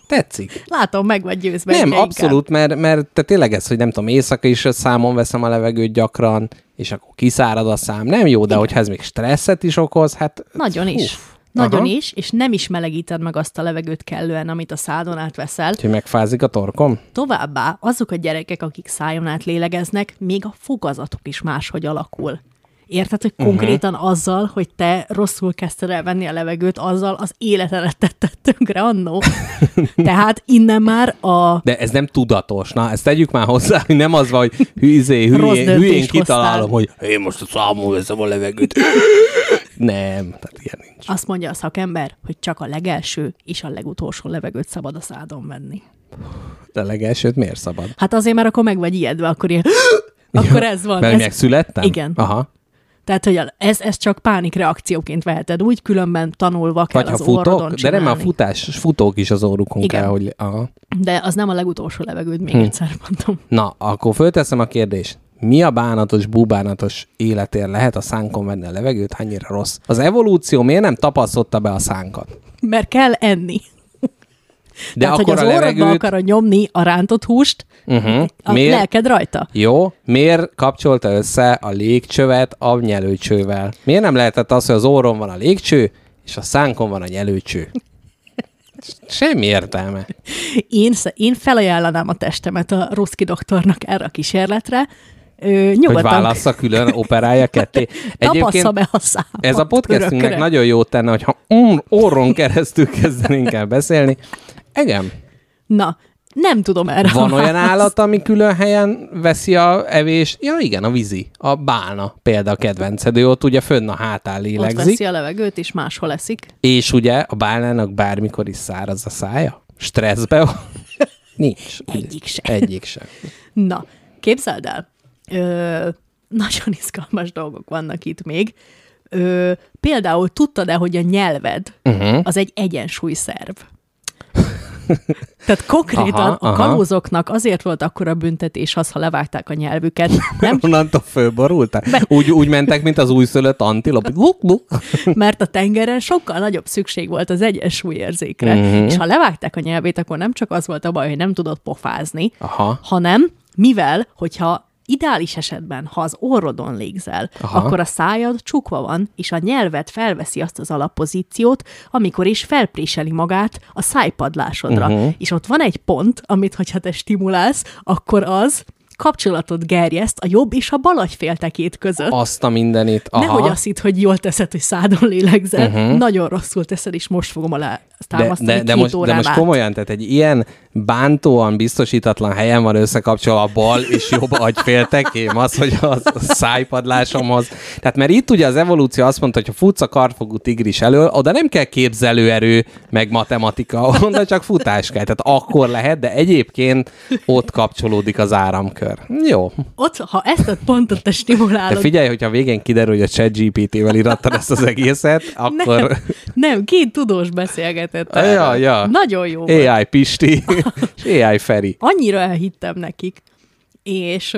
tetszik. Látom, meg vagy győzve. Nem, inkább. abszolút, mert, mert te tényleg ez, hogy nem tudom, éjszaka is számon veszem a levegőt gyakran, és akkor kiszárad a szám. Nem jó, de hogyha ez még stresszet is okoz, hát... Nagyon is. Nagyon Aha. is, és nem is melegíted meg azt a levegőt kellően, amit a szádon átveszel. Úgyhogy megfázik a torkom? Továbbá azok a gyerekek, akik szájon át lélegeznek, még a fogazatuk is máshogy alakul. Érted, hogy Mhm. konkrétan uh-huh. azzal, hogy te rosszul kezdted el venni a levegőt, azzal az életedet tetted tönkre annó. Tehát innen már a De ez nem tudatos. Na, ezt tegyük már hozzá, hogy nem az van, hogy Rossz hülyén, hülyén hoztál. kitalálom, hogy én most a számon veszem a levegőt. Nem, tehát ilyen nincs. azt mondja a szakember, hogy csak a legelső és a legutolsó levegőt szabad a szádon venni. De legelsőt miért szabad? Hát azért, mert akkor meg vagy ijedve, akkor ilyen, akkor ez van. Mert ez, megszülettem? Igen. Aha. Tehát, hogy a- ez, ez csak pánikreakcióként veheted úgy, különben tanulva kell Vagy ha az orrodon futok, de nem a futás, futók is az órukon Igen. kell, hogy... Aha. De az nem a legutolsó levegőd, még Hm. egyszer mondom. Na, akkor fölteszem a kérdést. Mi a bánatos, búbánatos életér lehet a szánkon venni a levegőt, annyira rossz? Az evolúció miért nem tapasztotta be a szánkat? Mert kell enni. De Tehát, akkor hogy az a levegőt... akarod nyomni a rántott húst, Uh-huh. a Miért? lelked rajta. Jó, miért kapcsolta össze a légcsövet a nyelőcsővel? Miért nem lehetett az, hogy az orron van a légcső, és a szánkon van a nyelőcső? Semmi értelme. Én, én felajánlanám a testemet a Ruszki doktornak erre a kísérletre. Ö, Hogy nyugodtan válassza külön, operálja ketté. tapassza be a számat. ez a podcastünknek örökre. nagyon jót tenne, hogyha orron keresztül kezdenénk el beszélni. Igen. Na, nem tudom erre Van olyan választ. állat, ami külön helyen veszi a evést? Ja, igen, a vízi. A bálna például a kedvenced. Ő ott ugye fönn a hátán Ott lélegzik. veszi a levegőt, és máshol eszik. És ugye a bálnának bármikor is száraz a szája? Stresszbe van? Nincs. Egyik sem. Egyik sem. Na, képzeld el, ö, nagyon izgalmas dolgok vannak itt még. Ö, például tudtad-e, hogy a nyelved uh-huh. az egy egyensúlyszerv? Tehát konkrétan Aha, aha, a aha. kalózoknak azért volt akkora büntetés az, ha levágták a nyelvüket. Nem, Onnantól fölborultál? Úgy, úgy mentek, mint az újszülött antilop. Mert a tengeren sokkal nagyobb szükség volt az egyensúlyérzékre. Mhm. Uh-huh. És ha levágták a nyelvét, akkor nem csak az volt a baj, hogy nem tudott pofázni, Aha. hanem mivel, hogyha ideális esetben, ha az orrodon légzel, Aha. Akkor a szájad csukva van, és a nyelved felveszi azt az alappozíciót, amikor is felpréseli magát a szájpadlásodra. Uh-huh. És ott van egy pont, amit, hogyha te stimulálsz, akkor az kapcsolatot gerjeszt a jobb és a bal agyféltekét között. Azt a mindenit. Aha. Nehogy azt hidd, hogy jól teszed, hogy szádon lélegzel. Uh-huh. Nagyon rosszul teszed, és most fogom alá de, támasztani de, de, két most, de most komolyan, tehát egy ilyen bántóan biztosítatlan helyen van összekapcsolva a bal és jobb agyféltekém, az, hogy a, szájpadlásomhoz. Tehát mert itt ugye az evolúció azt mondta, hogy ha futsz a kartfogú tigris elől, oda nem kell képzelőerő, meg matematika, onnan csak futás kell. Tehát akkor lehet, de egyébként ott kapcsolódik az áramkör. Jó. Ott, ha ezt a pontot te De stimulálod, figyelj, hogyha végén kiderül, hogy a ChatGPT-vel irattad ezt az egészet, akkor... nem, nem, két tudós beszélgetett. Ja, ja. Nagyon jó volt. AI Pisti AI Feri. Annyira elhittem nekik, és,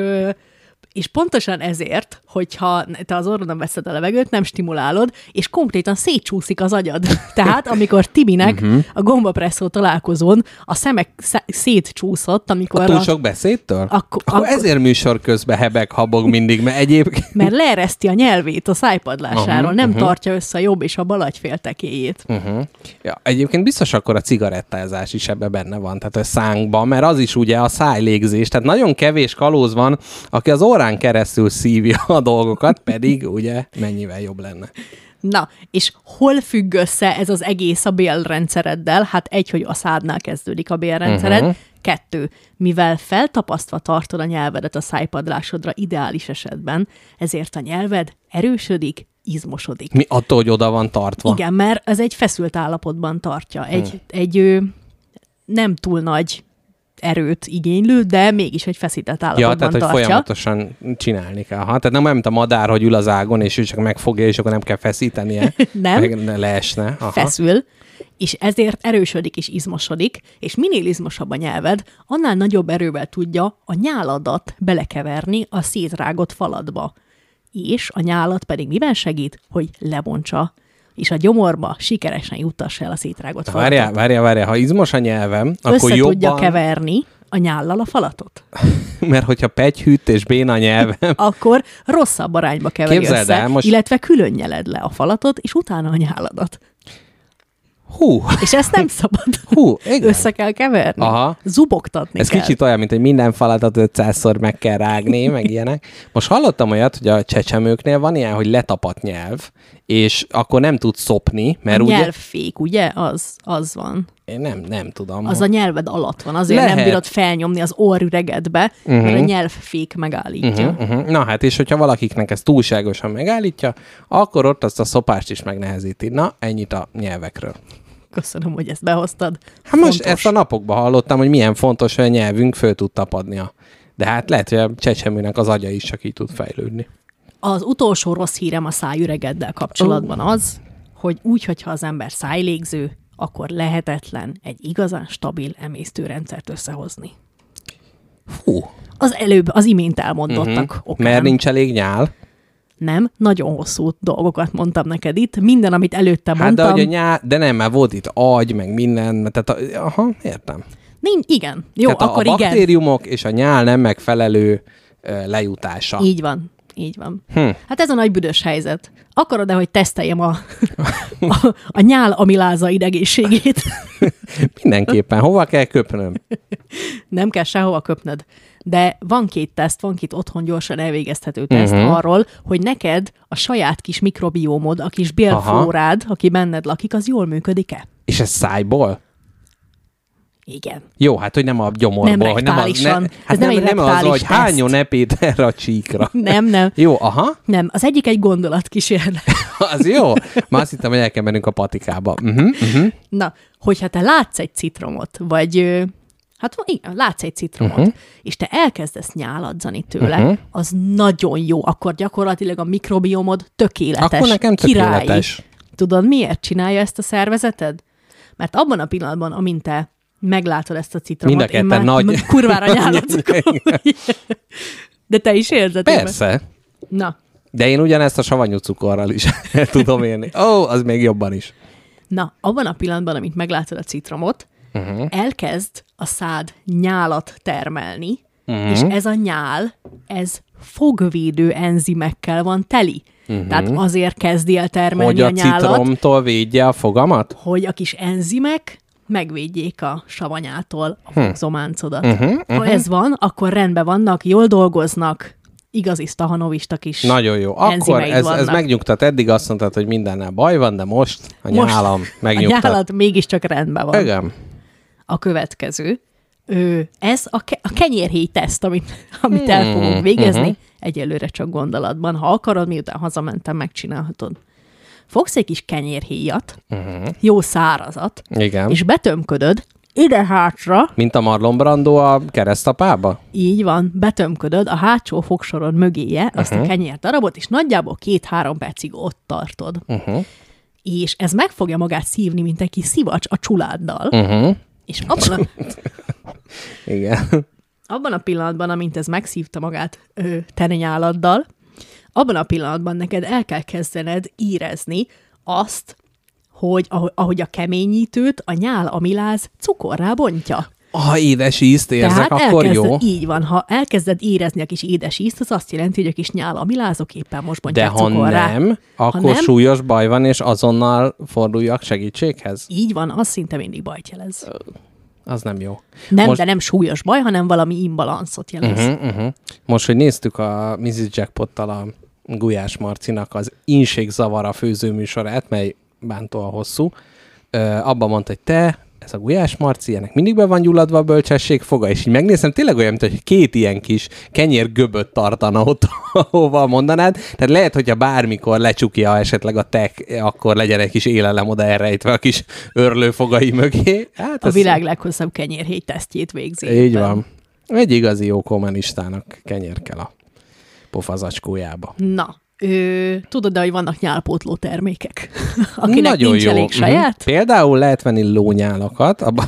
és pontosan ezért, hogyha te az orrodon veszed a levegőt, nem stimulálod, és konkrétan szétcsúszik az agyad. Tehát, amikor Timinek Mhm. a gombapresszó találkozón a szemek sze- szétcsúszott, amikor Túl a, sok beszédtől? Akkor- akkor, akkor- ezért műsor közben hebeg, habog mindig, mert egyébként... mert leereszti a nyelvét a szájpadlásáról, Aha, nem aha. tartja össze a jobb és a bal agyféltekéjét. Uh-huh. Ja, egyébként biztos akkor a cigarettázás is ebbe benne van, tehát a szánkban, mert az is ugye a szájlégzés, tehát nagyon kevés kalóz van, aki az órán keresztül szívja a dolgokat, pedig ugye mennyivel jobb lenne. Na, és hol függ össze ez az egész a bélrendszereddel? Hát egy, hogy a szádnál kezdődik a bélrendszered. Uh-huh. Kettő, mivel feltapasztva tartod a nyelvedet a szájpadlásodra ideális esetben, ezért a nyelved erősödik, izmosodik. Mi attól, hogy oda van tartva. Igen, mert ez egy feszült állapotban tartja. Egy, Hmm. egy ő, nem túl nagy erőt igénylő, de mégis egy feszített állapotban Ja, tehát, hogy tartja. folyamatosan csinálni kell. Ha, tehát nem olyan, mint a madár, hogy ül az ágon, és ő csak megfogja, és akkor nem kell feszítenie. Nem. Meg ne leesne. Aha. feszül, és ezért erősödik és izmosodik, és minél izmosabb a nyelved, annál nagyobb erővel tudja a nyáladat belekeverni a szétrágott faladba. És a nyálat pedig miben segít? Hogy lebontsa, és a gyomorba sikeresen juttassa el a szétrágott falatot. Várjál, várjál, várjál. Ha izmos a nyelvem, akkor Össze jobban... tudja keverni a nyállal a falatot. Mert hogyha pegyhűt és béna a nyelvem, Akkor rosszabb arányba keveri Képzeld össze, el, most- illetve külön nyeled le a falatot, és utána a nyáladat. hú, És ezt nem szabad. hú, igen. Össze kell keverni. Aha. Zubogtatni Ez kell. kicsit olyan, mint hogy minden falatot 500-szor meg kell rágni, meg ilyenek. Most hallottam olyat, hogy a csecsemőknél van ilyen, hogy letapadt nyelv, és akkor nem tud szopni, mert ugye... nyelvfék, ugye? Az, az van. Én nem, nem tudom. Az a nyelved alatt van. Azért Lehet. nem bírod felnyomni az orrüregedbe, uh-huh. mert a nyelvfék megállítja. Uh-huh. Uh-huh. Na hát, és hogyha valakiknek ez túlságosan megállítja, akkor ott azt a szopást is megnehezíti. Na, ennyit a nyelvekről. Köszönöm, hogy ezt behoztad. Hát most Fontos. ezt a napokban hallottam, hogy milyen fontos, hogy a nyelvünk föl tud tapadnia. De hát lehet, hogy a csecsemőnek az agya is csak így tud fejlődni. Az utolsó rossz hírem a szájüregeddel kapcsolatban az, hogy úgy, hogyha az ember szájlégző, akkor lehetetlen egy igazán stabil emésztőrendszert összehozni. Hú, Az előbb, az imént elmondottak uh-huh. okán. mert nincs elég nyál. Nem, nagyon hosszú dolgokat mondtam neked itt. Minden, amit előtte Hát mondtam. de, hogy a nyál, de nem, mert volt itt agy, meg minden, tehát a, aha, értem. Nincs, igen. Jó, tehát akkor a, a igen. baktériumok és a nyál nem megfelelő lejutása. Így van. Így van. Hm. Hát ez a nagy büdös helyzet. Akarod-e, hogy teszteljem a, a, a nyál amiláza idegészségét? Mindenképpen. Hova kell köpnöm? Nem kell sehova köpnöd. De van két teszt, van két otthon gyorsan elvégezhető teszt uh-huh. arról, hogy neked a saját kis mikrobiómod, a kis bélflórád, aki benned lakik, az jól működik-e? És ez szájból? Igen. Jó, hát hogy nem a gyomorból. Nem hogy nem rektálisan. ne, Ez hát nem nem, egy nem az, hogy teszt. hányon epét erre a csíkra. Nem, nem. Jó, aha, Nem, az egyik egy gondolatkísérlet. az jó. Már azt hittem, hogy el kell mennünk a patikába. Uh-huh, uh-huh. Na, hogyha te látsz egy citromot, vagy hát igen, látsz egy citromot, uh-huh. és te elkezdesz nyáladzani tőle, uh-huh. az nagyon jó. Akkor gyakorlatilag a mikrobiomod tökéletes. Akkor nekem királyi. tökéletes. Tudod, miért csinálja ezt a szervezeted? Mert abban a pillanatban, amint te meglátod ezt a citromot, Mind a ketten nagy- kurvára nyáladsz. De te is érzed? Persze. Na, De én ugyanezt a savanyú cukorral is el tudom érni. Ó, oh, az még jobban is. Na, abban a pillanatban, amit meglátod a citromot, uh-huh. elkezd a szád nyálat termelni, uh-huh. és ez a nyál, ez fogvédő enzimekkel van teli. Uh-huh. Tehát azért kezdi el termelni Hogy a a nyálat, citromtól védje a fogamat? hogy a kis enzimek megvédjék a savanyától a fogzománcodat. Uh-huh, uh-huh. Ha ez van, akkor rendben vannak, jól dolgoznak, igazi stahanovistak is. Nagyon jó. Akkor ez, ez vannak. megnyugtat. Eddig azt mondtad, hogy mindennel baj van, de most a Most nyálam a megnyugtat. nyálat mégiscsak rendben van. Igen. a következő. Ö, ez a, ke- a kenyérhéj teszt, amit, amit Hmm, el fogunk végezni, uh-huh. egyelőre csak gondolatban. Ha akarod, miután hazamentem, megcsinálhatod. Fogsz egy kis kenyérhéjat, uh-huh. jó szárazat, Mhm. Igen. és betömködöd ide-hátra, Mint a Marlon Brando a keresztapába? így van, betömködöd a hátsó fogsorod mögéje azt Mhm. uh-huh. a kenyér darabot, és nagyjából két-három percig ott tartod. Uh-huh. És ez meg fogja magát szívni, mint egy kis szivacs a csuláddal, Uh-huh. és abban a, Igen. abban a pillanatban, amint ez megszívta magát ö, terenyálladdal, abban a pillanatban neked el kell kezdened érezni azt, hogy ahogy, a keményítőt a nyál amiláz cukorrá bontja. Ha édes ízt érzek, akkor jó. így van, ha elkezded érezni a kis édes ízt, az azt jelenti, hogy a kis nyál amilázok éppen most De bontják ha cukorrá. nem, akkor nem- súlyos baj van, és azonnal forduljak segítséghez? Így van, az szinte mindig bajt jelez. Az nem jó. Nem, most- de nem súlyos baj, hanem valami imbalanszot jelez. Uh-huh, uh-huh. Most, hogy néztük a Mrs. Jackpottal a Gulyás Marcinak az Inségzavara főzőműsorát, mely bántóan hosszú, abban mondta, hogy te, ez a Gulyás Marci, ennek mindig be van gyulladva a bölcsesség foga, és így megnézem, tényleg olyan, mint hogy két ilyen kis kenyér göböt tartana ott, ahova mondanád. Tehát lehet, hogyha bármikor lecsukja esetleg a tek, akkor legyen egy kis élelem oda elrejtve a kis örlőfogai mögé. Hát A ez- világ leghosszabb kenyérhéj tesztjét végzi. így van. Egy igazi jó kommunistának kenyér kell a pofazacskójába. Na, ö, tudod, hogy vannak nyálpótló termékek, akinek Nagyon nincs jó. elég Mhm. saját, Például lehet venni lónyálakat, abban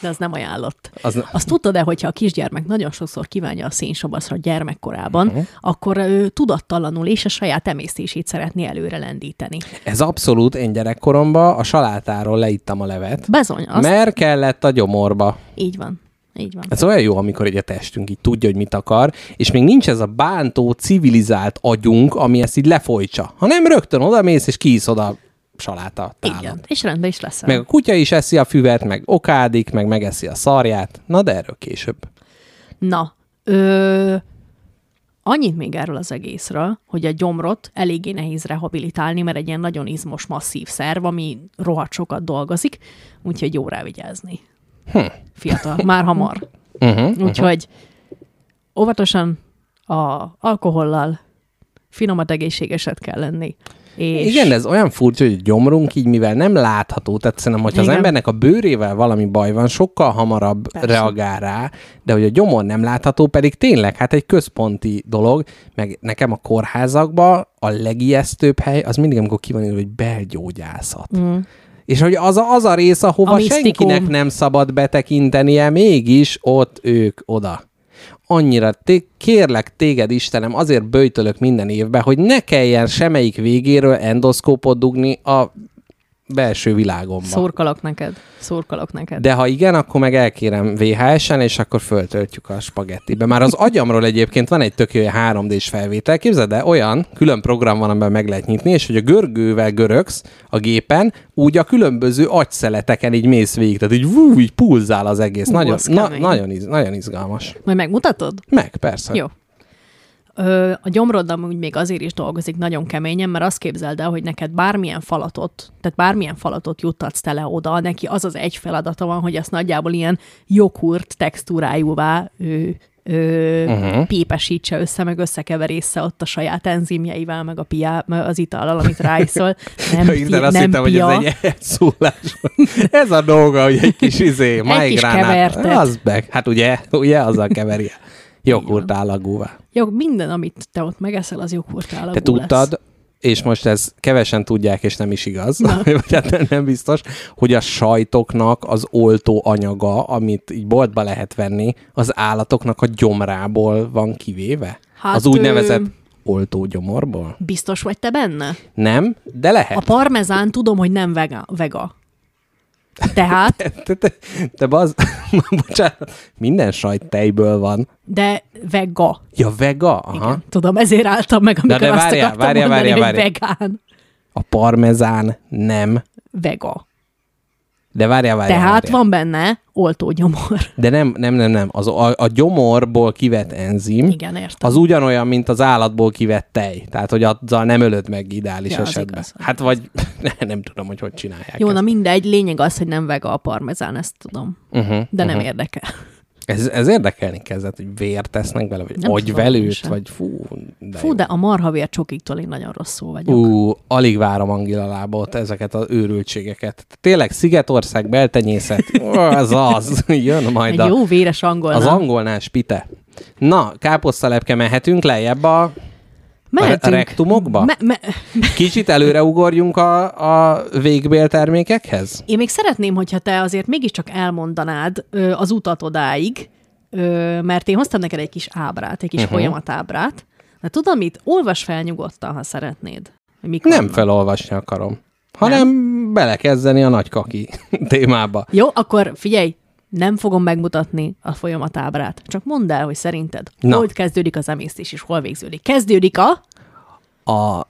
de az nem ajánlott. az, Azt tudtad e hogyha a kisgyermek nagyon sokszor kívánja a szénsabaszra gyermekkorában, uh-huh. akkor ő tudattalanul és a saját emésztését szeretné előre lendíteni. ez abszolút én gyerekkoromban a salátáról leittam a levet, Bezony, azt mert kellett a gyomorba. így van. Így van. Ez olyan jó, amikor egy a testünk így tudja, hogy mit akar, és még nincs ez a bántó, civilizált agyunk, ami ezt így lefolytsa, hanem rögtön odamész, és kiiszod a saláta tálat. Igen. És rendben is lesz. Meg a kutya is eszi a füvet, meg okádik, meg megeszi a szarját. Na, de erről később. Na, ö, annyit még erről az egészről, hogy a gyomrot eléggé nehéz rehabilitálni, mert egy ilyen nagyon izmos, masszív szerv, ami rohadt sokat dolgozik, úgyhogy jó rá vigyázni. Hm. Fiatal, már hamar. Uh-huh. Úgyhogy óvatosan a alkohollal finomat egészségeset kell lenni. És Igen, ez olyan furcsa, hogy a gyomrunk így, mivel nem látható, tehát szerintem, hogyha az Igen. embernek a bőrével valami baj van, sokkal hamarabb Persze. reagál rá, de hogy a gyomor nem látható, pedig tényleg, hát egy központi dolog, meg nekem a kórházakban a legijesztőbb hely, az mindig, amikor ki van írva, hogy belgyógyászat. Mm. És hogy az a, az a rész, ahova A misztikum. senkinek nem szabad betekintenie, mégis ott ők oda. Annyira, té- kérlek téged Istenem, azért böjtölök minden évben, hogy ne kelljen semmelyik végéről endoszkópot dugni a belső világomba. szurkolok neked. Szurkolok neked. De ha igen, akkor meg elkérem VHS-en, és akkor föltöltjük a spagettibe. Már az agyamról egyébként van egy tök jó 3D-s felvétel, képzeld, de olyan külön program van, amiben meg lehet nyitni, és hogy a görgővel görögsz a gépen, úgy a különböző agyszeleteken így mész végig, tehát így, vú, így pulzál az egész. Ú, nagyon, na, nagyon, iz, nagyon izgalmas. Majd megmutatod? Meg, persze. Jó. A gyomrod amúgy még azért is dolgozik nagyon keményen, mert azt képzeld el, hogy neked bármilyen falatot, tehát bármilyen falatot juttatsz tele oda, neki az az egy feladata van, hogy azt nagyjából ilyen joghurt textúrájúvá ő, ö, uh-huh. pépesítse össze, meg összekeverésze ott a saját enzimjeivel, meg a piá, meg az itallal, amit ráiszol. Nem, Ja, Isten, azt nem hittem, hogy ez egy elszólás. ez a dolga, hogy egy kis izé, májgránát. Az meg. Hát ugye, ugye azzal keveri. Joghurt állagúvá. Jó, minden, amit te ott megeszel, az joghurt állagú Te tudtad, és most ez kevesen tudják, és nem is igaz, vagy hát nem- biztos, hogy a sajtoknak az oltó anyaga, amit így boltba lehet venni, az állatoknak a gyomrából van kivéve? Hát, az úgynevezett ö- oltógyomorból? Biztos vagy te benne? Nem, de lehet. A parmezán tudom, hogy nem vega. vega. Tehát, Te, te, te baz... Bocsánat, minden sajt tejből van. de vega. Ja, vega? Aha. Igen, tudom, ezért álltam meg, amikor de azt várjál, akartam várjál, mondani, várjál, hogy várjál. vegán. A parmezán nem. Vega. De várjál, várjál. Tehát várjál. van benne oltógyomor. De nem, nem, nem, nem. Az, a, a gyomorból kivett enzim, Igen, értem. az ugyanolyan, mint az állatból kivett tej. Tehát, hogy azzal nem ölöd meg ideális Ja, esetben. igaz, az hát vagy nem tudom, hogy hogy csinálják Jó, ezt. na mindegy, lényeg az, hogy nem vega a parmezán, ezt tudom. Uh-huh, De nem érdekel. Ez, ez érdekelni kezdett, hogy vért tesznek bele, vagy Nem agyvelőt, vagy fú, de Fú, jó. de a marhavér csokiktól én nagyon rosszul vagyok. Ú, alig várom Angila lábot, ezeket az őrültségeket. Tényleg Szigetország beltenyészet, az az, jön majd Egy a, jó véres angol. az nem? angolnál spite. Na, káposztalepke, mehetünk lejjebb a Mehetünk. a rektumokba? Me- me- Kicsit előre ugorjunk a, a végbél termékekhez? Én még szeretném, hogyha te azért mégiscsak elmondanád ö, az utat odáig, ö, mert én hoztam neked egy kis ábrát, egy kis uh-huh. folyamatábrát. De tudod mit? Olvas fel nyugodtan, ha szeretnéd. Mik Nem vannak. felolvasni akarom, hanem belekezdeni a nagy kaki témába. Jó, akkor figyelj, nem fogom megmutatni a folyamatábrát. Csak mondd el, hogy szerinted Na. hol kezdődik az emésztés, és hol végződik. Kezdődik a... A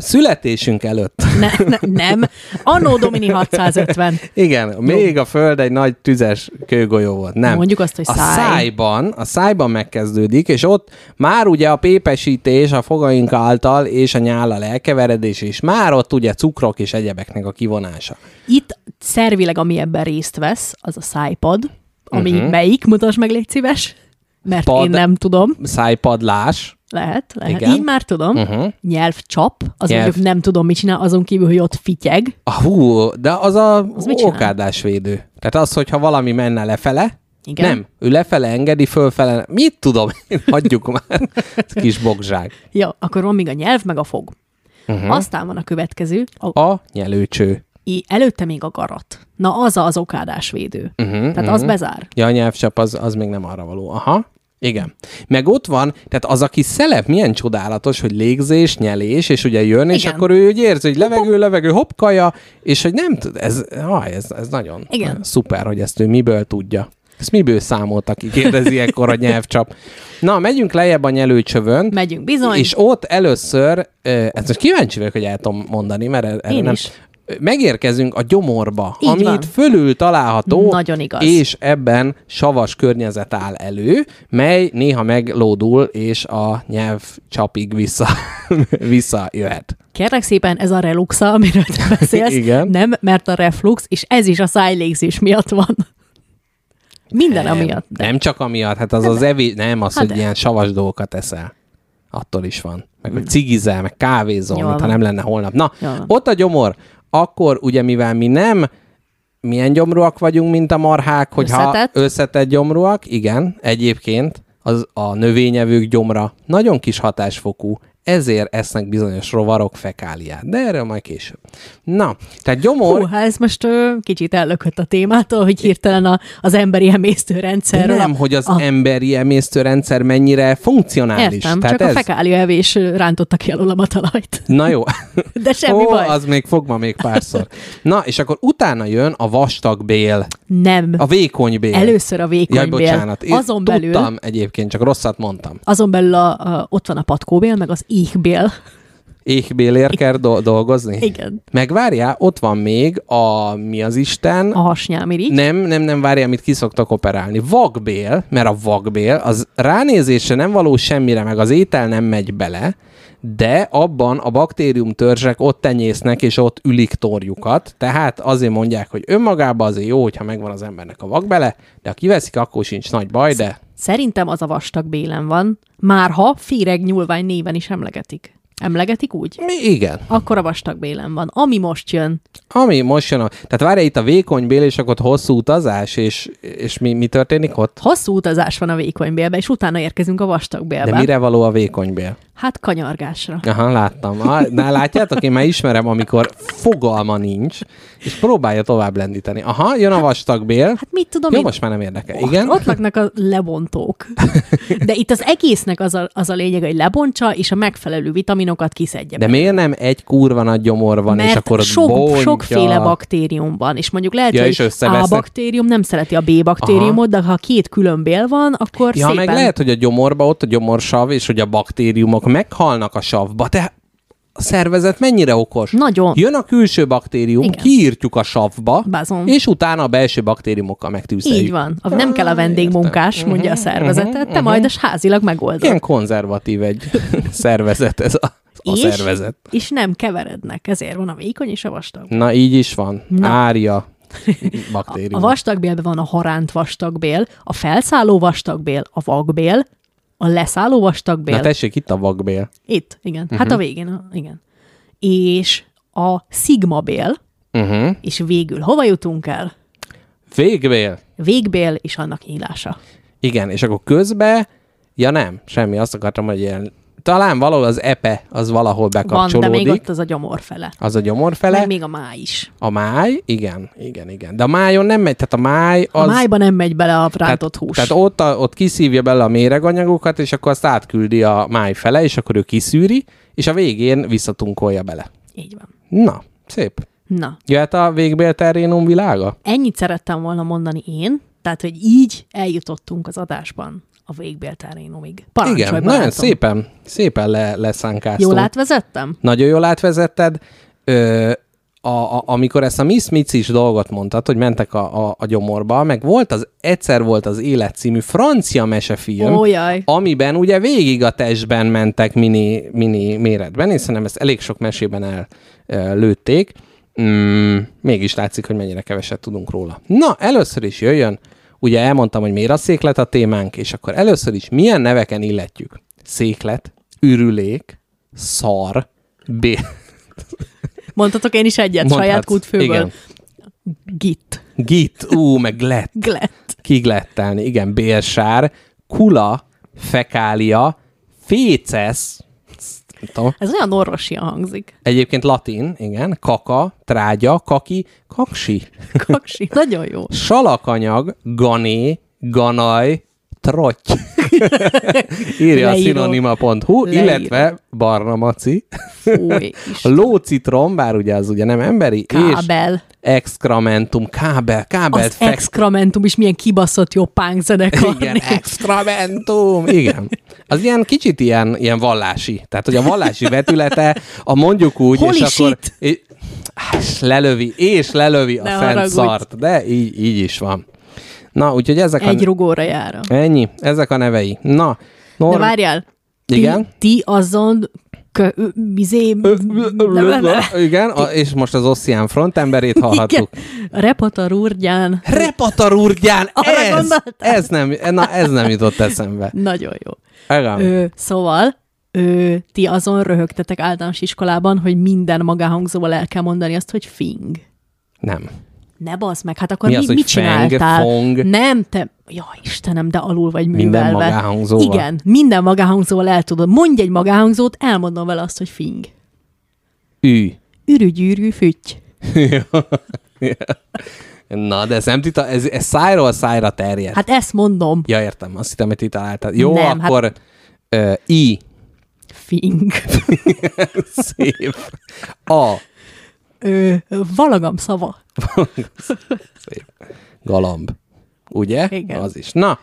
születésünk előtt Ne, ne, nem. Annó Domini 650. Igen, még a Föld egy nagy tüzes kőgolyó volt. Nem. Mondjuk azt, hogy a száj. szájban, a szájban megkezdődik, és ott már ugye a pépesítés a fogaink által és a nyállal elkeveredés, és már ott ugye cukrok és egyebeknek a kivonása. Itt szervileg, ami ebben részt vesz, az a szájpad, ami uh-huh. melyik, mutasd meg, légy szíves. Mert Pad. én nem tudom. Szájpadlás. Lehet, lehet. Igen. Így már tudom. Uh-huh. Uh-huh. Nyelvcsap, az Nyelv- mondjuk nem tudom, mit csinál, azon kívül, hogy ott fityeg. Ah, hú, de az a Az okádásvédő. Tehát az, hogyha valami menne lefele, Igen. nem, ő lefele engedi, fölfele, mit tudom, hagyjuk már, Ez kis bogzsák. Jó, akkor van még a nyelv, meg a fog. Uh-huh. Aztán van a következő, a, A nyelőcső. i- előtte még a garat. Na, az az okádásvédő. Uh-huh, Tehát az bezár. Ja, a nyelvcsap az, az még nem arra való. Aha. Igen. Meg ott van, tehát az, aki szelep, milyen csodálatos, hogy légzés, nyelés, és ugye jön, és Igen. akkor ő úgy érzi, hogy levegő, levegő, hopp, kaja, és hogy nem tud, ez, ah, ez, ez nagyon Igen. szuper, hogy ezt ő miből tudja. Ezt miből számolta ki, kérdezi ekkor a nyelvcsap. Na, megyünk lejjebb a nyelőcsövön, Megyünk bizony. és ott először, ezt most kíváncsi vagyok, hogy el tudom mondani, mert erre nem. is. Megérkezünk a gyomorba, Így amit van. fölül található, Nagyon igaz. és ebben savas környezet áll elő, mely néha meglódul, és a nyelv csapig vissza, visszajöhet. Kérlek szépen, ez a reluxa, amiről te beszélsz. Igen. Nem, mert a reflux, és ez is a szájlégzés miatt van. Minden amiatt. De. Nem csak amiatt, hát az az evés, nem az, Hát hogy de. ilyen savas dolgokat eszel. attól is van. Meg hogy cigizel, meg kávézol, mintha van. nem lenne holnap. Na, Jól ott a gyomor, akkor ugye mivel mi nem milyen gyomruak vagyunk, mint a marhák, hogyha Összetett. összetett gyomruak, igen, egyébként az a növényevők gyomra nagyon kis hatásfokú, ezért esznek bizonyos rovarok fekáliát. De erről majd később. Na, tehát gyomor... Hú, hát ez most ö, kicsit ellökött a témától, hogy hirtelen a, az emberi De emésztőrendszerről. nem, hogy az a, emberi emésztőrendszer mennyire funkcionális. Értem, Tehát csak ez... a fekália evés rántotta ki alólam a talajt. Na jó. De semmi Ó, baj. az még fog ma még párszor. Na, és akkor utána jön a vastag bél, Nem. a vékony bél. Először a vékony Jaj, bél. bocsánat. Én Azon belül, Tudtam egyébként, csak rosszat mondtam. azon belül a, a, ott van a patkóbél, meg az éhbél. Éhbélért kell do- dolgozni? Igen. Megvárjál, ott van még a, mi az Isten? A hasnyálmirigy. Nem, nem, nem, várjál, amit ki szoktak operálni. Vakbél, mert a vakbél, az ránézésre nem való semmire, meg az étel nem megy bele, de abban a baktérium törzsek ott tenyésznek, és ott ülik torjukat, tehát azért mondják, hogy önmagában azért jó, hogyha megvan az embernek a vakbele, de ha kiveszik, akkor sincs nagy baj, de Szerintem az a vastag bélen van, már ha féreg nyúlvány néven is emlegetik. Emlegetik úgy? mi, igen. Akkor a vastag bélen van. Ami most jön, Ami most jön a... Tehát várjál, itt a vékony bél, és akkor hosszú utazás, és, és mi, mi történik ott? hosszú utazás van a vékony bélbe, és utána érkezünk a vastag bélbe. De mire való a vékony bél? Hát kanyargásra. Aha, láttam. Ah, Na, látjátok, én már ismerem, amikor fogalma nincs, és próbálja tovább lendíteni. Aha, jön a vastag bél. Hát mit tudom Jó, én? most már nem érdekel. Igen? Ott laknak a lebontók. De itt az egésznek az a, az a lényeg, hogy lebontsa, és a megfelelő vitaminokat kiszedje. De belőle. miért nem egy kurva nagy gyomor van, és Mert akkor ott sok, bontja? sokféle baktérium van, és mondjuk lehet, Ja, és hogy A baktérium nem szereti a B baktériumot, de ha két külön bél van, akkor Ja, szépen... meg lehet, hogy a gyomorba ott a gyomorsav, és hogy a baktériumok meghalnak a savba, de a szervezet mennyire okos? Nagyon. Jön a külső baktérium, Igen. kiírtjuk a savba, Bazom. és utána a belső baktériumokkal megtűzheljük. Így van. A- Nem kell a vendégmunkás, mondja a szervezetet, te majd a házilag megoldod. Ilyen konzervatív egy szervezet ez a, a és, szervezet. és nem keverednek, ezért van a vékony és a vastag. Na, így is van. Na. Árja A baktérium. vastagbélben van a haránt vastagbél, a felszálló vastagbél, a vakbél, a leszálló vastagbél. Na tessék, itt a vakbél. Itt, igen. Mhm. Hát a végén, a, igen. És a szigmabél, Uh-huh. és végül hova jutunk el? Végbél. Végbél és annak nyílása. Igen, és akkor közbe, ja nem, semmi, azt akartam, hogy ilyen, talán valahol az epe, az valahol Van, de bekapcsolódik. még ott az a gyomor fele. Az a gyomor fele. Meg még a máj is. A máj, igen, igen, igen. De a májon nem megy, tehát a máj A az... májba nem megy bele a rántott hús. tehát ott, a, ott kiszívja bele a méreganyagokat, és akkor azt átküldi a máj fele, és akkor ő kiszűri, és a végén visszatunkolja bele. Így van. Na, szép. Na, Jöhet a végbélterénum világa? ennyit szerettem volna mondani én, tehát, hogy így eljutottunk az adásban a végbélterénumig. Parancsolj, Igen, barátom. nagyon szépen, szépen le, leszánkáztunk. Jól átvezettem? Nagyon jól átvezetted. Ö, a, a, amikor ezt a Miss Micis dolgot mondtad, hogy mentek a, a, a gyomorba, meg volt az, egyszer volt az Élet című francia mesefilm, Ó, jaj. amiben ugye végig a testben mentek mini, mini méretben, és szerintem ezt elég sok mesében ellőtték. Mm, mégis látszik, hogy mennyire keveset tudunk róla. Na, először is jöjjön, ugye elmondtam, hogy miért a széklet a témánk, és akkor először is milyen neveken illetjük? Széklet, ürülék, szar, bé... Mondhatok én is egyet saját Mondhatsz. kútfőből. Igen. Git. Git, ú, meg glett, Glett. kiglettelni, igen, bélsár, kula, fekália, fécesz, tudom, Ez olyan orvosia hangzik. Egyébként latin, igen, kaka, trágya, kaki, kaksi, Kaksi. Nagyon jó. salakanyag, gané, ganaj, trotty. Írja a szinonima.hu, Leíró. illetve barna maci, Fúj. a lócitrom, bár ugye az ugye nem emberi, és Kábel. exkramentum, kábel, kábelt Az fek... exkramentum is milyen kibaszott jó punk zenekar. Igen, extramentum, igen. Az ilyen kicsit ilyen, ilyen vallási. Tehát, hogy a vallási vetülete, a mondjuk úgy, Holy és akkor... shit! És, és lelövi, és lelövi a Ne fent haragudj. szart. De így, így is van. Na, úgyhogy ezek Egy a... rugóra jár. Ennyi, ezek a nevei. Na, De Norm... várjál. Ti, Igen? Ti azon kö, ö, izé, Igen, a, és most az Ossian frontemberét hallhattuk. Igen. Repatarurgyán. Repatarurgyán, Arra ez, gondoltál? ez nem, na, ez nem jutott eszembe. Nagyon jó. Igen. Ö, szóval Ö, ti azon röhögtetek általános iskolában, hogy minden magánhangzóval el kell mondani azt, hogy fing. Nem. Ne bazd meg, hát akkor Mi mi, az, mit feng, csináltál? fong? Nem, te... Ja, Istenem, de alul vagy Minden művelve. magánhangzóval? Igen, minden magánhangzóval el tudod. Mondj egy magánhangzót, elmondom vele azt, hogy fing. Ü. Ürügyűrű fütty. Na, de ez nem tita, ez, ez szájról szájra terjed. Hát ezt mondom. Ja, értem, azt hittem, hogy ti találtad. Jó, Nem, hát- akkor ö, I. Fing. Szép. A. Ö, valagam szava. Szép. Galamb. Ugye? Igen. Az is. Na,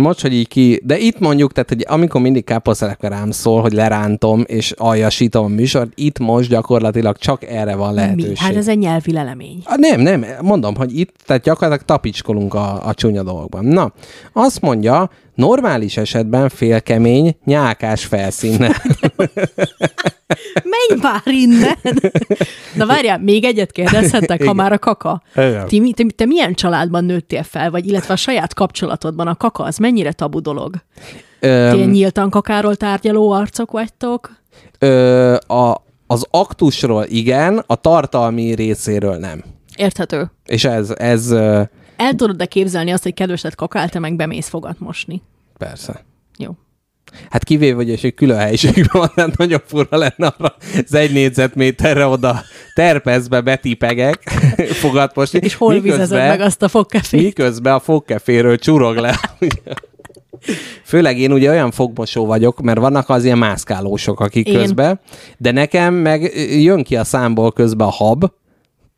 most, hogy így ki, de itt mondjuk, tehát, hogy amikor mindig káposztelepke rám szól, hogy lerántom és aljasítom a műsort, itt most gyakorlatilag csak erre van lehetőség. Mi? Hát ez egy nyelvi lelemény. Ah, Nem, nem, mondom, hogy itt, tehát gyakorlatilag tapicskolunk a, a csúnya dolgokban. Na, azt mondja, normális esetben félkemény, nyálkás felszínnel. Menj már innen! Na várjál, még egyet kérdezhetek, ha már a kaka. Ti, te, te milyen családban nőttél fel, vagy illetve a saját kapcsolatodban a kaka, az mennyire tabu dolog? Ti Öm, nyíltan kakáról tárgyaló arcok vagytok? ö, a, az aktusról igen, a tartalmi részéről nem. Érthető. És ez, ez El tudod-e képzelni azt, hogy kedvesed kakál, te meg bemész fogat mosni? persze. Jó. Hát kivéve, hogy és egy külön helyiségben van, hát nagyon fura lenne arra az egy négyzetméterre oda terpezbe betipegek, fogad most. És hol vizezed meg azt a fogkefét? Miközben a fogkeféről csurog le. Főleg én ugye olyan fogmosó vagyok, mert vannak az ilyen mászkálósok, akik Én. közben, de nekem meg jön ki a számból közben a hab,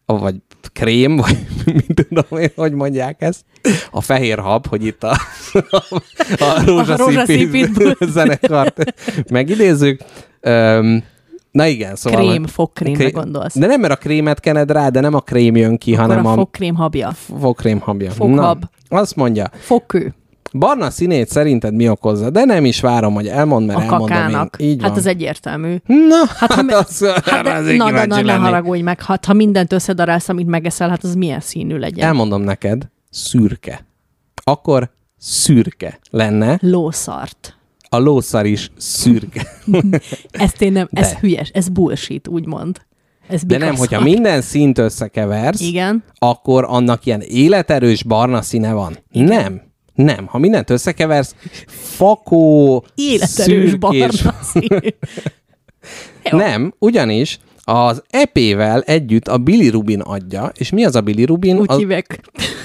vagy krém, vagy mit tudom én, hogy mondják ezt. A fehér hab, hogy itt a, a rózsaszín Pitbull. zenekart megidézzük. Öm, na igen, szóval... Krém, fogkrémre kré- gondolsz. De nem, mert a krémet kened rá, de nem a krém jön ki, Akkor hanem a a, fogkrém habja. fogkrém habja. Foghab. Na, azt mondja, Fogkő. Barna színét szerinted mi okozza? De nem is várom, hogy elmond, mert A elmondom kakának. én. Így hát van. az egyértelmű. Na, Hát, me- az, Hát de, azért na, kíváncsi na, ne haragudj meg, hát, ha mindent összedarálsz, amit megeszel, hát az milyen színű legyen? Elmondom neked, szürke. Akkor szürke lenne, Lószart. a lószar is szürke. Ezt én nem, ez De. hülyes, ez bullshit, úgymond. Ez De nem, hogyha minden színt összekeversz, Igen. akkor annak ilyen életerős barna színe van. Nem. Nem. Ha mindent összekeversz, fakó, Életerős szürkés, barna színű. Jó. Nem, ugyanis az EP-vel együtt a bilirubin adja, és mi az a bilirubin? Úgy Az... hívek.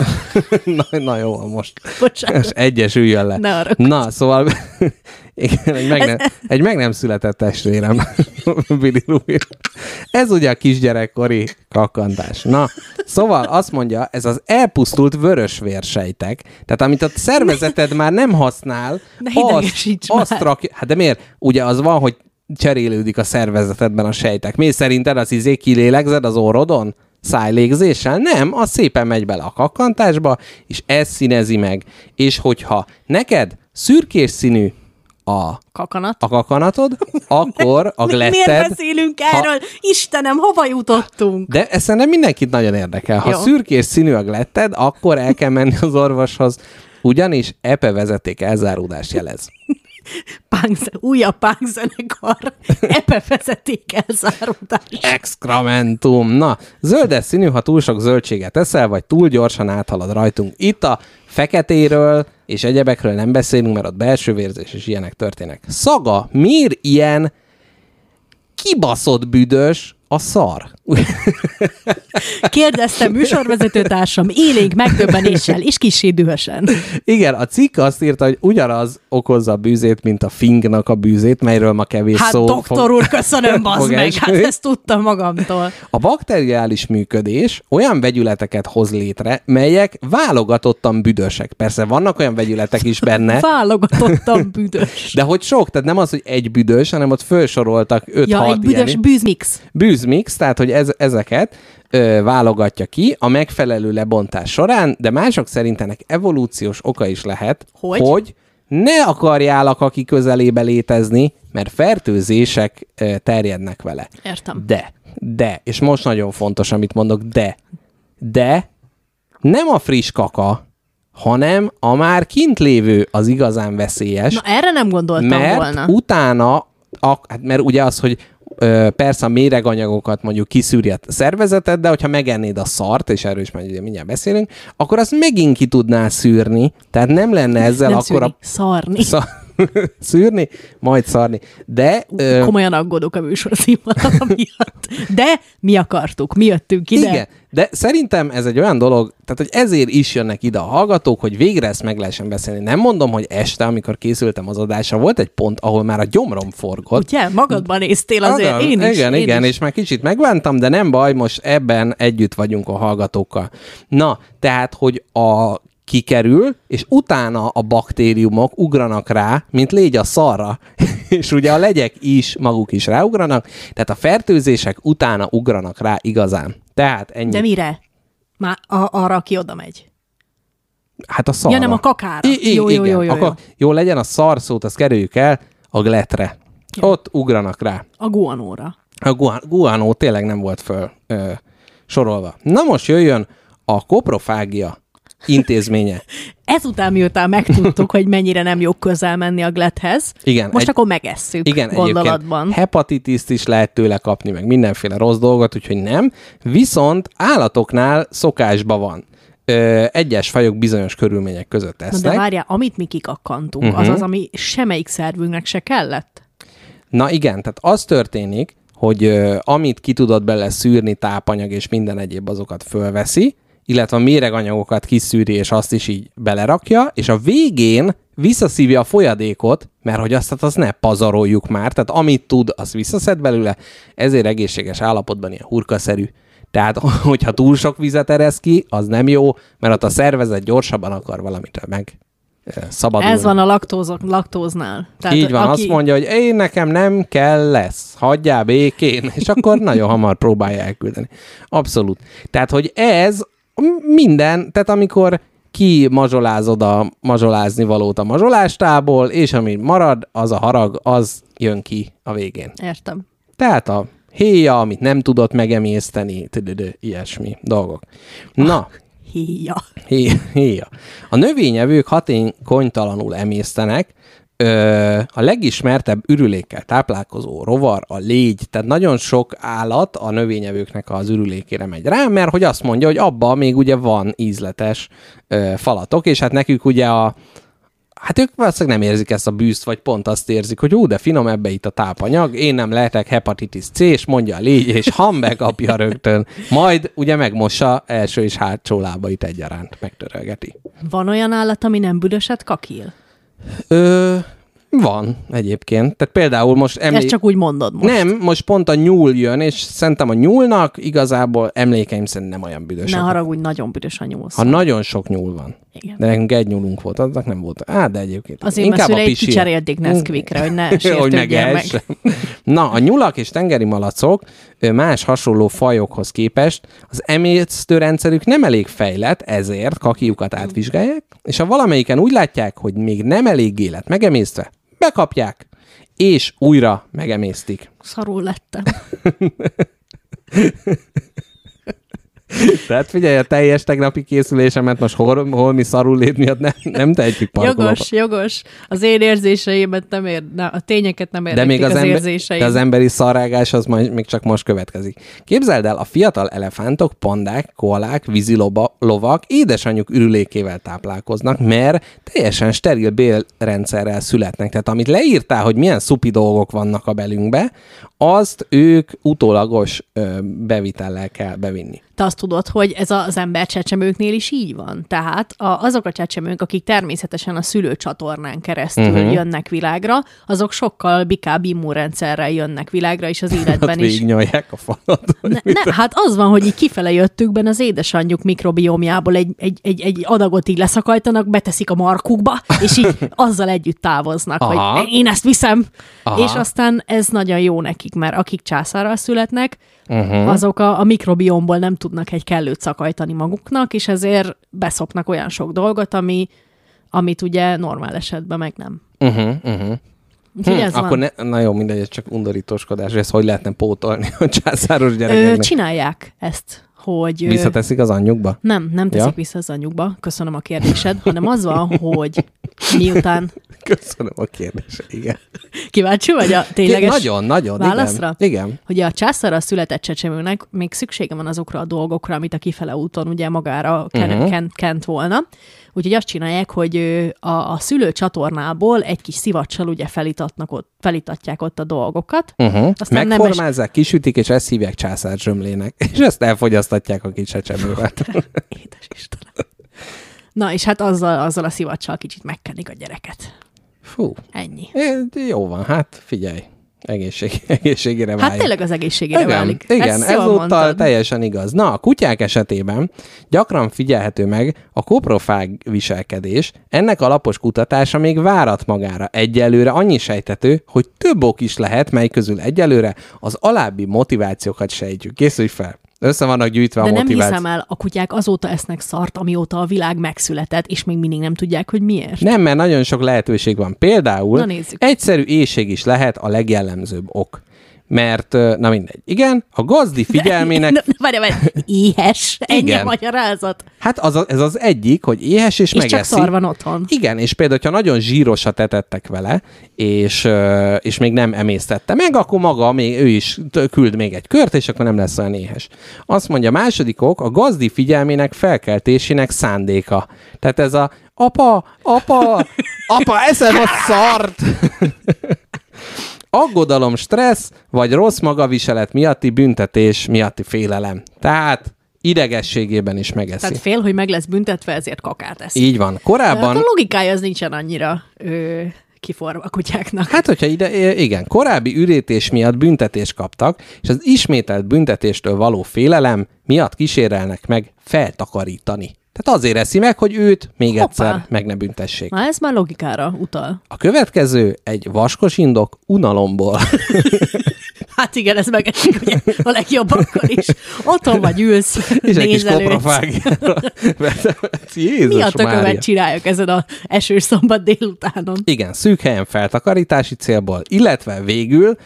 na, na jó, most Bocsánat. most egyesüljön le. Ne arra. Na, szóval igen, egy, meg nem, egy meg nem született testvérem, bilirubin. Ez ugye a kisgyerekkori kakkantás. Na, szóval azt mondja, ez az elpusztult vörösvérsejtek, tehát amit a szervezeted már nem használ, Ne azt, azt rakja, hát de miért? Ugye az van, hogy cserélődik a szervezetedben a sejtek. Mi szerinted az izé kilélegzed az orrodon? Szájlégzéssel? Nem, az szépen megy bele a kakkantásba, és ez színezi meg. És hogyha neked szürkés színű a, Kakanat. a kakanatod, akkor a Miért gletted... beszélünk ha- erről? Istenem, hova jutottunk? De ez szerintem mindenkit nagyon érdekel. Ha Jó. szürkés színű a gletted, akkor el kell menni az orvoshoz, ugyanis epe vezeték elzáródást jelez. Punk, újabb punk zenekar. Epe vezeték elzáródás. Excrementum. Na, zöldes színű, ha túl sok zöldséget eszel, vagy túl gyorsan áthalad rajtunk. Itt a feketéről és egyebekről nem beszélünk, mert ott belső vérzés és ilyenek történnek. Szaga, miért ilyen kibaszott büdös a szar? Kérdezte műsorvezetőtársam élénk megdöbbenéssel és kissé dühösen. Igen, a cikk azt írta, hogy ugyanaz okozza a bűzét, mint a fingnak a bűzét, melyről ma kevés Hát szó doktor úr, köszönöm, bazd fog meg, hát esni. ezt tudtam magamtól. A bakteriális működés olyan vegyületeket hoz létre, melyek válogatottan büdösek. Persze vannak olyan vegyületek is benne, Válogatottam büdös. de hogy sok, tehát nem az, hogy egy büdös, hanem ott felsoroltak 5-6 Ja, egy büdös ilyen bűzmix. bűzmix, tehát hogy ez, ezeket ö, válogatja ki a megfelelő lebontás során, de mások szerint ennek evolúciós oka is lehet, Hogy? hogy ne akarjál a kaki közelébe létezni, mert fertőzések ö, terjednek vele. Értem. De, de, és most nagyon fontos, amit mondok, de, de nem a friss kaka, hanem a már kint lévő az igazán veszélyes, Na erre nem gondoltam mert volna. utána a, hát mert ugye az, hogy persze a méreganyagokat mondjuk kiszűri a szervezeted, de hogyha megennéd a szart, és erről is majd ugye mindjárt beszélünk, akkor azt megint ki tudnál szűrni, tehát nem lenne ezzel Nem akkor szűrni, szarni. a... Szar... szűrni, majd szarni. De ö, Komolyan aggódok a műsorszínvonal miatt. De mi akartuk, mi jöttünk ide. Igen, de szerintem ez egy olyan dolog, tehát hogy ezért is jönnek ide a hallgatók, hogy végre ezt meg lehessen beszélni. Nem mondom, hogy este, amikor készültem az adásra, volt egy pont, ahol már a gyomrom forgott. Ugye? Magadban néztél azért, Adam, én is. Igen, én igen, is. és már kicsit megvántam, de nem baj, most ebben együtt vagyunk a hallgatókkal. Na, tehát, hogy a kikerül, és utána a baktériumok ugranak rá, mint légy a szarra, és ugye a legyek is, maguk is ráugranak, tehát a fertőzések utána ugranak rá igazán. Tehát ennyi. De mire? Már a, arra, aki oda megy. Hát a szarra. Ja, nem a kakára. I- I- Jó, jó, igen. jó, jó, Akkor jó. jó legyen a szar szót, azt kerüljük el a gletre. Ott ugranak rá. A guanóra. A guan- guanó tényleg nem volt föl ö, sorolva. Na most jöjjön a koprofágia intézménye. Ezután, miután megtudtuk, hogy mennyire nem jó közel menni a glethez, Igen, most egy- akkor megesszük Igen, gondolatban. hepatitiszt is lehet tőle kapni, meg mindenféle rossz dolgot, úgyhogy nem. Viszont állatoknál szokásban van. Ö, egyes fajok bizonyos körülmények között Na esznek. de várjál, amit mi kikakkantunk, Mhm. uh-huh. az az, ami semmelyik szervünknek se kellett? Na igen, tehát az történik, hogy ö, amit ki tudod bele szűrni, tápanyag és minden egyéb azokat fölveszi, illetve a méreganyagokat kiszűri, és azt is így belerakja, és a végén visszaszívja a folyadékot, mert hogy azt, hát azt ne pazaroljuk már, tehát amit tud, azt visszaszed belőle, ezért egészséges állapotban ilyen hurkaszerű. Tehát, hogyha túl sok vizet eresz ki, az nem jó, mert ott a szervezet gyorsabban akar valamit meg ö, szabadulni. Ez van a laktózok, laktóznál. Tehát, Így van, aki... azt mondja, hogy én nekem nem kell lesz, hagyjál békén, és akkor nagyon hamar próbálja elküldeni. Abszolút. Tehát, hogy ez minden, tehát amikor ki mazsolázod a mazsolázni valót a mazsolástából, és ami marad, az a harag, az jön ki a végén. Értem. Tehát a héja, amit nem tudott megemészteni, ilyesmi dolgok. Na, Híja. Hé- Héja. A növényevők hatékonytalanul emésztenek, Ö, a legismertebb ürülékkel táplálkozó rovar a légy, tehát nagyon sok állat a növényevőknek az ürülékére megy rá, mert hogy azt mondja, hogy abban még ugye van ízletes ö, falatok, és hát nekük ugye a Hát ők valószínűleg nem érzik ezt a bűzt, vagy pont azt érzik, hogy ú, de finom ebbe itt a tápanyag, én nem lehetek hepatitis C, és mondja a légy, és ham bekapja rögtön. Majd ugye megmossa első és hátsó lábait egyaránt, megtörölgeti. Van olyan állat, ami nem büdöset kakil? Ö, van egyébként. Tehát például most Ezt emlé... csak úgy mondod most. Nem, most pont a nyúl jön, és szerintem a nyúlnak igazából emlékeim szerint nem olyan büdös. Ne haragudj, nagyon büdös a nyúlsz. Ha nagyon sok nyúl van. Igen. De nekünk egy nyúlunk volt, aznak nem volt. Á, de egyébként. Az én mert a pisi. kicserélték Nesquikre, hogy ne hogy meg. Na, a nyulak és tengeri malacok más hasonló fajokhoz képest az emésztőrendszerük nem elég fejlett, ezért kakiukat átvizsgálják, és ha valamelyiken úgy látják, hogy még nem elég élet megemésztve, bekapják, és újra megemésztik. Szarul lettem. Tehát figyelj, a teljes tegnapi készülésemet most hol, holmi szarul lét miatt nem, nem tehetjük parkolóba. Jogos, jogos. Az én érzéseimet nem ér, na, a tényeket nem De érdetik még az, az, ember, érzéseim. de az emberi szarrágás az majd még csak most következik. Képzeld el, a fiatal elefántok, pandák, koalák, víziloba, lovak édesanyjuk ürülékével táplálkoznak, mert teljesen steril bélrendszerrel születnek. Tehát amit leírtál, hogy milyen szupi dolgok vannak a belünkbe, azt ők utólagos ö, bevitellel kell bevinni. Te azt tudod, hogy ez az ember csecsemőknél is így van. Tehát a, azok a csecsemők, akik természetesen a szülőcsatornán keresztül uh-huh. jönnek világra, azok sokkal bikább immunrendszerrel jönnek világra, és az Ott életben is. végignyolják a falat. Ne, ne, hát az van, hogy így kifele jöttükben az édesanyjuk mikrobiomjából egy, egy, egy, egy adagot így leszakajtanak, beteszik a markukba, és így azzal együtt távoznak, Aha. hogy én ezt viszem, Aha. és aztán ez nagyon jó nekik, mert akik császárral születnek. Uh-huh. azok a, a mikrobiomból nem tudnak egy kellőt szakajtani maguknak, és ezért beszopnak olyan sok dolgot, ami, amit ugye normál esetben meg nem. Uh-huh, uh-huh. Úgyhogy Hm, ez akkor van. ne, na jó, mindegy, ez csak undorítóskodás, hogy ezt hogy lehetne pótolni a császáros Ö, gyerekeknek. csinálják ezt, hogy... ö, Visszateszik az anyjukba? Nem, nem teszik ja? vissza az anyjukba, köszönöm a kérdésed, hanem az van, hogy miután Köszönöm a kérdést. Igen. Kíváncsi vagy a tényleges Nagyon, nagyon. válaszra? Igen. igen. Hogy a császárra született csecsemőnek még szüksége van azokra a dolgokra, amit a kifele úton ugye magára ken- Mhm. uh-huh. kent, kent volna. Úgyhogy azt csinálják, hogy a, a szülő csatornából egy kis szivacsal ugye felítatnak ott, felítatják ott a dolgokat. Uh-huh. Aztán Megformázzák, kisütik, és ezt hívják császárzsömlének. És ezt elfogyasztatják a kis csecsemővel. Édes Istenem. Na, és hát azzal, azzal a szivacsal kicsit megkenik a gyereket. Fú, Ennyi. é, jó van, hát figyelj. Egészség, egészségére Hát válik. tényleg az egészségére igen, válik. Igen, ezúttal teljesen igaz. Na, a kutyák esetében gyakran figyelhető meg a koprofág viselkedés. Ennek a lapos kutatása még várat magára. Egyelőre annyi sejtető, hogy több ok is lehet, mely közül egyelőre az alábbi motivációkat sejtjük. Készülj fel! Össze vannak gyűjtve De a nem motivációk. hiszem el, a kutyák azóta esznek szart, amióta a világ megszületett, és még mindig nem tudják, hogy miért. Nem, mert nagyon sok lehetőség van. Például Na nézzük. egyszerű éjség is lehet a legjellemzőbb ok. Mert, na mindegy. Igen, a gazdi figyelmének várj, várj, éhes, ennyi a magyarázat. Hát az a, ez az egyik, hogy éhes és, És csak megeszi. szar van otthon. Igen, és például, ha nagyon zsírosat etettek vele, és, és még nem emésztette meg, akkor maga még, ő is küld még egy kört, és akkor nem lesz olyan éhes. Azt mondja, második ok, a gazdi figyelmének felkeltésének szándéka. Tehát ez a apa, apa, apa, eszem a szart! Aggodalom, stressz, vagy rossz magaviselet miatti büntetés miatti félelem. Tehát idegességében is megeszi. Tehát fél, hogy meg lesz büntetve, ezért kakát eszik. Így van. Hát Korábban... a logikája az nincsen annyira ö, kiforva a kutyáknak. Hát, hogyha ide, igen, korábbi ürítés miatt büntetést kaptak, és az ismételt büntetéstől való félelem miatt kísérelnek meg feltakarítani. Tehát azért eszi meg, hogy őt még Hoppá. egyszer meg ne büntessék. Na, ez már logikára utal. A következő egy vaskos indok unalomból. Hát igen, ez megesik ugye a legjobbakkal is. Otthon vagy ülsz, és egy kis. Jézus Mi a tökövet Mária. csináljuk ezen a esős szombat délutánon? Igen, szűk helyen feltakarítási célból, illetve végül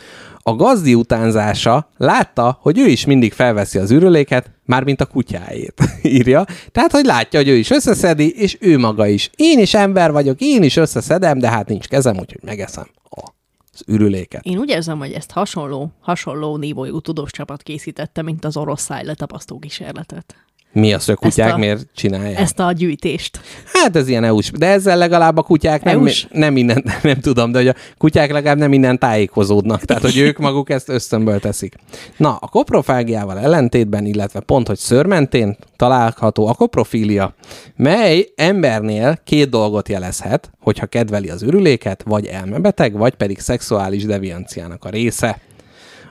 a gazdi utánzása látta, hogy ő is mindig felveszi az ürüléket, mármint a kutyáét, írja. Tehát, hogy látja, hogy ő is összeszedi, és ő maga is. Én is ember vagyok, én is összeszedem, de hát nincs kezem, úgyhogy megeszem az ürüléket. Én úgy érzem, hogy ezt hasonló, hasonló nívójú tudós csapat készítette, mint az orosz száj letapasztó kísérletet. Mi az, hogy a kutyák Ezt a- miért csinálják? Ezt a gyűjtést. Hát ez ilyen EU-s, de ezzel legalább a kutyák nem, nem minden, nem tudom, de hogy a kutyák legalább nem minden tájékozódnak, tehát hogy ők maguk ezt ösztönből teszik. Na, a koprofágiával ellentétben, illetve pont, hogy szörmentén található a koprofília, mely embernél két dolgot jelezhet, hogyha kedveli az ürüléket, vagy elmebeteg, vagy pedig szexuális devianciának a része.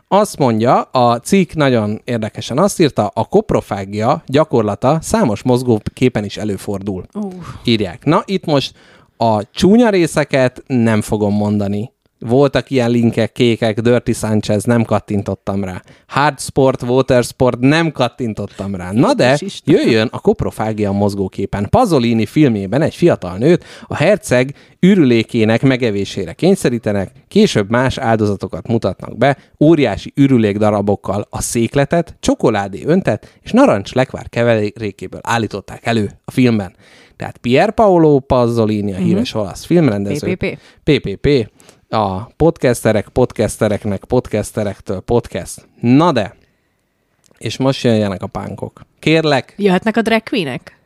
Azt mondja, a cikk nagyon érdekesen azt írta, a koprofágia gyakorlata számos mozgóképen is előfordul. Uh. Írják. Na, itt most a csúnya részeket nem fogom mondani. Voltak ilyen linkek, kékek, Dirty Sanchez, nem kattintottam rá. Hard Sport, Water Sport, nem kattintottam rá. Na de, jöjjön a koprofágia mozgóképen. Pasolini filmében egy fiatal nőt a herceg ürülékének megevésére kényszerítenek, később más áldozatokat mutatnak be, óriási ürülék darabokkal a székletet, csokoládé öntet és narancs lekvár keverékéből állították elő a filmben. Tehát Pier Paolo Pasolini, a híres olasz filmrendező. PPP. PPP. A podcasterek podcastereknek podcasterektől podcast. Na de, és most jönjenek a pánkok. Kérlek, Jöhetnek a drag queenek?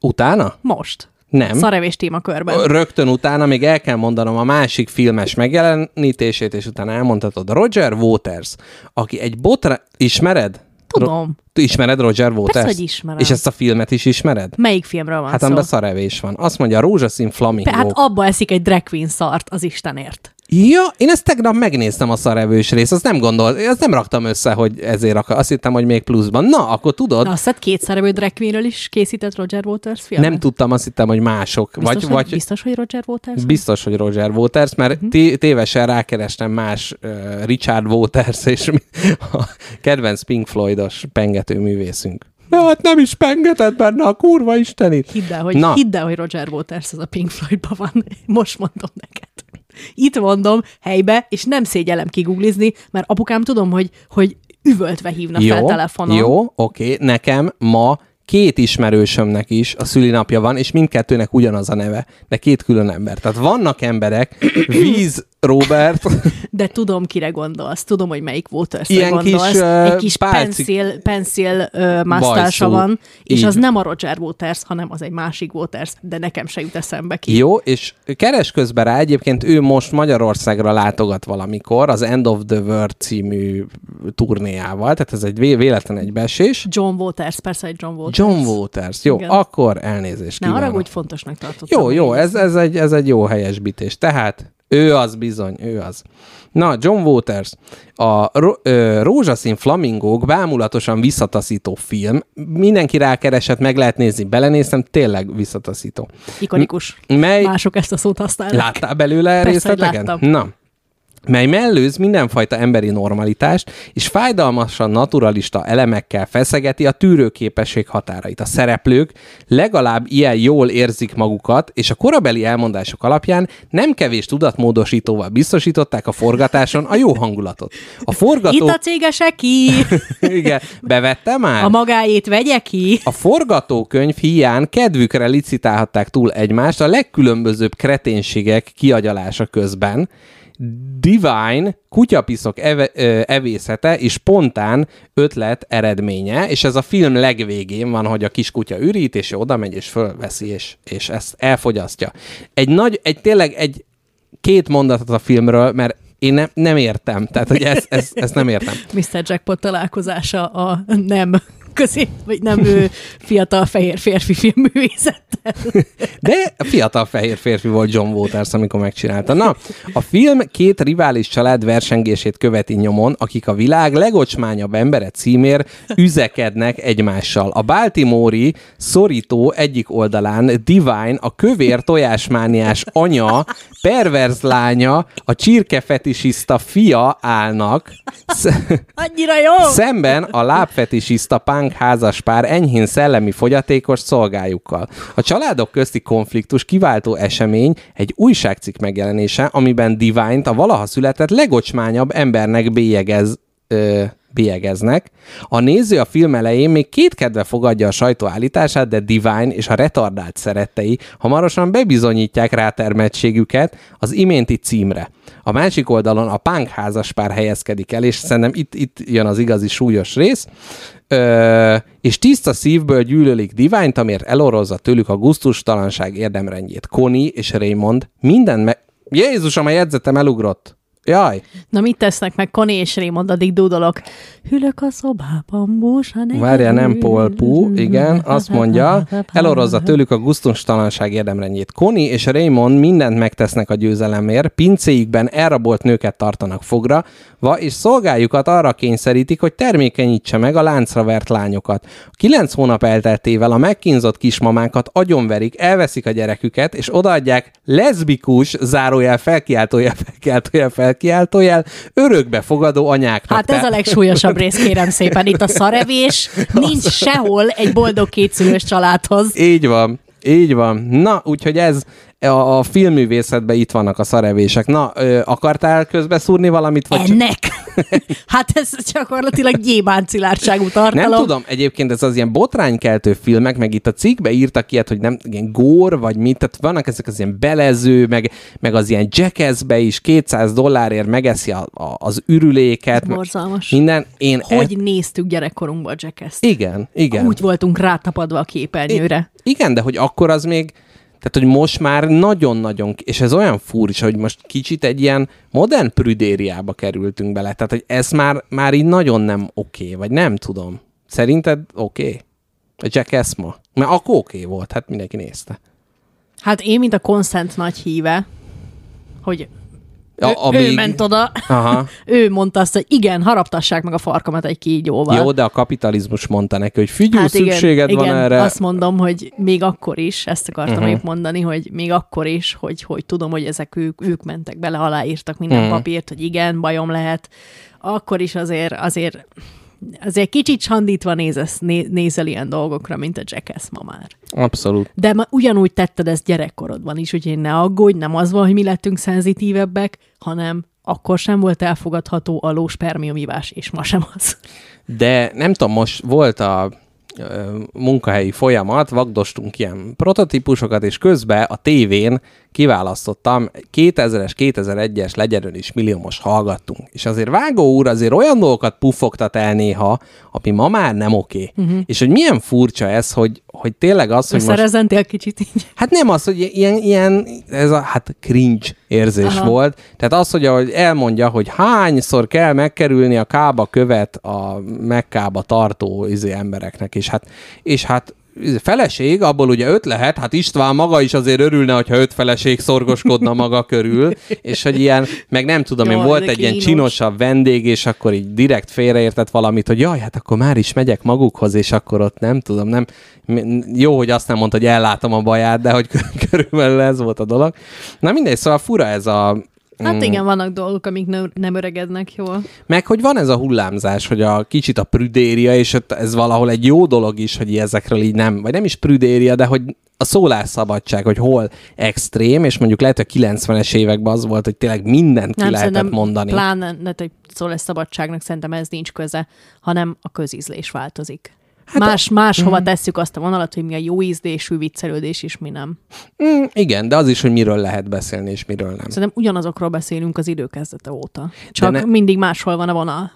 utána? Most. Nem. Szarevés témakörben. Rögtön utána még el kell mondanom a másik filmes megjelenítését, és utána elmondhatod. Roger Waters, aki egy botra... Ismered? Tudom. Ro- ismered Roger Waters? hogy ismerem. És ezt a filmet is ismered? Melyik filmről van Hát szó? amiben szarevés van. Azt mondja, rózsaszín flamingo. Hát abba eszik egy drag queen szart, az Istenért. Ja, én ezt tegnap megnéztem a szarevős részt, azt nem gondol, azt nem raktam össze, hogy ezért akar, azt hittem, hogy még pluszban. Na, akkor tudod, Na, azt két szereplő drag is készített Roger Waters filmet? nem tudtam, azt hittem, hogy mások. Biztos, vagy, hogy, vagy biztos, hogy Roger Waters? biztos, hogy Roger Waters, mert té- tévesen rákerestem más uh, Richard Waters, és a kedvenc Pink Floydos pengető művészünk. Ja, hát nem is pengetett benne a kurva istenit. Hidd el, hogy, hidd el, hogy Roger Waters az a Pink Floydban van. Most mondom neked. Itt mondom helybe, és nem szégyellem kiguglizni, mert apukám tudom, hogy, hogy üvöltve hívna fel Jó, telefonon. jó, oké, nekem ma két ismerősömnek is a szülinapja van, és mindkettőnek ugyanaz a neve, de két külön ember. Tehát vannak emberek, Víz Robert, De tudom, kire gondolsz. Tudom, hogy melyik waters Ilyen gondolsz. kis, ö, Egy kis pálci- pencil, pencil uh, masztása van, és Így. az nem a Roger Waters, hanem az egy másik Waters, de nekem se jut eszembe ki. Jó, és keres közben rá, egyébként ő most Magyarországra látogat valamikor, az End of the World című turnéjával, tehát ez egy vé- véletlen egybeesés. John Waters, persze egy John Waters. John Waters. Jó, Igen. akkor elnézést Ne arra, hogy fontosnak tartottam. Jó, jó, ez, ez, egy, ez egy jó helyesbítés. Tehát ő az bizony, ő az. Na, John Waters, a ö, Rózsaszín flamingók bámulatosan visszataszító film. Mindenki rákeresett, meg lehet nézni, belenéztem, tényleg visszataszító. Ikonikus. Mely... Mások ezt a szót használnak. Láttál belőle Persze. Na, mely mellőz mindenfajta emberi normalitást, és fájdalmasan naturalista elemekkel feszegeti a tűrőképesség határait. A szereplők legalább ilyen jól érzik magukat, és a korabeli elmondások alapján nem kevés tudatmódosítóval biztosították a forgatáson a jó hangulatot. A forgató... Itt a cégese ki, Igen, bevette már? a magáét vegye ki. A forgatókönyv hiány kedvükre licitálhatták túl egymást a legkülönbözőbb kreténségek kiagyalása közben. Divine kutyapiszok eve, ö, evészete és spontán ötlet eredménye, és ez a film legvégén van, hogy a kis kutya ürít, és oda megy, és fölveszi, és, és ezt elfogyasztja. Egy nagy, egy tényleg egy két mondatot a filmről, mert én nem, nem értem, tehát hogy ezt, ezt, ezt nem értem. Mr. Jackpot találkozása a nem közép, vagy nem ő fiatal fehér férfi filmművészettel. De fiatal fehér férfi volt John Waters, amikor megcsinálta. Na, a film két rivális család versengését követi nyomon, akik a világ legocsmányabb embere címér üzekednek egymással. A Baltimore-i szorító egyik oldalán Divine, a kövér tojásmániás anya, perverz lánya, a csirkefetisista fia állnak. Annyira jó! Szemben a lábfetisista punk házaspár enyhén szellemi fogyatékos szolgájukkal. A családok közti konfliktus kiváltó esemény egy újságcikk megjelenése, amiben Divine-t a valaha született legocsmányabb embernek bélyegez, ö, bélyegeznek. A néző a film elején még két kedve fogadja a sajtó állítását, de Divine és a retardált szerettei hamarosan bebizonyítják rátermettségüket az iménti címre. A másik oldalon a punk házaspár helyezkedik el, és szerintem itt, itt jön az igazi súlyos rész, Ö, és tiszta szívből gyűlölik Divine-t, amiért elorozza tőlük a gusztustalanság érdemrendjét. Connie és Raymond minden me... Jézusom, a jegyzetem elugrott. Jaj, Na mit tesznek meg Connie és Raymond, addig dúdolok. Hülök a szobában, búsa ne várja, nem. Polpú, igen, azt mondja, elorozza tőlük a gusztustalanság érdemrendjét. Connie és Raymond mindent megtesznek a győzelemért, pincéjükben elrabolt nőket tartanak fogra, va, és szolgájukat arra kényszerítik, hogy termékenyítse meg a láncra vert lányokat. Kilenc hónap elteltével a megkínzott kismamákat agyonverik, elveszik a gyereküket, és odaadják leszbikus, zárójel, felkiáltójel, felkiáltójel, felkiáltójel, örökbefogadó anyáknak. Hát ez a legsúlyosabb rész, kérem szépen. Itt a szarevés nincs sehol egy boldog kétszülős családhoz. Így van, így van. Na, úgyhogy ez a, a filmművészetben itt vannak a szarevések. Na, ö, akartál közbeszúrni valamit? Vagy csak- Ennek? Hát ez gyakorlatilag gyémánt szilárdságú tartalom. Nem tudom, egyébként ez az ilyen botránykeltő filmek, meg itt a cikkbe írtak ilyet, hogy nem, ilyen gór, vagy mit, tehát vannak ezek az ilyen belező, meg, meg az ilyen jackassbe is 200 dollárért megeszi a, a, az ürüléket. meg Borzalmas. Minden. Én Hogy néztük gyerekkorunkban a jackass Igen, igen. Úgy voltunk rátapadva a képernyőre. Igen, de hogy akkor az még, tehát hogy most már nagyon-nagyon, és ez olyan furcsa, hogy most kicsit egy ilyen modern prüdériába kerültünk bele, tehát hogy ez már, már így nagyon nem oké, okay, vagy nem tudom. Szerinted oké? Okay? A Jackass ma? Mert akkor oké okay volt, hát mindenki nézte. Hát én, mint a Consent nagy híve, hogy A, ő, amíg... ő ment oda, Aha. ő mondta azt, hogy igen, haraptassák meg a farkamat egy kígyóval. Jó, de a kapitalizmus mondta neki, hogy figyelj, hát igen, szükséged igen, van erre. azt mondom, hogy még akkor is, ezt akartam uh-huh. épp mondani, hogy még akkor is, hogy, hogy tudom, hogy ezek ők, ők mentek bele, aláírtak minden uh-huh. papírt, hogy igen, bajom lehet, akkor is azért, azért azért kicsit sandítva nézesz, né, nézel ilyen dolgokra, mint a Jackass ma már. Abszolút. De ma ugyanúgy tetted ezt gyerekkorodban is, úgyhogy ne aggódj, nem az van, hogy mi lettünk szenzitívebbek, hanem akkor sem volt elfogadható a lóspermiumivás, és ma sem az. De nem tudom, most volt a munkahelyi folyamat, vagdostunk ilyen prototípusokat, és közben a tévén kiválasztottam 2000-es, 2001-es legyen is milliómos hallgattunk. És azért Vágó úr azért olyan dolgokat puffogtat el néha, ami ma már nem oké. Mhm. Uh-huh. És hogy milyen furcsa ez, hogy, hogy tényleg az, hogy most... Összerezentél kicsit így. Hát nem az, hogy ilyen, ilyen ez a hát cringe érzés Aha. Volt. Tehát az, hogy ahogy elmondja, hogy hányszor kell megkerülni a kába követ a megkába tartó izé, embereknek, és hát, és hát feleség, abból ugye öt lehet, hát István maga is azért örülne, hogyha öt feleség szorgoskodna maga körül, és hogy ilyen, meg nem tudom, én volt egy ilyen csinosabb vendég, és akkor így direkt félreértett valamit, hogy jaj, hát akkor már is megyek magukhoz, és akkor ott nem tudom, nem, jó, hogy azt nem mondta, hogy ellátom a baját, de hogy körülbelül ez volt a dolog. Na mindegy, szóval fura ez a Hát igen, vannak dolgok, amik nem, nem öregednek jól. meg hogy van ez a hullámzás, hogy a kicsit a prüdéria, és ez valahol egy jó dolog is, hogy ezekről így nem, vagy nem is prüdéria, de hogy a szólásszabadság, hogy hol extrém, és mondjuk lehet, hogy a 90-es években az volt, hogy tényleg mindent ki Nem, lehetett mondani. pláne, ne, hogy szól szabadságnak, szerintem ez nincs köze, hanem a közízlés változik. Hát más, máshova Mhm. tesszük azt a vonalat, hogy mi a jó ízlésű viccelődés, és mi nem. Mm, igen, de az is, hogy miről lehet beszélni, és miről nem. Szerintem ugyanazokról beszélünk az idő kezdete óta. Csak ne- ne... mindig máshol van a vonal.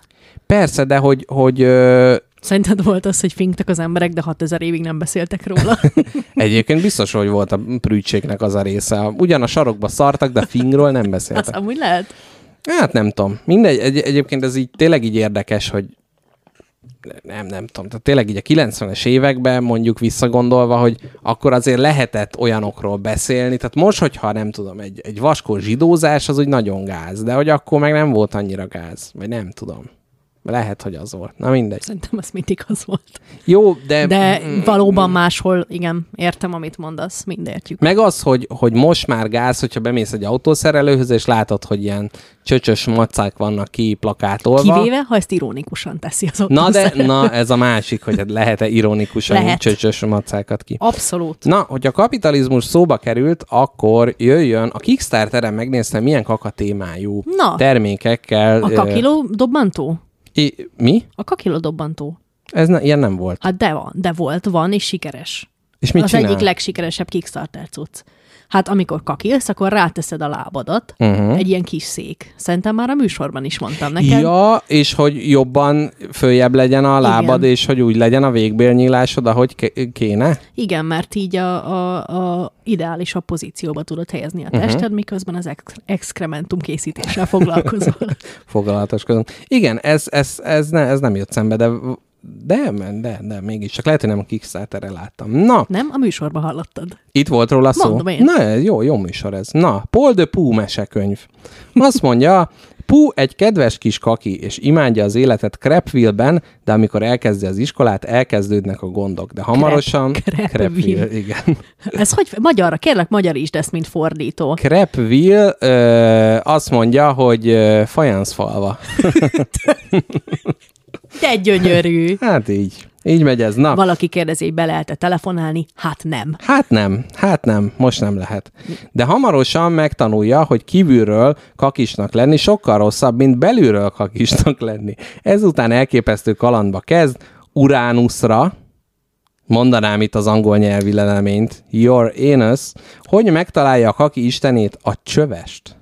Persze, de hogy, hogy ö, Szerinted volt az, hogy finktak az emberek, de 6000 évig nem beszéltek róla? egyébként biztos, hogy volt a prűtségnek az a része. Ugyan a sarokba szartak, de fingról nem Az beszéltek. amúgy lehet. Hát nem tudom. Mindegy, egy, egyébként ez így tényleg így érdekes, hogy nem, nem tudom. Tehát tényleg így a 90-es években mondjuk visszagondolva, hogy akkor azért lehetett olyanokról beszélni. Tehát most, hogyha nem tudom, egy, egy vaskó zsidózás, az úgy nagyon gáz, de hogy akkor meg nem volt annyira gáz. Vagy nem tudom. Lehet, hogy az volt. Na mindegy. Szerintem az mindig az volt. Jó, de... De valóban máshol, igen, értem, amit mondasz, mind értjük. Meg az, hogy, hogy most már gáz, hogyha bemész egy autószerelőhöz, és látod, hogy ilyen csöcsös macák vannak ki plakátolva. Kivéve, ha ezt ironikusan teszi az Na de, na ez a másik, hogy hát lehet-e ironikusan Lehet. csöcsös macákat ki. Abszolút. Na, hogy a kapitalizmus szóba került, akkor jöjjön, a Kickstarteren megnéztem, milyen kaka témájú Na. termékekkel. A kakiló dobbantó? I- mi? A kakiló dobbantó. Ez ne, ilyen nem volt. Hát de van, de volt, van, és sikeres. És mit az csinál? egyik legsikeresebb Kickstarter cucc. Hát amikor kakilsz, akkor ráteszed a lábadat, Mhm. uh-huh. egy ilyen kis szék. Szerintem már a műsorban is mondtam neked. Ja, és hogy jobban följebb legyen a lábad, Igen. és hogy úgy legyen a végbélnyílásod, ahogy ké- kéne? Igen, mert így a, a, a ideálisabb pozícióba tudod helyezni Mhm. a tested, uh-huh. miközben az ex- exkrementum készítéssel foglalkozol. Foglalatoskodunk. Igen, ez, ez, ez, ne, ez nem jött szembe, de de, de, de, mégis csak lehet, hogy nem a Kickstarterre láttam. Na, Nem? A műsorban hallottad. Itt volt róla szó? Mondom én. Na, jó, jó műsor ez. Na, Paul de Pooh mesekönyv. Azt mondja, Pooh egy kedves kis kaki, és imádja az életet Crepville-ben, de amikor elkezdi az iskolát, elkezdődnek a gondok. De hamarosan... Crepville. Crepville, igen. Ez hogy? Magyarra, kérlek, magyarítsd ezt, mint fordító. Crepville ö, azt mondja, hogy ö, fajanszfalva. De gyönyörű. Hát így. Így megy ez. Na, Valaki kérdezi, hogy be lehet-e telefonálni? Hát nem. Hát nem, hát nem, most nem lehet. De hamarosan megtanulja, hogy kívülről kakisnak lenni sokkal rosszabb, mint belülről kakisnak lenni. Ezután elképesztő kalandba kezd, Uránuszra, mondanám itt az angol nyelvi leleményt, Your Anus, hogy megtalálja a kaki istenét, a csövest.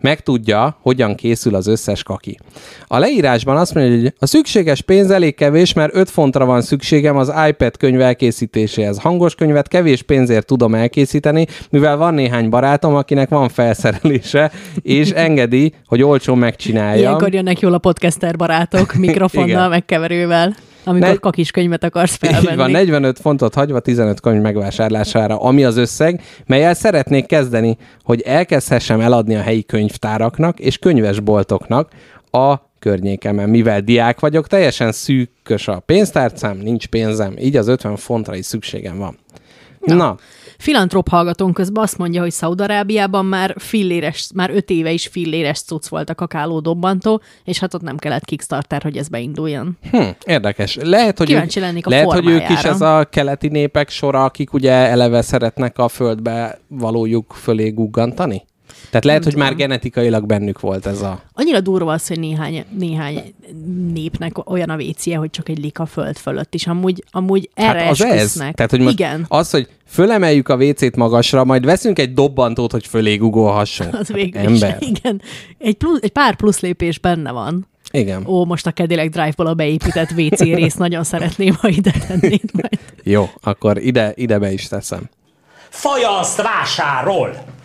Megtudja, hogyan készül az összes kaki. A leírásban azt mondja, hogy a szükséges pénz elég kevés, mert 5 fontra van szükségem az iPad könyv elkészítéséhez. Hangos könyvet kevés pénzért tudom elkészíteni, mivel van néhány barátom, akinek van felszerelése, és engedi, hogy olcsón megcsinálja. Ilyenkor jönnek jól a podcaster barátok, mikrofonnal, megkeverővel, amikor Negy- kakis könyvet akarsz felvenni. Így van, 45 fontot hagyva 15 könyv megvásárlására, ami az összeg, melyel szeretnék kezdeni, hogy elkezdhessem eladni a helyi könyvtáraknak és könyvesboltoknak a környékemen. Mivel diák vagyok, teljesen szűkös a pénztárcám, nincs pénzem, így az 50 fontra is szükségem van. Na, Na Filantrop hallgatónk közben azt mondja, hogy Szaudarábiában már filléres, már öt éve is filléres cucc volt a kakáló dobbantó, és hát ott nem kellett Kickstarter, hogy ez beinduljon. hm, érdekes. Lehet, hogy, Kíváncsi ők, lennék a lehet, hogy ők is formájára. ez a keleti népek sora, akik ugye eleve szeretnek a földbe valójuk fölé guggantani? Tehát lehet, Nem hogy már genetikailag bennük volt ez a... Annyira durva az, hogy néhány, néhány népnek olyan a vécje, hogy csak egy lika föld fölött is. Amúgy, amúgy erre Hát az ez. Tehát, hogy most Igen, az, hogy fölemeljük a WC-t magasra, majd veszünk egy dobbantót, hogy fölé guggolhassunk. az végül is. Ember. Igen. Egy, plusz, egy pár plusz lépés benne van. Igen. Ó, most a Cadillac Drive-ból a beépített WC részt nagyon szeretném, ha ide tennéd majd. Jó, akkor ide, ide be is teszem. Fajanszt vásárol!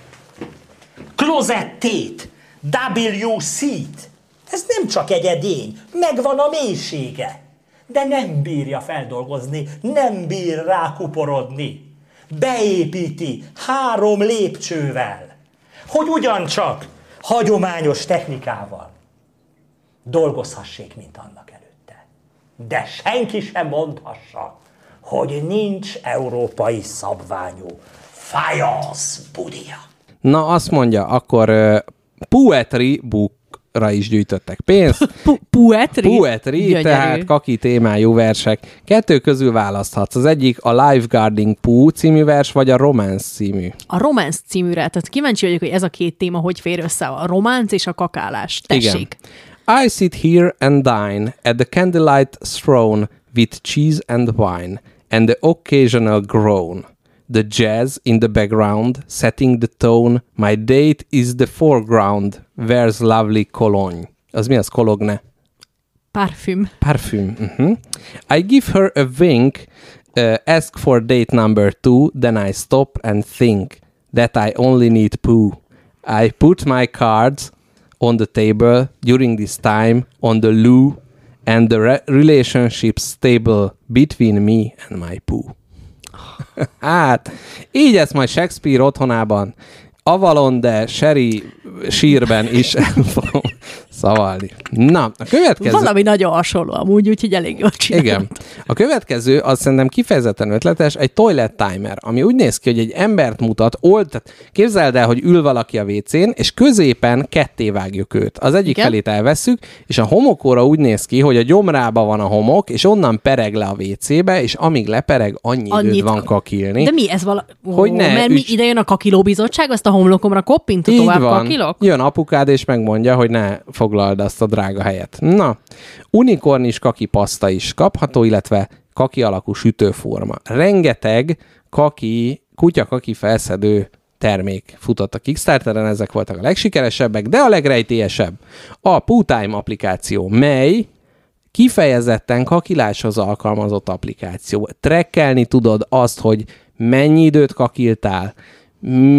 Klozettét! WC-t! Ez nem csak egy edény, megvan a mélysége. De nem bírja feldolgozni, nem bír rá kuporodni. Beépíti három lépcsővel, hogy ugyancsak hagyományos technikával dolgozhassék, mint annak előtte. De senki sem mondhassa, hogy nincs európai szabványú fajansz budia. Na, azt mondja, akkor uh, Poetry Bookra is gyűjtöttek pénzt. Pu- Puetri? Poetry, Gyönyörű. tehát kaki témájú versek. Kettő közül választhatsz. Az egyik a Lifeguarding Poo című vers, vagy a Romance című. A románc címűre, tehát kíváncsi vagyok, hogy ez a két téma hogy fér össze, a románc és a kakálás. Tessék. Igen. I sit here and dine at the candlelight throne with cheese and wine and the occasional groan. The jazz in the background, setting the tone. My date is the foreground. Where's lovely cologne? Az mi az cologne? Parfüm. Parfüm. Uh-huh. I give her a wink, uh, ask for date number two, then I stop and think that I only need poo. I put my cards on the table during this time on the loo, and the re- relationship stable between me and my poo. hát, így ezt majd Shakespeare otthonában Avalon de Sherry sírben is el fogom szavalni. Na, a következő... Valami nagyon hasonló amúgy, úgyhogy elég jól csinálod. Igen. A következő, az szerintem kifejezetten ötletes, egy toilet timer, ami úgy néz ki, hogy egy embert mutat, old, tehát képzeld el, hogy ül valaki a WC-n, és középen ketté vágjuk őt. Az egyik Igen. felét elveszük, és a homokóra úgy néz ki, hogy a gyomrába van a homok, és onnan pereg le a WC-be, és amíg lepereg, annyi Annyit időd van ka- kakilni. De mi ez vala... Hogy ne Mert mi üts- ide jön a kakiló bizottság, azt a homlokomra koppint, tovább van. Kakilok? Jön apukád, és megmondja, hogy ne foglald azt a drága helyet. Na, unikornis kaki paszta is kapható, illetve kaki alakú sütőforma. Rengeteg kaki, kutya kaki felszedő termék futott a Kickstarteren, ezek voltak a legsikeresebbek, de a legrejtélyesebb a PooTime applikáció, mely kifejezetten kakiláshoz alkalmazott applikáció. Trekkelni tudod azt, hogy mennyi időt kakiltál,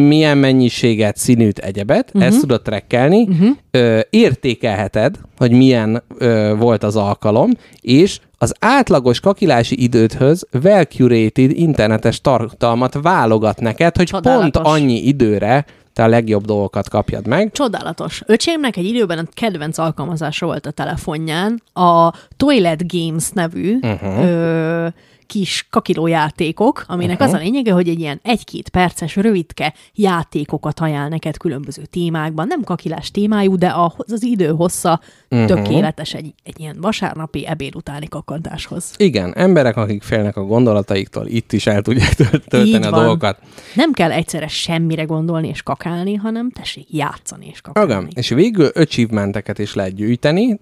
milyen mennyiséget, színűt, egyebet, uh-huh. ezt tudod trekkelni, uh-huh. ö, értékelheted, hogy milyen ö, volt az alkalom, és az átlagos kakilási idődhöz well-curated internetes tartalmat válogat neked, hogy Csodálatos. pont annyi időre te a legjobb dolgokat kapjad meg. Csodálatos. Öcsémnek egy időben a kedvenc alkalmazása volt a telefonján, a Toilet Games nevű Mhm. uh-huh. ö, kis kakiló játékok, aminek uh-huh. az a lényege, hogy egy ilyen egy-két perces, rövidke játékokat ajánl neked különböző témákban. Nem kakilás témájú, de a, az idő hossza uh-huh. tökéletes egy, egy ilyen vasárnapi ebéd utáni kakantáshoz. Igen, emberek, akik félnek a gondolataiktól, itt is el tudják tölt- tölteni Így a van. dolgokat. Nem kell egyszerre semmire gondolni és kakálni, hanem tessék játszani és kakálni. Igen, és végül achievementeket is lehet gyűjteni,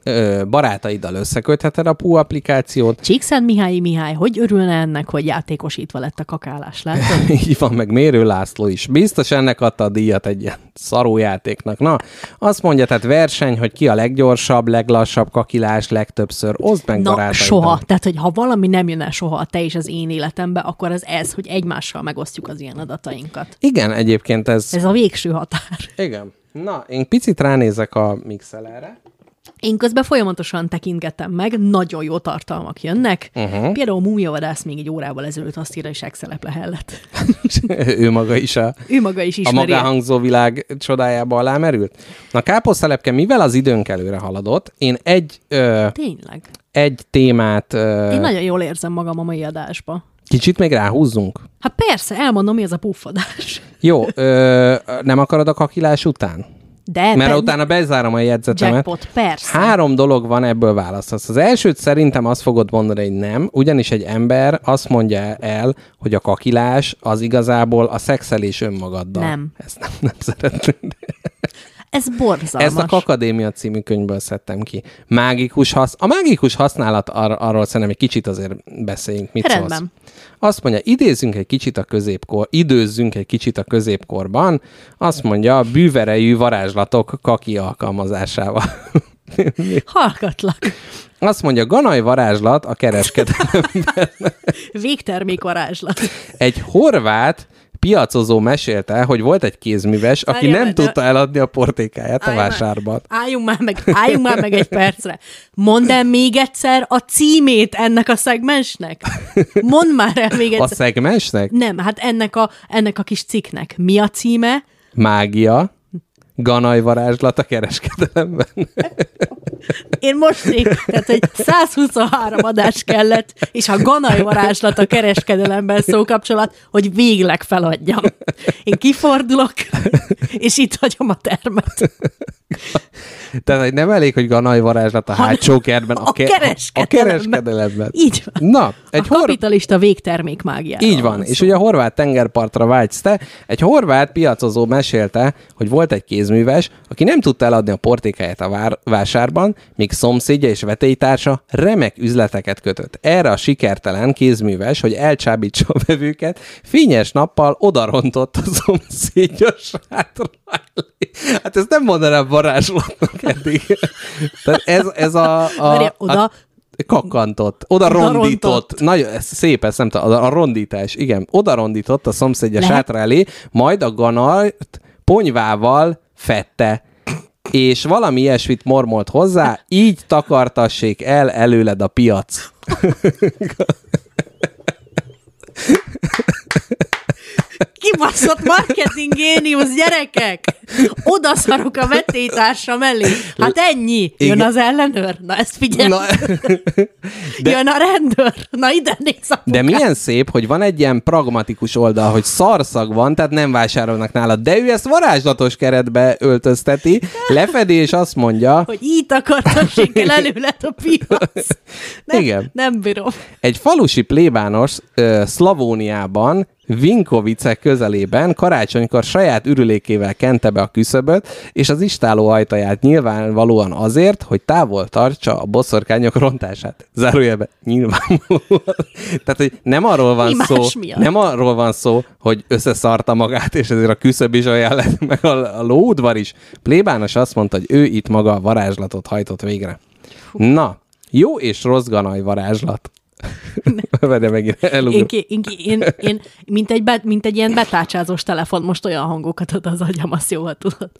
barátaiddal összekötheted a PU applikációt, Csíkszent Mihály Mihály, hogy örülne ennek, hogy játékosítva lett a kakálás, látod? így van, meg Mérő László is. Biztos ennek adta a díjat egy ilyen szarójátéknak. Na, azt mondja, tehát verseny, hogy ki a leggyorsabb, leglassabb kakilás, legtöbbször. Oszd meg Na, soha. Tehát, hogy ha valami nem jön el soha a te és az én életembe, akkor az ez, hogy egymással megosztjuk az ilyen adatainkat. Igen, egyébként ez... Ez a végső határ. Igen. Na, én picit ránézek a mixelerre. Én közben folyamatosan tekintgettem meg, nagyon jó tartalmak jönnek. Uh-huh. Például Múmiavadász még egy órával ezelőtt azt írja, hogy segszelep lehellett. ő maga is a, ő maga is a ismeri. magáhangzó világ csodájába alá merült. Na, káposztelepke, mivel az időnk előre haladott, én egy, ö, Tényleg. egy témát ö, Én nagyon jól érzem magam a mai adásba. kicsit még ráhúzzunk. Hát persze, elmondom, mi az a puffadás. Jó, ö, nem akarod a kakilás után? De Mert pe- utána bezárom a jegyzetemet. jackpot, persze. Három dolog van, ebből választasz. Az elsőt szerintem azt fogod mondani, hogy nem, ugyanis egy ember azt mondja el, hogy a kakilás az igazából a szexelés önmagaddal. Nem. Ezt nem, nem szeretném. Ez borzalmas. Ezt a Kakadémia című könyvből szedtem ki. Mágikus hasz... A mágikus használat ar- arról szerintem egy kicsit azért beszéljünk. Mit Rendben. szólsz? Azt mondja, idézzünk egy kicsit a középkor, időzzünk egy kicsit a középkorban, azt mondja, bűverejű varázslatok kaki alkalmazásával. Hallgatlak. Azt mondja, ganaj varázslat a kereskedelemben. Végtermék varázslat. Egy horvát piacozó mesélte, hogy volt egy kézműves, aki Várjál, nem de- tudta eladni a portékáját a Állj már. vásárban. Álljunk már meg, álljunk már meg egy percre. Mondd el még egyszer a címét ennek a szegmensnek. Mondd már el még A egyszer. szegmensnek Nem, hát ennek a, ennek a kis cikknek. Mi a címe? mágia, ganaj varázslat a kereskedelemben. Én most még, tehát egy 123 adás kellett, és a ganaj varázslat a kereskedelemben szó kapcsolat, hogy végleg feladjam. Én kifordulok, és itt hagyom a termet. Tehát nem elég, hogy ganaj varázslat a hátsó kertben, a, a ke- kereskedelemben. A kereskedelemben. Így van. Na, Egy a hor... kapitalista végtermék mágiára. Így van, és ugye a horvát tengerpartra vágysz te. Egy horvát piacozó mesélte, hogy volt egy kézműves, aki nem tudta eladni a portékáját a vár- vásárban, míg szomszédja és vetélytársa remek üzleteket kötött. Erre a sikertelen kézműves, hogy elcsábítsa a vevőket, fényes nappal odarontott a szomszédja sátra Hát ezt nem mondanám varázslatnak eddig. Tehát ez, ez a... a, Várjál, oda- a Kakkantott. Oda Oda rondított. rontott. Nagyon ez szép, ezt nem tudom. A rondítás, igen. Oda rondított a szomszédja Lehet- sátra elé, majd a ganart ponyvával fette és valami ilyesmit mormolt hozzá, így takartassék el előled a piac. Kibaszott marketing géniusz, gyerekek! Oda szarok a vetélytársa mellé. Hát ennyi. Jön Igen. az ellenőr. Na ezt figyelj. Na, de... Jön a rendőr. Na ide néz a de milyen szép, hogy van egy ilyen pragmatikus oldal, hogy szarszag van, tehát nem vásárolnak nála, de ő ezt varázslatos keretbe öltözteti, lefedi, és azt mondja, hogy így takartassék el előled a piac. Nem, Igen. Nem bírom. Egy falusi plébános ö, Szlavóniában, Vinkovice közelében karácsonykor saját ürülékével kente be a küszöböt, és az istáló ajtaját nyilvánvalóan azért, hogy távol tartsa a boszorkányok rontását. Zárójelbe, nyilvánvalóan. Tehát, hogy nem arról van Mi más szó, miatt? nem arról van szó, hogy összeszarta magát, és ezért a küszöb is olyan lett, meg a, a lóudvar is. Plébános azt mondta, hogy ő itt maga a varázslatot hajtott végre. Na, jó és rossz ganaj varázslat. Várj, megint Én, elugrok. ki, én, ki, én, én mint, egy be, mint egy ilyen betárcsázós telefon, most olyan hangokat ad az agyam, azt jó, ha tudod.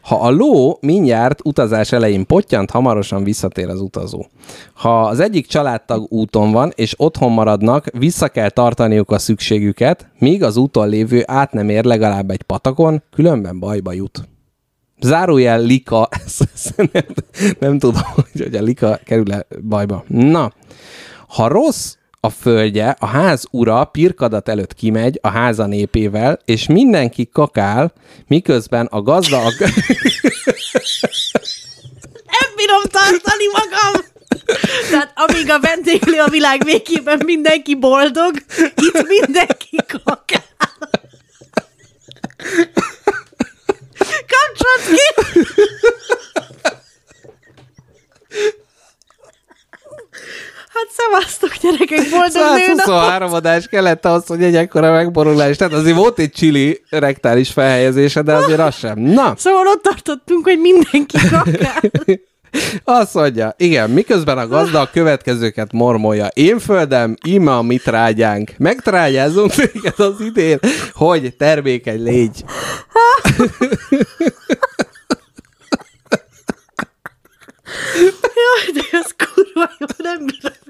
Ha a ló mindjárt utazás elején pottyant, hamarosan visszatér az utazó. Ha az egyik családtag úton van, és otthon maradnak, vissza kell tartaniuk a szükségüket, míg az úton lévő át nem ér legalább egy patakon, különben bajba jut. Zárójel Lika, nem, nem tudom, hogy, hogy a Lika kerül-e bajba. Na, ha rossz a földje, a ház ura pirkadat előtt kimegy a háza népével, és mindenki kakál, miközben a gazda a... Nem bírom tartani magam! Tehát amíg a vendéglő a világ végében mindenki boldog, itt mindenki kakál. Kapcsolat ki! Hát szevasztok, gyerekek, boldog nőnapot! 123 adás kellett ahhoz, hogy egy ekkora megborulás. Tehát azért volt egy csili rektális felhelyezése, de azért az sem. Na, Szóval ott tartottunk, hogy mindenki kakál. azt mondja, igen, miközben a gazda a következőket mormolja. Én földem, íme a mi trágyánk. Megtrágyázunk téged az idén, hogy termékeny légy. Jaj, de ez kurva jó, nem bírom.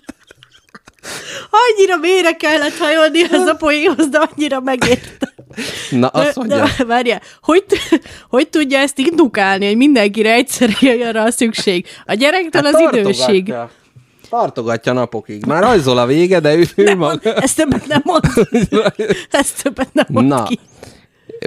Annyira mélyre kellett hajolni ez a poénhoz, de annyira megértem. Na, azt mondja, de várjál, hogy, hogy tudja ezt indukálni, hogy mindenkire egyszerre jöjjön rá a szükség? A gyerektől az időség. tartogatja. Napokig. Már rajzol a vége, de ő, ő maga. ezt többet nem mond. Ezt többet nem mond Na, ki.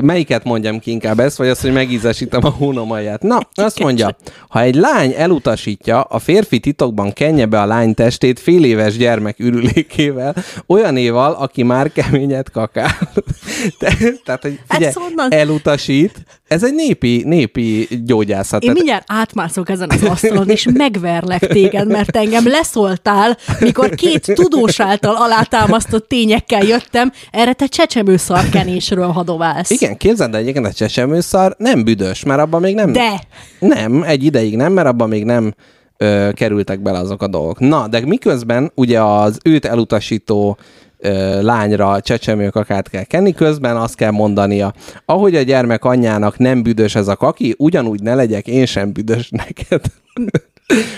Melyiket mondjam ki inkább ezt, vagy azt, hogy megízesítem a hónomalját? Na, azt mondja, ha egy lány elutasítja, a férfi titokban kenje be a lány testét fél éves gyermek ürülékével, olyanéval, aki már keményet kakál. Te, tehát, hogy figyelj, honnan? elutasít, Ez egy népi, népi gyógyászat. Én mindjárt átmászok ezen az asztalon, és megverlek téged, mert engem leszóltál, mikor két tudós által alátámasztott tényekkel jöttem, erre te csecsemő szarkenésről hadoválsz. Igen, képzeld, de egyébként a csecsemőszar nem büdös, mert abban még nem... De. Nem, egy ideig nem, mert abban még nem ö, kerültek bele azok a dolgok. Na, de miközben ugye az őt elutasító ö, lányra csecsemőkakát kell kenni, közben azt kell mondania, ahogy a gyermek anyjának nem büdös ez a kaki, ugyanúgy ne legyek én sem büdös neked.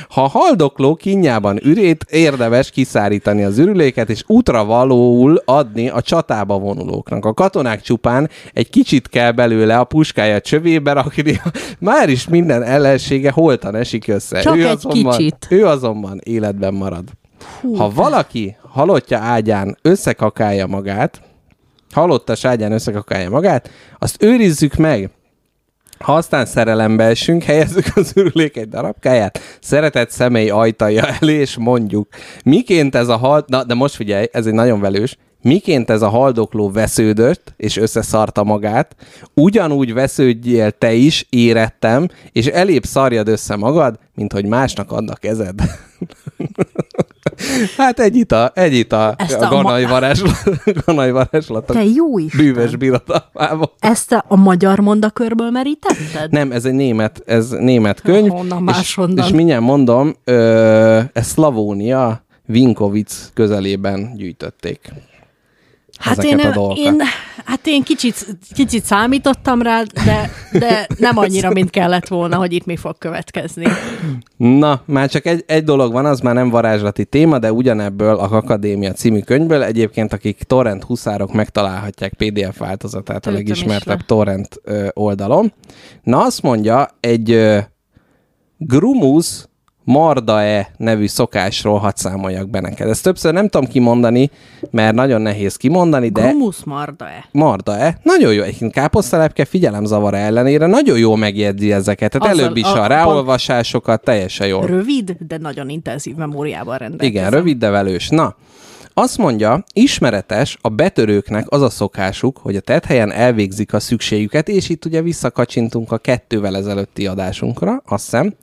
Ha haldokló kinyában ürét, érdemes kiszárítani az ürüléket, és útra valóul adni a csatába vonulóknak. A katonák csupán egy kicsit kell belőle a puskája csövébe rakni, már is minden ellensége holtan esik össze. Csak ő egy azonban, kicsit. Ő azonban életben marad. ha valaki halottja ágyán összekakálja magát, halottas ágyán összekakálja magát, azt őrizzük meg, ha aztán szerelembe esünk, helyezzük az ürülék egy darabkáját, szeretett személy ajtaja elé, és mondjuk, miként ez a hal... Na, de most figyelj, ez egy nagyon velős. Miként ez a haldokló vesződött, és összeszarta magát, ugyanúgy vesződjél te is, érettem, és elébb szarjad össze magad, mint hogy másnak adnak kezed. hát egy ita, egy ita Ezt a a ma- ganai varázslat, ganai varázslatok Te jó is. bűvös birodalmába. Ezt a, a magyar mondakörből merítetted? Nem, ez egy német, ez német könyv. Honnan és, máshonnan? és mindjárt mondom, ö, ez Szlavónia, Vinkovic közelében gyűjtötték. Hát ezeket én, a dolgokat. én, hát én kicsit, kicsit számítottam rá, de, de nem annyira, mint kellett volna, hogy itt mi fog következni. Na, már csak egy, egy dolog van, az már nem varázslati téma, de ugyanebből a Akadémia című könyvből. Egyébként, akik torrent huszárok megtalálhatják PDF változatát a legismertebb le. torrent ö, oldalon. Na, azt mondja, egy ö, Grumus Mardae nevű szokásról hadd számoljak be neked. Ezt többször nem tudom kimondani, mert nagyon nehéz kimondani, de... Grumus marda-e? Marda-e? Nagyon jó. Egyébként káposztelepke figyelemzavara ellenére nagyon jó megjegyzi ezeket. Tehát Azzal előbb is a- a, ráolvasásokat teljesen jól. Rövid, de nagyon intenzív memóriával rendelkezem. Igen, rövid, de velős. Na, azt mondja, ismeretes a betörőknek az a szokásuk, hogy a tethelyen elvégzik a szükségüket, és itt ugye visszakacsintunk a kettővel ezelőtti adásunkra, azt hiszem.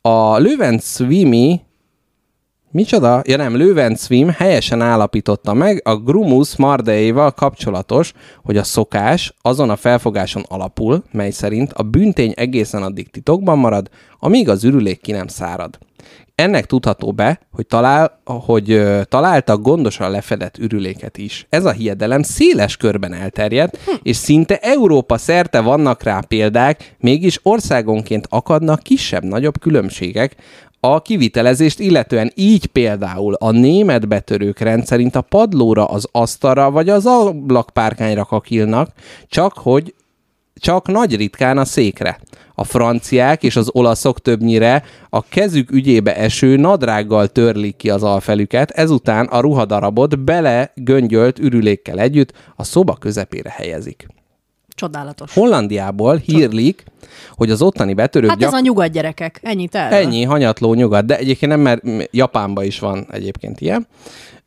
A Löwenzwimi Micsoda? Ja nem, Löwenzwim helyesen állapította meg a Grumus Mardeival kapcsolatos, hogy a szokás azon a felfogáson alapul, mely szerint a büntény egészen addig titokban marad, amíg az ürülék ki nem szárad. Ennek tudható be, hogy, talál, hogy ö, találtak gondosan lefedett ürüléket is. Ez a hiedelem széles körben elterjedt, és szinte Európa szerte vannak rá példák, mégis országonként akadnak kisebb-nagyobb különbségek, a kivitelezést illetően így például a német betörők rendszerint a padlóra, az asztalra vagy az ablakpárkányra kakilnak, csak hogy csak nagy ritkán a székre. A franciák és az olaszok többnyire a kezük ügyébe eső nadrággal törlik ki az alfelüket, ezután a ruhadarabot bele göngyölt ürülékkel együtt a szoba közepére helyezik. Csodálatos. Hollandiából hírlik, hogy az ottani betörők Hát ez a nyugat gyerekek. Ennyit erről. Ennyi, hanyatló nyugat, de egyébként nem, mert Japánban is van egyébként ilyen.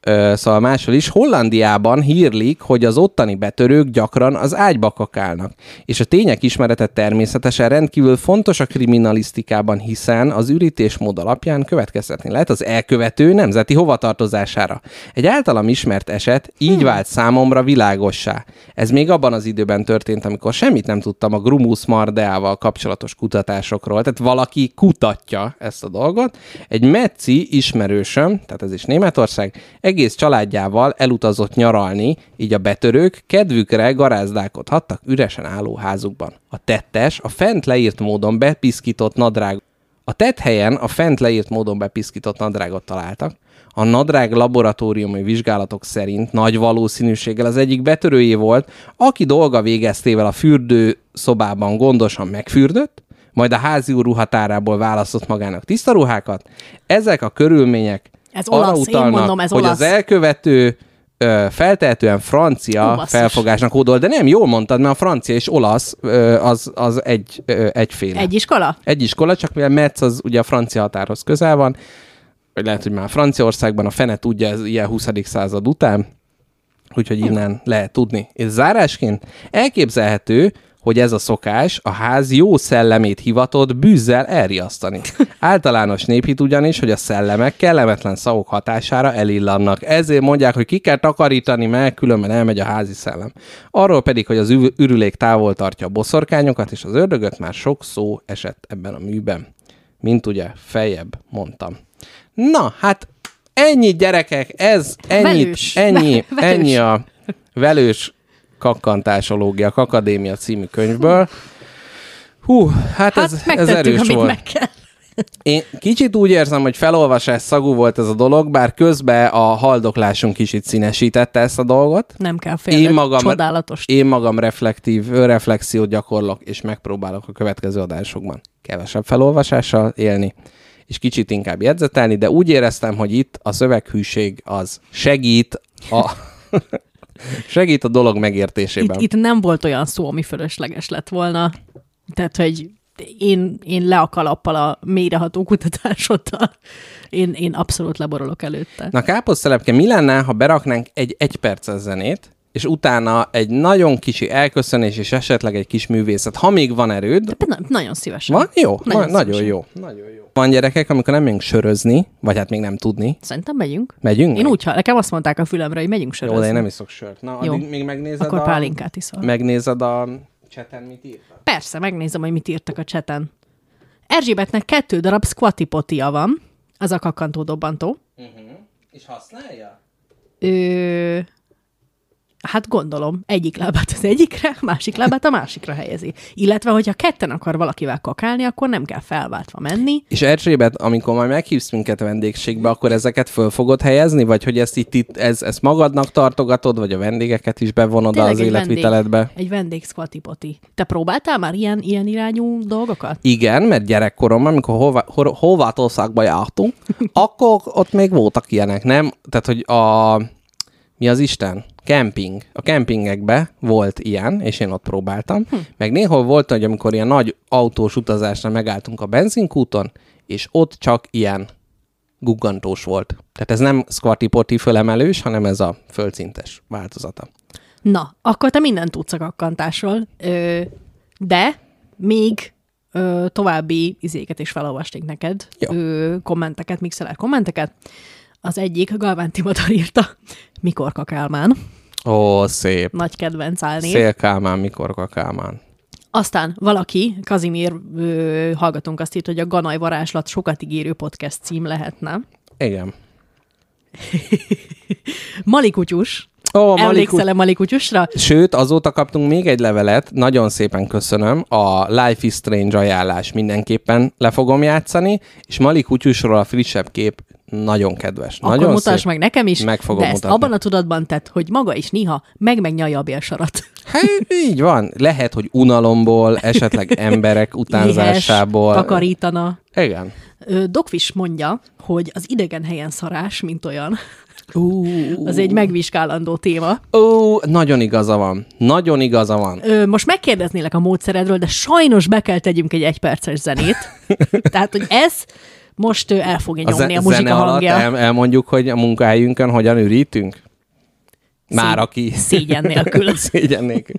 Ö, szóval máshol is. Hollandiában hírlik, hogy az ottani betörők gyakran az ágyba kakálnak. És a tények ismerete természetesen rendkívül fontos a kriminalisztikában, hiszen az ürítésmód alapján következtetni lehet az elkövető nemzeti hovatartozására. Egy általam ismert eset így vált számomra világossá. Ez még abban az időben történt, amikor semmit nem tudtam a Grumus Mardeával kapcsolatos kutatásokról. Tehát valaki kutatja ezt a dolgot. Egy Metzi ismerősöm, tehát ez is Németország, egész családjával elutazott nyaralni, így a betörők kedvükre garázdálkodhattak üresen álló házukban. A tettes a fent leírt módon bepiszkított nadrág a tetthelyen a fent leírt módon bepiszkított nadrágot találtak. A nadrág laboratóriumi vizsgálatok szerint nagy valószínűséggel az egyik betörőjé volt, aki dolga végeztével a fürdő szobában gondosan megfürdött, majd a házi úr ruhatárából választott magának tiszta ruhákat. Ezek a körülmények Ez arra olasz, én utalnak, mondom, ez hogy olasz. az elkövető ö, feltehetően francia Ó, felfogásnak kódol, de nem, jól mondtad, mert a francia és olasz ö, az, az egy, ö, egyféle. Egy iskola? Egy iskola, csak mivel Metz az ugye a francia határhoz közel van, vagy lehet, hogy már Franciaországban a fene tudja, ez ilyen 20. század után, úgyhogy innen lehet tudni. És zárásként elképzelhető, hogy ez a szokás a ház jó szellemét hivatott bűzzel elriasztani. Általános néphit ugyanis, hogy a szellemek kellemetlen szavok hatására elillannak. Ezért mondják, hogy ki kell takarítani, mert különben elmegy a házi szellem. Arról pedig, hogy az ürülék távol tartja a boszorkányokat, és az ördögöt már sok szó esett ebben a műben. Mint ugye feljebb mondtam. Na, hát ennyi gyerekek, ez ennyit, Velős. ennyi, Velős. ennyi a velős kakkantásológia, kakadémia című könyvből. Hú, hát, Hát ez, ez erős amit volt. meg kell. Én kicsit úgy érzem, hogy felolvasás szagú volt ez a dolog, bár közben a haldoklásunk kicsit színesítette ezt a dolgot. Nem kell félni. Én magam, Csodálatos. én magam reflektív, reflexiót gyakorlok, és megpróbálok a következő adásokban kevesebb felolvasással élni, és kicsit inkább jegyzetelni, de úgy éreztem, hogy itt a szöveghűség az segít a, segít a dolog megértésében. Itt, itt nem volt olyan szó, ami fölösleges lett volna. Tehát, hogy én, én le a kalappal a mélyreható kutatásoddal. Én, én abszolút leborolok előtte. Na káposztelepke, mi lenne, ha beraknánk egy egyperces zenét, és utána egy nagyon kicsi elköszönés, és esetleg egy kis művészet, ha még van erőd. De na, nagyon szívesen. Van? Jó, Nagyon nagyon, nagyon jó. Nagyon jó. Van gyerekek, amikor nem megyünk sörözni, vagy hát még nem tudni. Szerintem megyünk. Megyünk? Én úgy, ha nekem azt mondták a fülemre, hogy megyünk Jó, sörözni. de én nem iszok sört. Na, Jó. addig még megnézed Akkor a... pálinkát iszol. Megnézed a cseten, mit írtak? Persze, megnézem, hogy mit írtak a cseten. Erzsébetnek kettő darab squatty potia van, az a kakkantó dobbantó. És használja? Ö... Hát gondolom, egyik lábát az egyikre, másik lábát a másikra helyezi. Illetve, hogyha ketten akar valakivel kakálni, akkor nem kell felváltva menni. És Erzsébet, amikor majd meghívsz minket vendégségbe, akkor ezeket föl fogod helyezni? Vagy hogy ezt itt, itt ez, ezt magadnak tartogatod, vagy a vendégeket is bevonod Tényleg az egy életviteledbe? Vendég, egy vendég poti. Te próbáltál már ilyen, ilyen irányú dolgokat? Igen, mert gyerekkoromban, amikor Horvá- Hor- Horvátországba jártunk, akkor ott még voltak ilyenek, nem? Tehát, hogy a... Mi az Isten? Camping. A kempingekbe volt ilyen, és én ott próbáltam. Hm. Meg néhol volt, hogy amikor ilyen nagy autós utazásra megálltunk a benzinkúton, és ott csak ilyen guggantós volt. Tehát ez nem squatty poti fölemelős, hanem ez a földszintes változata. Na, akkor te mindent tudsz a kakkantásról, ö, de még ö, további izéket is felolvasték neked, Jó. ö, kommenteket, mixeler kommenteket. Az egyik, Galván Timotár írta, mikor kakálmán, Ó, szép. nagy kedvenc álnév. Szélkálmán, mikor kakálmán. Aztán valaki, Kazimír ö, hallgatunk azt írt, hogy a Ganaj varázslat sokat ígérő podcast cím lehetne. Igen. Malikutyus. Ó, Emlékszel-e Malikutyusra? Sőt, azóta kaptunk még egy levelet, nagyon szépen köszönöm, a Life is Strange ajánlás mindenképpen le fogom játszani, és Mali Kutyusról a frissebb kép nagyon kedves. Akkor nagyon mutasd szép. meg nekem is, Meg fogom de ezt mutatni. abban a tudatban tett, hogy maga is néha meg-megnyalja a bélsarat. Hát így van. Lehet, hogy unalomból, esetleg emberek utánzásából. Éhes, takarítana. Igen. Dokvis mondja, hogy az idegen helyen szarás, mint olyan, az egy megvizsgálandó téma. Ó, nagyon igaza van. Nagyon igaza van. Ö, most megkérdeznélek a módszeredről, de sajnos be kell tegyünk egy egyperces zenét. Tehát, hogy ez most ö, el fogja A nyomni ze- a muzsika hangja. el, elmondjuk, hogy a munkahelyünkön hogyan ürítünk? Már aki... szégyen nélkül. szégyen nélkül.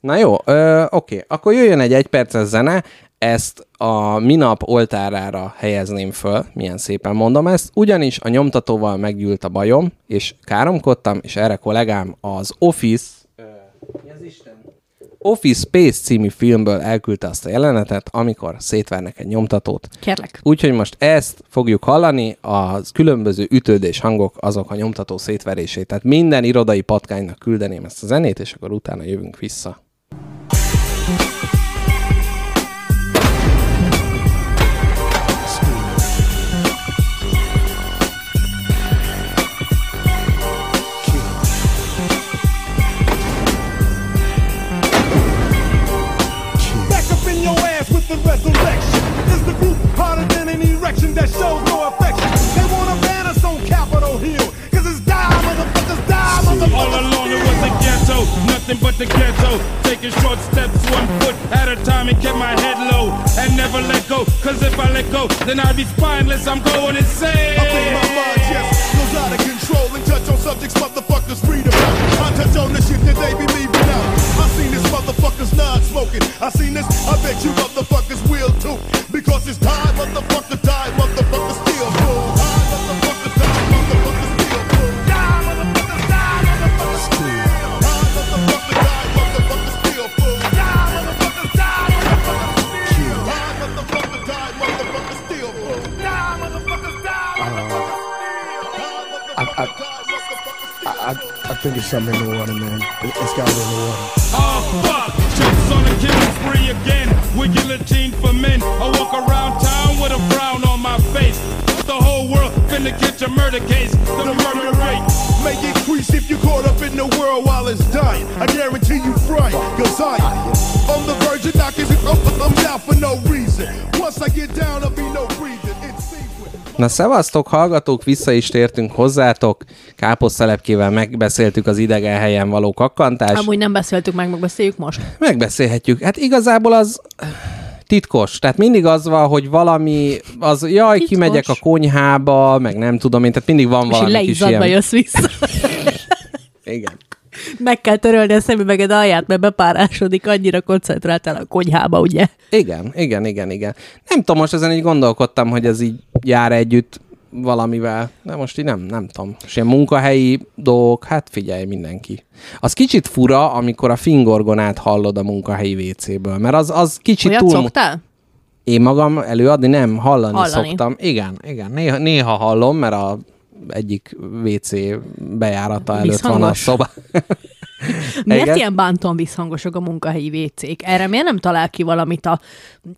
Na jó, ö, oké. Akkor jöjjön egy egyperces zene, ezt a minap oltárára helyezném föl, milyen szépen mondom ezt, ugyanis a nyomtatóval meggyűlt a bajom, és káromkodtam, és erre kollégám az Office... Ö, mi az Isten? Office Space című filmből elküldte azt a jelenetet, amikor szétvernek egy nyomtatót. Kérlek. Úgyhogy most ezt fogjuk hallani, az különböző ütődés hangok azok a nyomtató szétverését. Tehát minden irodai patkánynak küldeném ezt a zenét, és akkor utána jövünk vissza. Back nothing but the ghetto. Taking short steps, one foot at a time, and kept my head low and never let go. Cause if I let go, then I'd be spineless. I'm going insane. I think my mind just goes out of control and touch on subjects motherfuckers about. I touch on the shit that they be leaving out. I seen this motherfuckers non-smoking. I seen this, I bet you motherfuckers will too. Think it's something in the water, man. It, it's got to be in the water. Oh fuck! Chicks on a killing spree again. With guillotine for men. I walk around town with a frown on my face. The whole world finna catch a murder case. The murder rate. may increase if you caught up in the world while it's dying. I guarantee you frying, cause I on the verge of knocking it up, I'm down for no reason. Once I get down, I'll be no breathing. It seems with Na szevasztok, hallgatók, vissza is tértünk hozzátok. Káposztelepkével megbeszéltük az idegen helyen való kakkantást. Amúgy nem beszéltük meg, megbeszéljük most. Megbeszélhetjük. Hát igazából az titkos. Tehát mindig az van, hogy valami, az jaj, Titkos. kimegyek a konyhába, meg nem tudom én, tehát mindig van És valami kis leizzadva ilyen. jössz vissza. Igen. Meg kell törölni a szemüveged alját, mert bepárásodik, annyira koncentráltál a konyhába, ugye? Igen, igen, igen, igen. Nem tudom, most ezen így gondolkodtam, hogy ez így jár együtt valamivel, de most így nem, nem tudom. És ilyen munkahelyi dolgok, hát figyelj mindenki. Az kicsit fura, amikor a fingorgonát hallod a munkahelyi WC-ből, mert az, az kicsit Olyat túl... szoktál? Én magam előadni nem, hallani, Hallani. szoktam. Igen, igen, néha, néha hallom, mert a egyik WC bejárata előtt van a szoba. Miért Igen? ilyen bántóan visszhangosak a munkahelyi vécék? Erre miért nem talál ki valamit a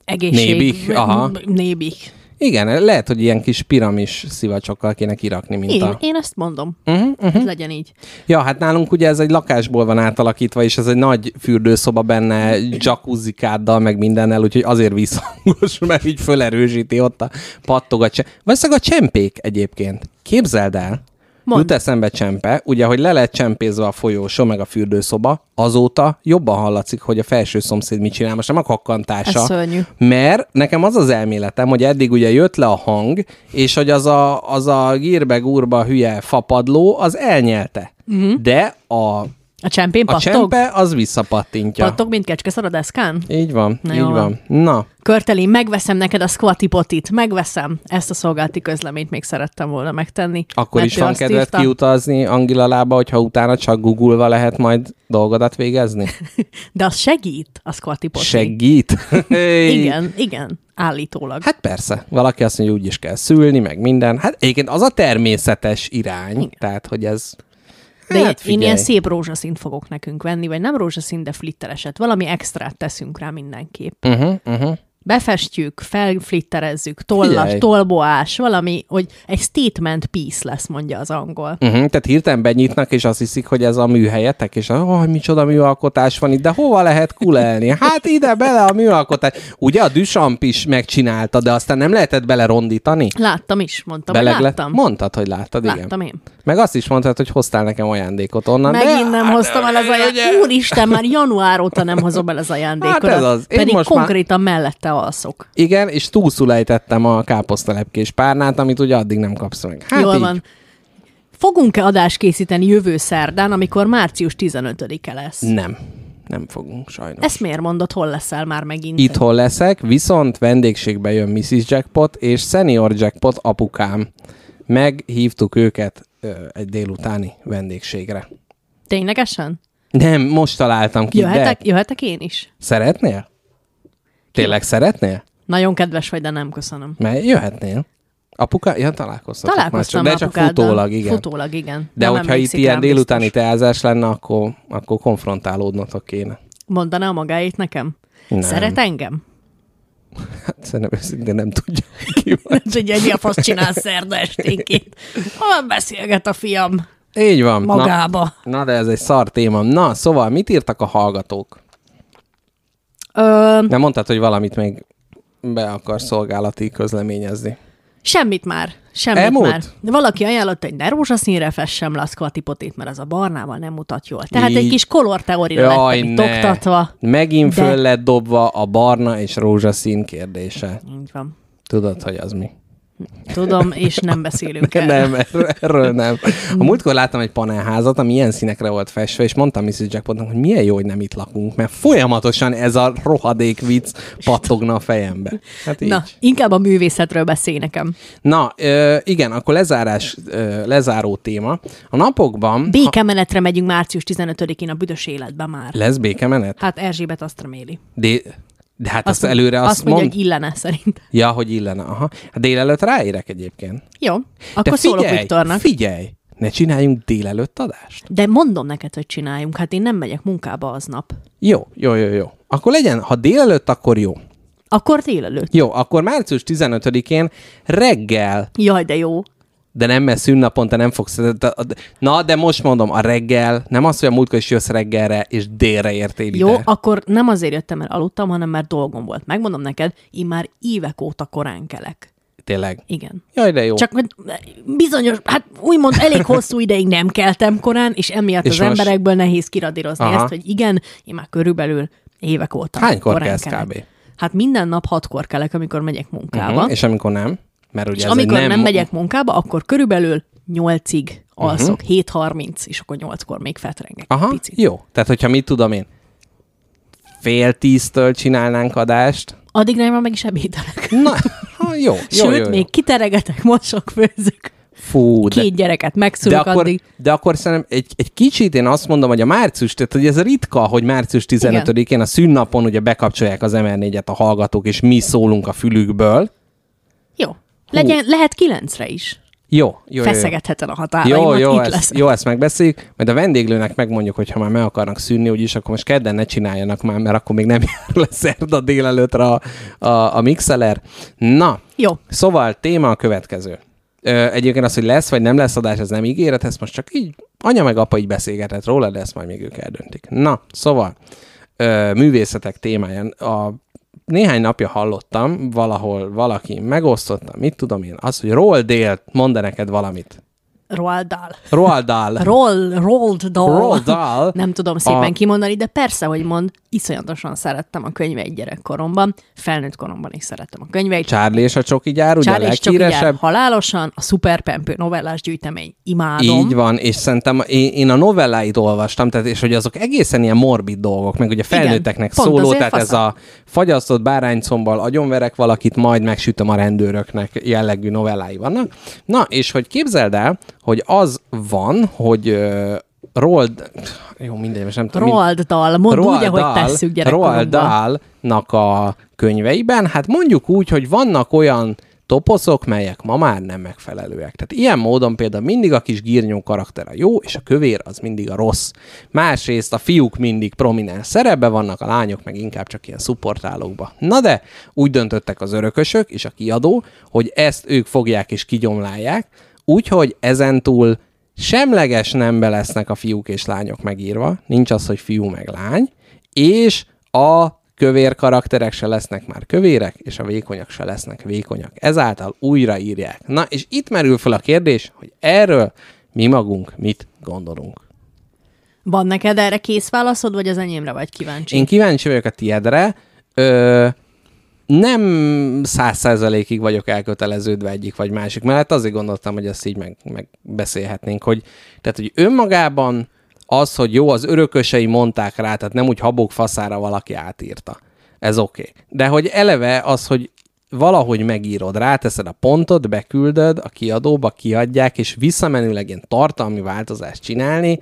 egészség... Nébik, aha. Nébik. Igen, lehet, hogy ilyen kis piramis szivacsokkal kéne kirakni, mint Én, a... én ezt mondom. Uh-huh, uh-huh. Ez legyen így. Ja, hát nálunk ugye ez egy lakásból van átalakítva, és ez egy nagy fürdőszoba benne, jacuzzikáddal, meg mindennel, úgyhogy azért visszhangos, mert így fölerősíti ott a pattogat. Valószínűleg a csempék egyébként. Képzeld el, Mondd. Jut eszembe csempe, ugye, hogy le lett csempézve a folyósó, meg a fürdőszoba, azóta jobban hallatszik, hogy a felső szomszéd mit csinál. Most nem a kakkantása. Mert nekem az az elméletem, hogy eddig ugye jött le a hang, és hogy az a, az a gírbe gúrba hülye fapadló, az elnyelte. Uh-huh. De a, A csempén a pattog? csempe az visszapattintja. Pattog, mint kecskeszar a deszkán? Így van, Na így jó van. Na, Körteli, megveszem neked a squatty potit, megveszem. Ezt a szolgálati közleményt még szerettem volna megtenni. akkor is van kedved írta- kiutazni Angila lába, hogyha utána csak googolva lehet majd dolgodat végezni? De az segít, a squatty poti. Segít? Igen, igen, állítólag. Hát persze, valaki azt mondja, hogy úgy is kell szülni, meg minden. Hát egyébként az a természetes irány, Igen. tehát hogy ez... De hát hát én ilyen szép rózsaszínt fogok nekünk venni, vagy nem rózsaszín, de flittereset. Valami extrát teszünk rá mindenképp. Uh-huh, uh-huh. Befestjük, felflitterezzük, tollas, tolboás, valami, hogy egy statement piece lesz, mondja az angol. Uh-huh. Tehát hirtelen benyitnak, és azt hiszik, hogy ez a műhelyetek, és oh, micsoda műalkotás van itt, de hova lehet kulelni? Hát ide bele a műalkotás. Ugye a Duchamp is megcsinálta, de aztán nem lehetett bele rondítani? Láttam is, mondtam, hogy Belegle- láttam. Mondtad, hogy láttad, igen. Láttam én. Meg azt is mondtad, hogy hoztál nekem ajándékot onnan. Megint nem hát, hoztam el az ajándékot. Úristen, már január óta nem hozom el az ajándékot. Hát ez az. Én Pedig most már- konkrétan mellette alszok. Igen, és túlszulejtettem a káposztalepkés párnát, amit ugye addig nem kapsz meg. Hát Jól így. van. Fogunk-e adást készíteni jövő szerdán, amikor március 15-e lesz? Nem. Nem fogunk, sajnos. Ezt miért mondod, hol leszel már megint? Itthon leszek, viszont vendégségbe jön Mrs. Jackpot és Senior Jackpot apukám. Meghívtuk őket ö, egy délutáni vendégségre. Ténylegesen? Nem, most találtam ki, Jöhetek, de jöhetek én is? szeretnél? Tényleg szeretnél? Nagyon kedves vagy, de nem köszönöm. Mert jöhetnél. Apuka, ja, találkoztatok Találkoztam már csak, de csak futólag, igen. Futólag, igen. De Nem hogyha itt ilyen délutáni biztos. teázás lenne, akkor, akkor konfrontálódnotok kéne. Mondaná magáét nekem? Nem. Szeret engem? Hát szerintem őszintén nem tudja, ki van. Ez egy mi a fasz csinálsz szerda esténként? Hol beszélget a fiam? Így van. Magába. Na, na, de ez egy szar téma. Na, szóval mit írtak a hallgatók? Ö, Nem mondtad, hogy valamit még be akar szolgálati közleményezni. semmit már. Semmit Elmúlt? már. De valaki ajánlott, hogy ne rózsaszínre fessem le a skvatipotit, mert az a barnával nem mutat jól. Tehát Így. egy kis kolor teória lett itt oktatva. Megint De- föl lett dobva a barna és rózsaszín kérdése. Így van. Tudod, hogy az mi? Tudom, és nem beszélünk el. Nem, erről, nem. A múltkor láttam egy panelházat, ami ilyen színekre volt festve, és mondtam Mrs. Jackpotnak, hogy milyen jó, hogy nem itt lakunk, mert folyamatosan ez a rohadék vicc pattogna a fejembe. Hát így. Na, inkább a művészetről beszélj nekem. Na, ö, igen, akkor lezárás, ö, lezáró téma. A napokban... Békemenetre megyünk március 15-én a büdös életbe már. Lesz békemenet? Hát Erzsébet azt reméli. De, de hát azt, Azt, előre azt, azt mondja, mond... hogy illene szerint. Ja, hogy illene. Aha. Hát délelőtt ráérek egyébként. Jó, akkor de szólok figyelj, Viktornak. figyelj, ne csináljunk délelőtt adást. De mondom neked, hogy csináljunk, hát én nem megyek munkába aznap. Jó, jó, jó, jó. Akkor legyen, ha délelőtt, akkor jó. Akkor délelőtt. Jó, akkor március 15-én reggel, Jaj, de jó. De nem, mert szünnapon te nem fogsz... Na, de most mondom, a reggel, nem az, hogy a múltkor is jössz reggelre, és délre értél Jó, ide. akkor nem azért jöttem, mert aludtam, hanem mert dolgom volt. Megmondom neked, én már évek óta korán kelek. Tényleg. Igen. Jaj, de jó. Csak bizonyos, hát úgymond elég hosszú ideig nem keltem korán, és emiatt És az most- emberekből nehéz kiradírozni Aha. ezt, hogy igen, én már körülbelül évek óta Hánykor korán kelsz kelek. kb? Hát minden nap hatkor kelek, amikor megyek munkába. Uh-huh. És amikor nem? Mert ugye és amikor nem, nem megyek munkába, akkor körülbelül 8-ig alszok, Mhm. 7.30, és akkor 8-kor még fetrengek Aha, picit. jó. Tehát, hogyha mit tudom én, fél tíztől csinálnánk adást, Addig nem, meg is ebédelek. Na, ha, jó, jó, Sőt, jó, jó. még kiteregetek, mosok, főzök. Fú, de, Két gyereket de megszülök akkor, addig. de akkor szerintem egy, egy kicsit én azt mondom, hogy a március, tehát hogy ez ritka, hogy március 15-én a szünnapon ugye bekapcsolják az MR4-et a hallgatók, és mi szólunk a fülükből. Jó. Legyen, lehet kilencre is. Jó, jó. Feszegetheted a határaimat, Jó, jó, itt ezt, lesz. jó, ezt megbeszéljük. Majd a vendéglőnek megmondjuk, hogy ha már meg akarnak szűnni, úgyis akkor most kedden ne csináljanak már, mert akkor még nem jár le szerda délelőttre a, a, a mixeler. Na, Jó. szóval téma a következő. Ö, egyébként az, hogy lesz vagy nem lesz adás, ez nem ígéret, ezt most csak így anya meg apa így beszélgetett róla, de ezt majd még ők eldöntik. Na, szóval ö, művészetek témáján a néhány napja hallottam, valahol valaki megosztotta, mit tudom én, az, hogy Roald Dahl mond neked valamit. Roald Dahl. Roald Dahl. Roll, Roald Dahl. Roald Dahl. Nem tudom szépen A- kimondani, de persze, hogy mond, iszonyatosan szerettem a könyveit gyerekkoromban, felnőtt koromban is szerettem a könyveit. Charlie és a Csoki gyár, ugye Charlie a leghíresebb. halálosan, a szuperpempő novellás gyűjtemény. Imádom. Így van, és szerintem én, én a novelláit olvastam, tehát, és hogy azok egészen ilyen morbid dolgok, meg ugye felnőtteknek pont szóló, tehát ez fasza. a fagyasztott báránycombal agyonverek valakit, majd megsütöm a rendőröknek jellegű novellái vannak. Na, és hogy képzeld el, hogy az van, hogy uh, Roald, jó, mindegy, most nem tudom. Roald Dahl, mondd úgy, ahogy Dahl- tesszük Roald gyerekkoromban. Dahl-nak a könyveiben, hát mondjuk úgy, hogy vannak olyan toposzok, melyek ma már nem megfelelőek. Tehát ilyen módon például mindig a kis gírnyó karakter a jó, és a kövér az mindig a rossz. Másrészt a fiúk mindig prominens szerepbe vannak, a lányok meg inkább csak ilyen szupportálókba. Na de úgy döntöttek az örökösök és a kiadó, hogy ezt ők fogják és kigyomlálják, úgyhogy ezentúl semleges nembe lesznek a fiúk és lányok megírva, nincs az, hogy fiú meg lány, és a kövér karakterek se lesznek már kövérek, és a vékonyak se lesznek vékonyak. Ezáltal újra írják. Na, és itt merül fel a kérdés, hogy erről mi magunk mit gondolunk. Van neked erre kész válaszod, vagy az enyémre vagy kíváncsi? Én kíváncsi vagyok a tiedre. Ö, nem száz százalékig vagyok elköteleződve egyik vagy másik mellett, azért gondoltam, hogy ezt így meg, megbeszélhetnénk, hogy, tehát, hogy önmagában az, hogy jó, az örökösei mondták rá, tehát nem úgy habok faszára valaki átírta. Ez oké. Okay. De hogy eleve az, hogy valahogy megírod, ráteszed a pontot, beküldöd, a kiadóba kiadják, és visszamenőleg ilyen tartalmi változást csinálni,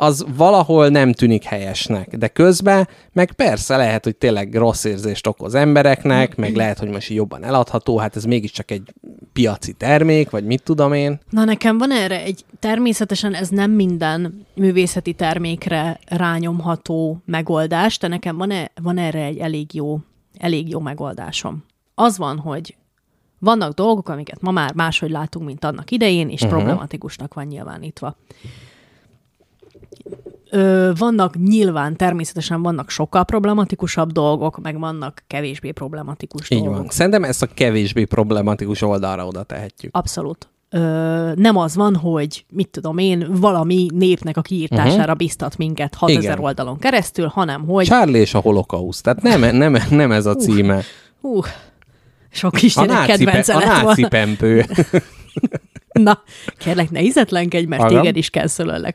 az valahol nem tűnik helyesnek. De közben meg persze lehet, hogy tényleg rossz érzést okoz embereknek, meg lehet, hogy most jobban eladható, hát ez mégiscsak egy piaci termék, vagy mit tudom én. Na nekem van erre egy, természetesen ez nem minden művészeti termékre rányomható megoldás, de nekem van, e, van erre egy elég jó, elég jó megoldásom. Az van, hogy vannak dolgok, amiket ma már máshogy látunk, mint annak idején, és uh-huh. problematikusnak van nyilvánítva. Ö, vannak nyilván, természetesen vannak sokkal problematikusabb dolgok, meg vannak kevésbé problematikus Így dolgok. van. Szerintem ezt a kevésbé problematikus oldalra oda tehetjük. Abszolút. Ö, nem az van, hogy mit tudom én, valami népnek a kiírtására uh-huh. biztat minket 6000 Igen. oldalon keresztül, hanem hogy Charlie és a holokauszt. Tehát nem, nem, nem ez a címe. hú, sok A kisgyerek pe- kedvence a náci pempő. Na, kérlek, ne izetlenkedj, mert Hallom. téged is kell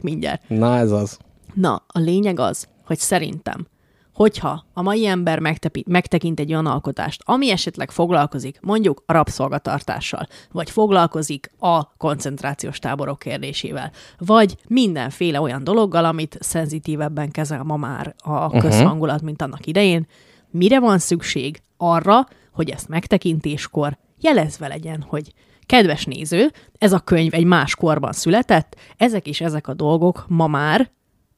mindjárt. Na, ez az. Na, a lényeg az, hogy szerintem, hogyha a mai ember megtepi, megtekint egy olyan alkotást, ami esetleg foglalkozik mondjuk a rabszolgatartással, vagy foglalkozik a koncentrációs táborok kérdésével, vagy mindenféle olyan dologgal, amit szenzitívebben kezel ma már a közhangulat, mint annak idején, mire van szükség? Arra, hogy ezt megtekintéskor jelezve legyen, hogy kedves néző, ez a könyv egy más korban született, ezek és ezek a dolgok ma már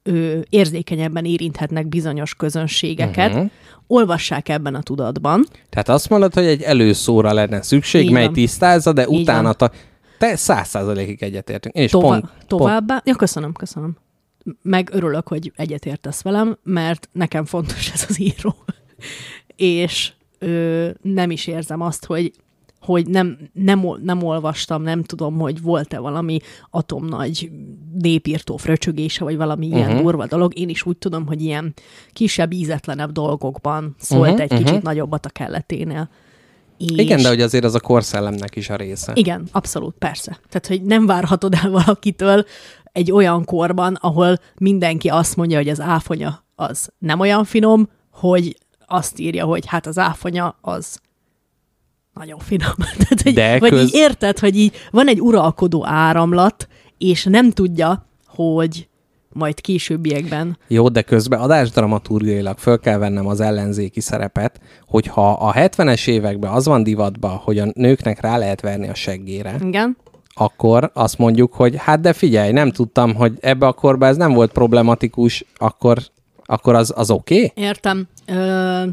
ö, érzékenyebben érinthetnek bizonyos közönségeket, uh-huh. olvassák ebben a tudatban. Tehát azt mondod, hogy egy előszóra lenne szükség, Így mely van. tisztázza, de Így utána van. ta... te száz százalékig egyetértünk. Én is Tova- pont, pont, továbbá. Ja, köszönöm, köszönöm. Meg örülök, hogy egyetértesz velem, mert nekem fontos ez az író. És ö, nem is érzem azt, hogy hogy nem, nem, nem olvastam, nem tudom, hogy volt-e valami atomnagy népírtó fröcsögése, vagy valami ilyen Mhm. durva dolog. Én is úgy tudom, hogy ilyen kisebb, ízetlenebb dolgokban szólt Mhm, egy kicsit mhm. nagyobbat a kelleténél. És... Igen, de hogy azért az a korszellemnek is a része. Igen, abszolút, persze. Tehát, hogy nem várhatod el valakitől egy olyan korban, ahol mindenki azt mondja, hogy az áfonya az nem olyan finom, hogy azt írja, hogy hát az áfonya az nagyon finom. Tehát, hogy, De vagy köz- így érted, hogy így van egy uralkodó áramlat, és nem tudja, hogy majd későbbiekben Jó, de közben adásdramaturgiailag föl kell vennem az ellenzéki szerepet, hogyha a 70-es években az van divatba, hogy a nőknek rá lehet verni a seggére, igen, akkor azt mondjuk, hogy hát de figyelj, nem tudtam, hogy ebbe a korban ez nem volt problematikus, akkor, akkor az, az oké? Okay? értem. Ö,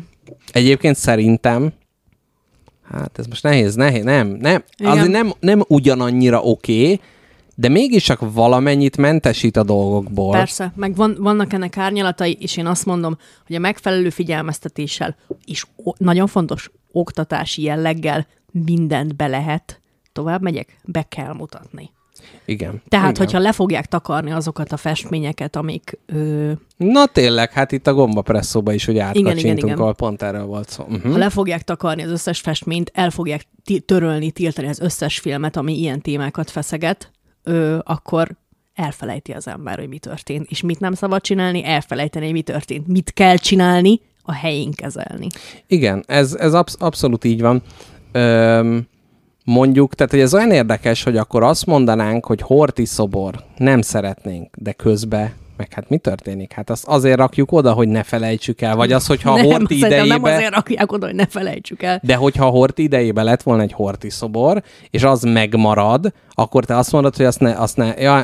Egyébként szerintem, hát ez most nehéz, nehéz, nem, nem, Igen. azért nem, nem ugyanannyira oké, okay, de mégis csak valamennyit mentesít a dolgokból. Persze, meg van, vannak ennek árnyalatai, és én azt mondom, hogy a megfelelő figyelmeztetéssel, és o- nagyon fontos, oktatási jelleggel mindent be lehet, tovább megyek, be kell mutatni. Igen. Tehát, Igen. hogyha le fogják takarni azokat a festményeket, amik... Ö, Na tényleg, hát itt a gombapresszóba is, hogy átkacsintunk, ahol pont erről volt szó. ha Uh-huh. le fogják takarni az összes festményt, el fogják ti- törölni, tiltani az összes filmet, ami ilyen témákat feszeget, ö, akkor elfelejti az ember, hogy mi történt. És mit nem szabad csinálni? Elfelejteni, hogy mi történt. Mit kell csinálni? A helyén kezelni. Igen, ez, ez absz- abszolút így van. Öm, mondjuk, tehát hogy ez olyan érdekes, hogy akkor azt mondanánk, hogy horti szobor, nem szeretnénk, de közben meg hát mi történik? Hát azt azért rakjuk oda, hogy ne felejtsük el, vagy az, hogyha a horti szerintem nem idejébe... azért rakják oda, hogy ne felejtsük el. De hogyha a horti idejében lett volna egy horti szobor, és az megmarad, akkor te azt mondod, hogy azt ne, azt ne ja,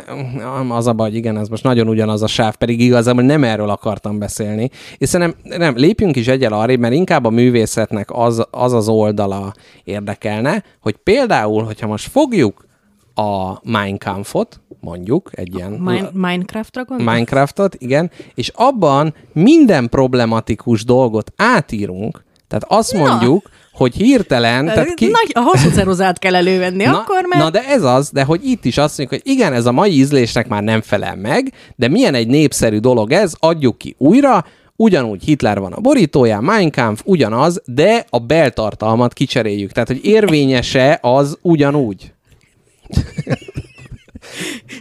az a baj, hogy igen, ez most nagyon ugyanaz a sáv, pedig igazából nem erről akartam beszélni. És szerintem nem, lépjünk is egyel arrébb, mert inkább a művészetnek az az, az oldala érdekelne, hogy például, hogyha most fogjuk a Mein Kampfot, mondjuk, egy ilyen Min- Minecraftra gondolsz? Minecraftot, igen, és abban minden problematikus dolgot átírunk, tehát azt Na. mondjuk, hogy hirtelen... Tehát ki... Nagy, a hosszú ceruzát kell elővenni, na, akkor mert... na de ez az, de hogy itt is azt mondjuk, hogy igen, ez a mai ízlésnek már nem felel meg, de milyen egy népszerű dolog ez, adjuk ki újra, ugyanúgy Hitler van a borítóján, Mein Kampf ugyanaz, de a beltartalmat kicseréljük. Tehát, hogy érvényese az ugyanúgy.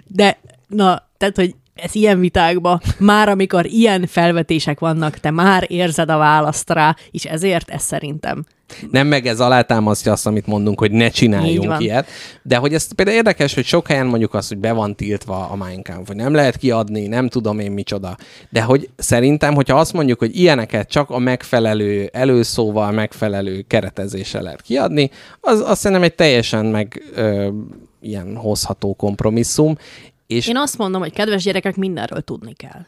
De, na, tehát, hogy ez ilyen vitákban, már amikor ilyen felvetések vannak, te már érzed a választ rá, és ezért ez szerintem. Nem meg ez alátámasztja azt, amit mondunk, hogy ne csináljunk ilyet. De hogy ez például érdekes, hogy sok helyen mondjuk azt, hogy be van tiltva a Mein Kampf, hogy nem lehet kiadni, nem tudom én micsoda. De hogy szerintem, hogyha azt mondjuk, hogy ilyeneket csak a megfelelő előszóval, megfelelő keretezéssel lehet kiadni, az azt szerintem egy teljesen meg ö, ilyen hozható kompromisszum. És Én azt mondom, hogy kedves gyerekek, mindenről tudni kell.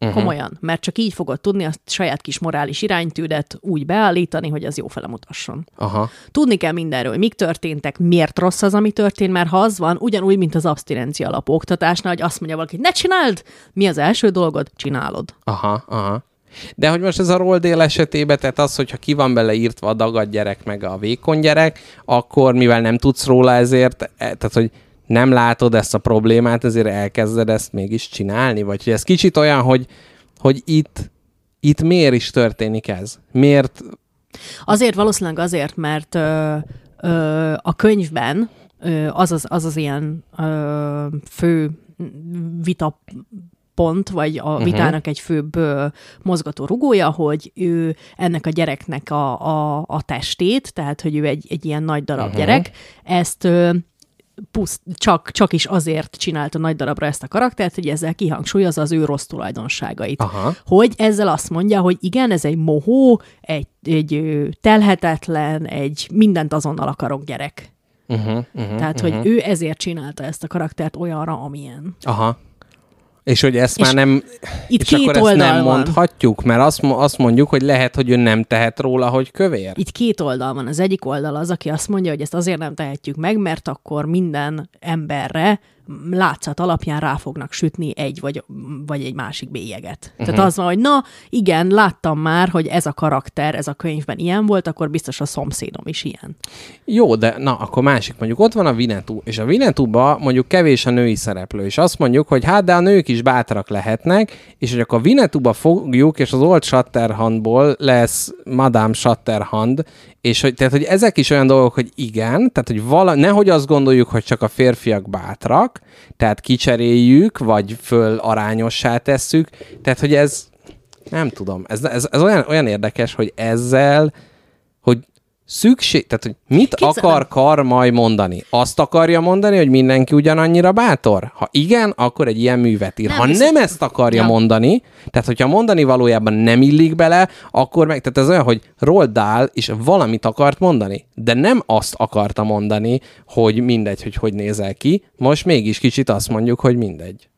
Uh-huh. Komolyan, mert csak így fogod tudni a saját kis morális iránytűdet úgy beállítani, hogy az jó fele mutasson. Aha. Tudni kell mindenről, hogy mik történtek, miért rossz az, ami történt, mert ha az van, ugyanúgy, mint az abstinencia alapú oktatásnál, hogy azt mondja valaki, ne csináld, mi az első dolgod, csinálod. Aha, aha. De hogy most ez a roldél esetében, tehát az, hogyha ki van bele írtva a dagad gyerek, meg a vékony gyerek, akkor mivel nem tudsz róla ezért, e, tehát hogy nem látod ezt a problémát, ezért elkezded ezt mégis csinálni? Vagy hogy ez kicsit olyan, hogy, hogy itt, itt miért is történik ez? Miért, Azért valószínűleg azért, mert ö, ö, a könyvben ö, az, az, az az ilyen ö, fő vita pont, vagy a Mhm. vitának egy főbb ö, mozgató rugója, hogy ő ennek a gyereknek a, a, a testét, tehát hogy ő egy, egy ilyen nagy darab Mhm. gyerek, ezt ö, puszt, csak, csak is azért csinálta nagy darabra ezt a karaktert, hogy ezzel kihangsúlyozza az ő rossz tulajdonságait. Aha. Hogy ezzel azt mondja, hogy igen, ez egy mohó, egy, egy telhetetlen, egy mindent azonnal akarok gyerek. Uh-huh, uh-huh, Tehát, hogy ő ezért csinálta ezt a karaktert olyanra, amilyen. Aha. És hogy ezt És már nem... itt és két akkor ezt oldal nem van. mondhatjuk, mert azt, azt mondjuk, hogy lehet, hogy ő nem tehet róla, hogy kövér. Itt két oldal van. Az egyik oldal az, aki azt mondja, hogy ezt azért nem tehetjük meg, mert akkor minden emberre látszat alapján rá fognak sütni egy vagy, vagy egy másik bélyeget. Uh-huh. Tehát az van, hogy na, igen, láttam már, hogy ez a karakter, ez a könyvben ilyen volt, akkor biztos a szomszédom is ilyen. Jó, de na, akkor másik. Mondjuk ott van a Vinetú, és a Vinetúba mondjuk kevés a női szereplő, és azt mondjuk, hogy hát, de a nők is bátrak lehetnek, és hogy akkor a Vinetúba fogjuk, és az Old Shatterhandból lesz Madame Shatterhand, és hogy, tehát, hogy ezek is olyan dolgok, hogy igen, tehát, hogy vala, nehogy azt gondoljuk, hogy csak a férfiak bátrak, tehát kicseréljük, vagy föl arányossá tesszük, tehát, hogy ez, nem tudom, ez, ez, ez olyan, olyan érdekes, hogy ezzel, hogy szükség, tehát hogy mit Képzel- akar Karmaj mondani? Azt akarja mondani, hogy mindenki ugyanannyira bátor? Ha igen, akkor egy ilyen művet ír. Nem, ha viszont- nem ezt akarja Ja. mondani, tehát hogyha mondani valójában nem illik bele, akkor meg, tehát ez olyan, hogy Roald Dahl is valamit akart mondani, de nem azt akarta mondani, hogy mindegy, hogy hogy nézel ki, most mégis kicsit azt mondjuk, hogy mindegy.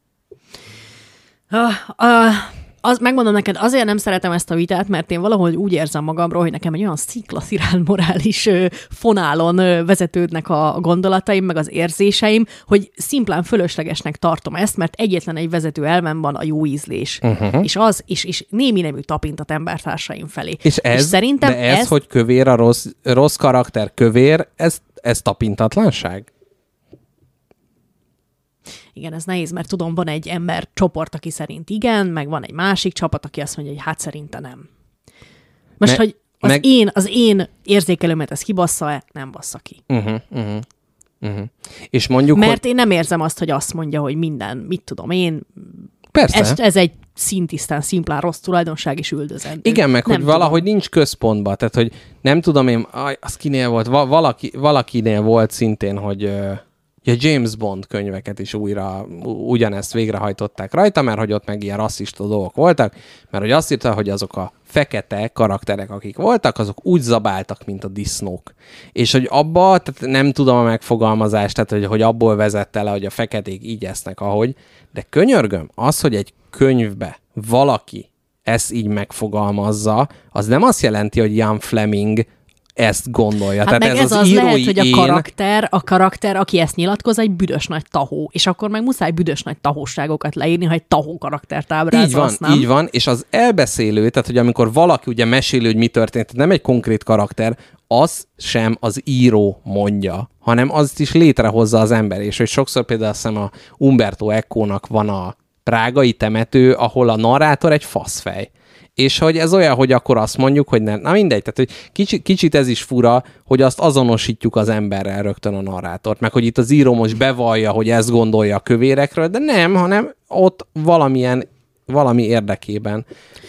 Ah, ah, az, megmondom neked, azért nem szeretem ezt a vitát, mert én valahogy úgy érzem magamról, hogy nekem egy olyan sziklaszirál morális ö, fonálon ö, vezetődnek a gondolataim, meg az érzéseim, hogy szimplán fölöslegesnek tartom ezt, mert egyetlen egy vezető elvem van a jó ízlés. Uh-huh. És az, és, és némi nemű tapintat embertársaim felé. És ez, és szerintem de ez, ez hogy kövér a rossz, rossz karakter kövér, ez, ez tapintatlanság? Igen, ez nehéz, mert tudom, van egy ember csoport, aki szerint igen, meg van egy másik csapat, aki azt mondja, hogy hát szerinte nem. Most, Me- hogy az, meg- én, az én érzékelőmet ez kibassza-e? Nem bassza ki. Uh-huh, uh-huh, uh-huh. És mondjuk, Mert hogy én nem érzem azt, hogy azt mondja, hogy minden, mit tudom én, persze. ez, ez egy szintisztán, szimplán rossz tulajdonság és üldözendő. Igen, meg nem hogy valahogy nincs központba, tehát hogy nem tudom én, aj, az kinél volt, va- valaki, valakinél volt szintén, hogy ö, ja, James Bond könyveket is újra ugyanezt végrehajtották rajta, mert hogy ott meg ilyen rasszista dolgok voltak, mert hogy azt írta, hogy azok a fekete karakterek, akik voltak, azok úgy zabáltak, mint a disznók. És hogy abba, tehát nem tudom a megfogalmazást, tehát hogy, hogy abból vezette le, hogy a feketék így esznek, ahogy, de könyörgöm, az, hogy egy könyvbe valaki ezt így megfogalmazza, az nem azt jelenti, hogy Jan Fleming ezt gondolja. Hát Tehát meg ez, az, írói lehet, hogy a karakter, a karakter, aki ezt nyilatkoz, egy büdös nagy tahó, és akkor meg muszáj büdös nagy tahóságokat leírni, ha egy tahó karaktert Így van, ábrázolsz, nem? így van, és az elbeszélő, tehát hogy amikor valaki ugye meséli, hogy mi történt, nem egy konkrét karakter, az sem az író mondja, hanem azt is létrehozza az ember, és hogy sokszor például azt hiszem a Umberto Eco-nak van a prágai temető, ahol a narrátor egy faszfej. És hogy ez olyan, hogy akkor azt mondjuk, hogy nem. Na mindegy, tehát hogy kicsit, kicsit ez is fura, hogy azt azonosítjuk az emberrel rögtön a narrátort, meg hogy itt az író most bevallja, hogy ezt gondolja a kövérekről, de nem, hanem ott valamilyen, valami érdekében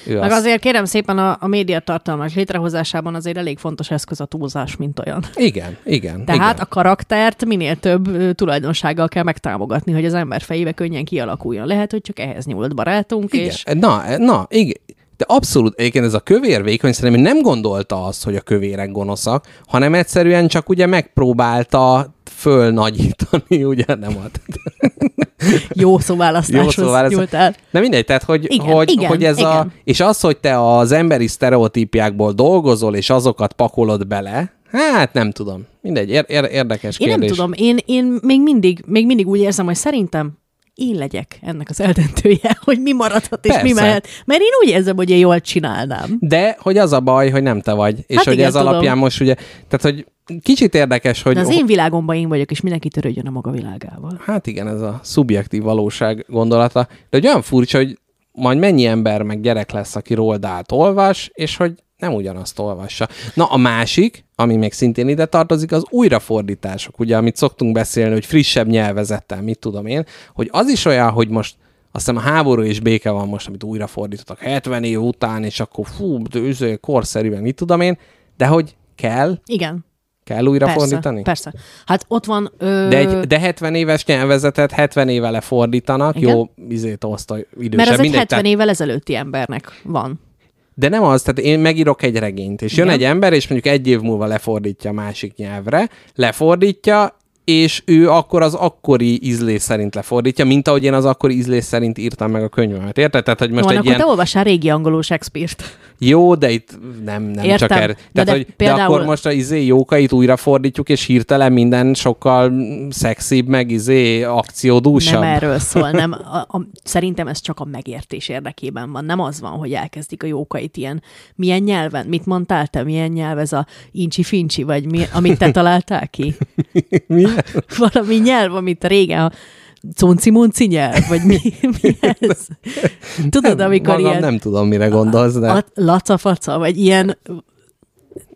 ő Meg azt... azért kérem szépen a, a médiatartalmak létrehozásában azért elég fontos eszköz a túlzás, mint olyan. Igen, igen. Tehát igen. a karaktert minél több tulajdonsággal kell megtámogatni, hogy az ember fejébe könnyen kialakuljon. Lehet, hogy csak ehhez nyúlt barátunk, Igen. és Na, na, igen. De abszolút, egyébként ez a kövér vékony szerintem nem gondolta azt, hogy a kövérek gonoszak, hanem egyszerűen csak ugye megpróbálta fölnagyítani, ugye nem ad. jó szóválasztáshoz Jó szóválasztás. nyúlt el. De mindegy, tehát hogy, Igen, hogy, igen, hogy ez a, igen. és az, hogy te az emberi sztereotípiákból dolgozol, és azokat pakolod bele, hát nem tudom. Mindegy, ér, ér, érdekes Én kérdés. nem tudom, én, én még, mindig, még mindig úgy érzem, hogy szerintem én legyek ennek az eldöntője, hogy mi maradhat és mi Persze. mehet. Mert én úgy érzem, hogy én jól csinálnám. De hogy az a baj, hogy nem te vagy. És Hát hogy igen, ez tudom. alapján most ugye, tehát hogy kicsit érdekes, hogy... De az én világomban én vagyok, és mindenki törődjön a maga világával. Hát igen, ez a szubjektív valóság gondolata. De hogy olyan furcsa, hogy majd mennyi ember meg gyerek lesz, aki Roldált olvas, és hogy nem ugyanazt olvassa. Na a másik, ami még szintén ide tartozik, az újrafordítások, ugye, amit szoktunk beszélni, hogy frissebb nyelvezettel, mit tudom én, hogy az is olyan, hogy most azt hiszem a háború és béke van most, amit újrafordítottak 70 év után, és akkor fú, de korszerűen, mit tudom én, de hogy kell, Igen. kell újrafordítani? Persze, persze. Hát ott van... Ö... De, egy, de 70 éves nyelvezetet 70 éve lefordítanak, Igen. jó, izét oszta idősebb. Mert ez egy mindegy, 70 tehát- évvel ezelőtti embernek van. De nem az, tehát én megírok egy regényt, és jön Igen. egy ember, és mondjuk egy év múlva lefordítja a másik nyelvre, lefordítja, és ő akkor az akkori ízlés szerint lefordítja, mint ahogy én az akkori ízlés szerint írtam meg a könyvemet. Érted? Tehát, hogy most Most egy akkor ilyen... te olvassál régi angolul Shakespeare-t. Jó, de itt nem, nem Értem. csak erre. De Tehát, de hogy, de például- akkor most a izé jókait újra fordítjuk, és hirtelen minden sokkal szexibb, meg izé akciódúsabb. Nem erről szól, nem. A, a, szerintem ez csak a megértés érdekében van. Nem az van, hogy elkezdik a jókait ilyen. Milyen nyelven? Mit mondtál te? Milyen nyelv ez a incsi-fincsi, vagy mi, amit te találtál ki? Valami nyelv, amit régen a conci nyelv, vagy mi, mi ez? Tudod, amikor Magam ilyen nem tudom, mire gondolsz, de a, lacafaca, vagy ilyen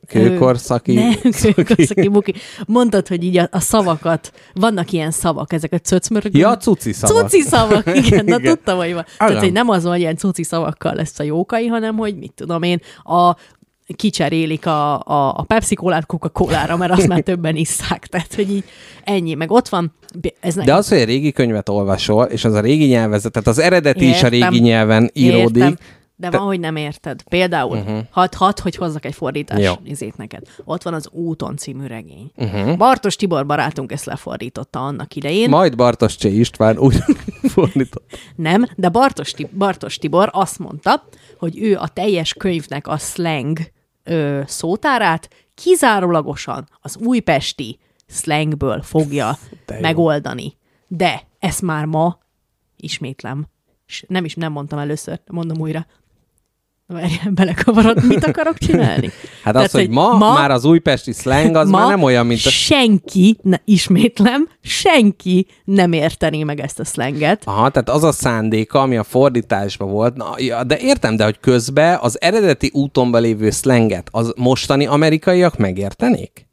kőkorszaki... Nem, kőkorszaki buki. Mondtad, hogy így a, a szavakat, vannak ilyen szavak, ezek a cöcmörök. Ja, cuci szavak. Cuci szavak, igen, na Igen. tudtam, hogy van. Tehát, hogy nem az hogy ilyen cuci szavakkal lesz a jókai, hanem, hogy mit tudom én, a kicserélik a, a, a Pepsi Colát Coca-Colára, mert azt már többen isszák. Tehát, hogy így ennyi. Meg ott van, ez De az, hogy egy régi könyvet olvasol, és az a régi nyelvezet, tehát az eredeti is a Értem. régi nyelven íródik. Értem. De Te- van, hogy nem érted. Például, uh-huh. hadd, hadd, hogy hozzak egy fordítás Jó. izét neked. Ott van az Úton című regény. Uh-huh. Bartos Tibor barátunk ezt lefordította annak idején. Majd Bartos Csé István úgy fordított. Nem, de Bartos, Bartos Tibor azt mondta, hogy ő a teljes könyvnek a slang ö, szótárát kizárólagosan az újpesti slangből fogja De megoldani. De ezt már ma, ismétlem, s nem is nem mondtam először, mondom újra, Várjál, belekavarod, mit akarok csinálni? Hát az, hogy ma, ma már az újpesti slang, az már nem olyan, mint a... senki, ne, ismétlem, senki nem értené meg ezt a slanget. Aha, tehát az a szándéka, ami a fordításban volt. Na, ja, de értem, de hogy közben az eredeti úton lévő slanget az mostani amerikaiak megértenék?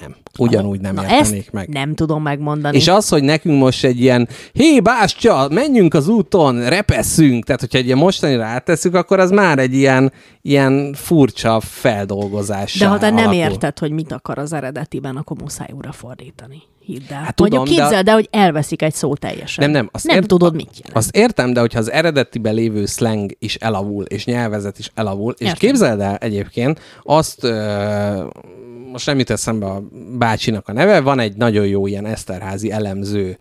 Nem. Ugyanúgy nem Na értenék ezt meg. nem tudom megmondani. És az, hogy nekünk most egy ilyen, hé, Bástya, menjünk az úton, repesszünk, tehát hogyha egy ilyen mostani rátesszük, akkor az már egy ilyen, ilyen furcsa feldolgozás. De ha te nem érted, hogy mit akar az eredetiben, akkor muszáj újra fordítani. Hidd el. Hát tudom, Mondjuk de- képzeld el, hogy elveszik egy szó teljesen. Nem, nem. Azt nem ért- tudod, mit jelent. Azt értem, de hogyha az eredetiben lévő slang is elavul, és nyelvezet is elavul, és Értem. képzeld el egyébként, azt ö, most nem jut eszembe a bácsinak a neve, van egy nagyon jó ilyen Eszterházi elemző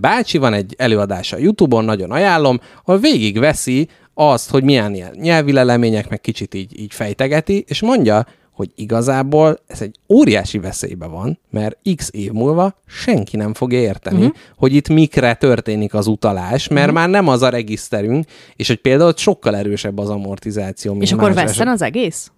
bácsi, van egy előadása a Youtube-on, nagyon ajánlom, ahol végigveszi azt, hogy milyen ilyen nyelvi lelemények, meg kicsit így, így fejtegeti, és mondja, hogy igazából ez egy óriási veszélybe van, mert x év múlva senki nem fogja érteni, uh-huh. hogy itt mikre történik az utalás, mert uh-huh. már nem az a regiszterünk, és hogy például sokkal erősebb az amortizáció, mint És akkor veszten az egész?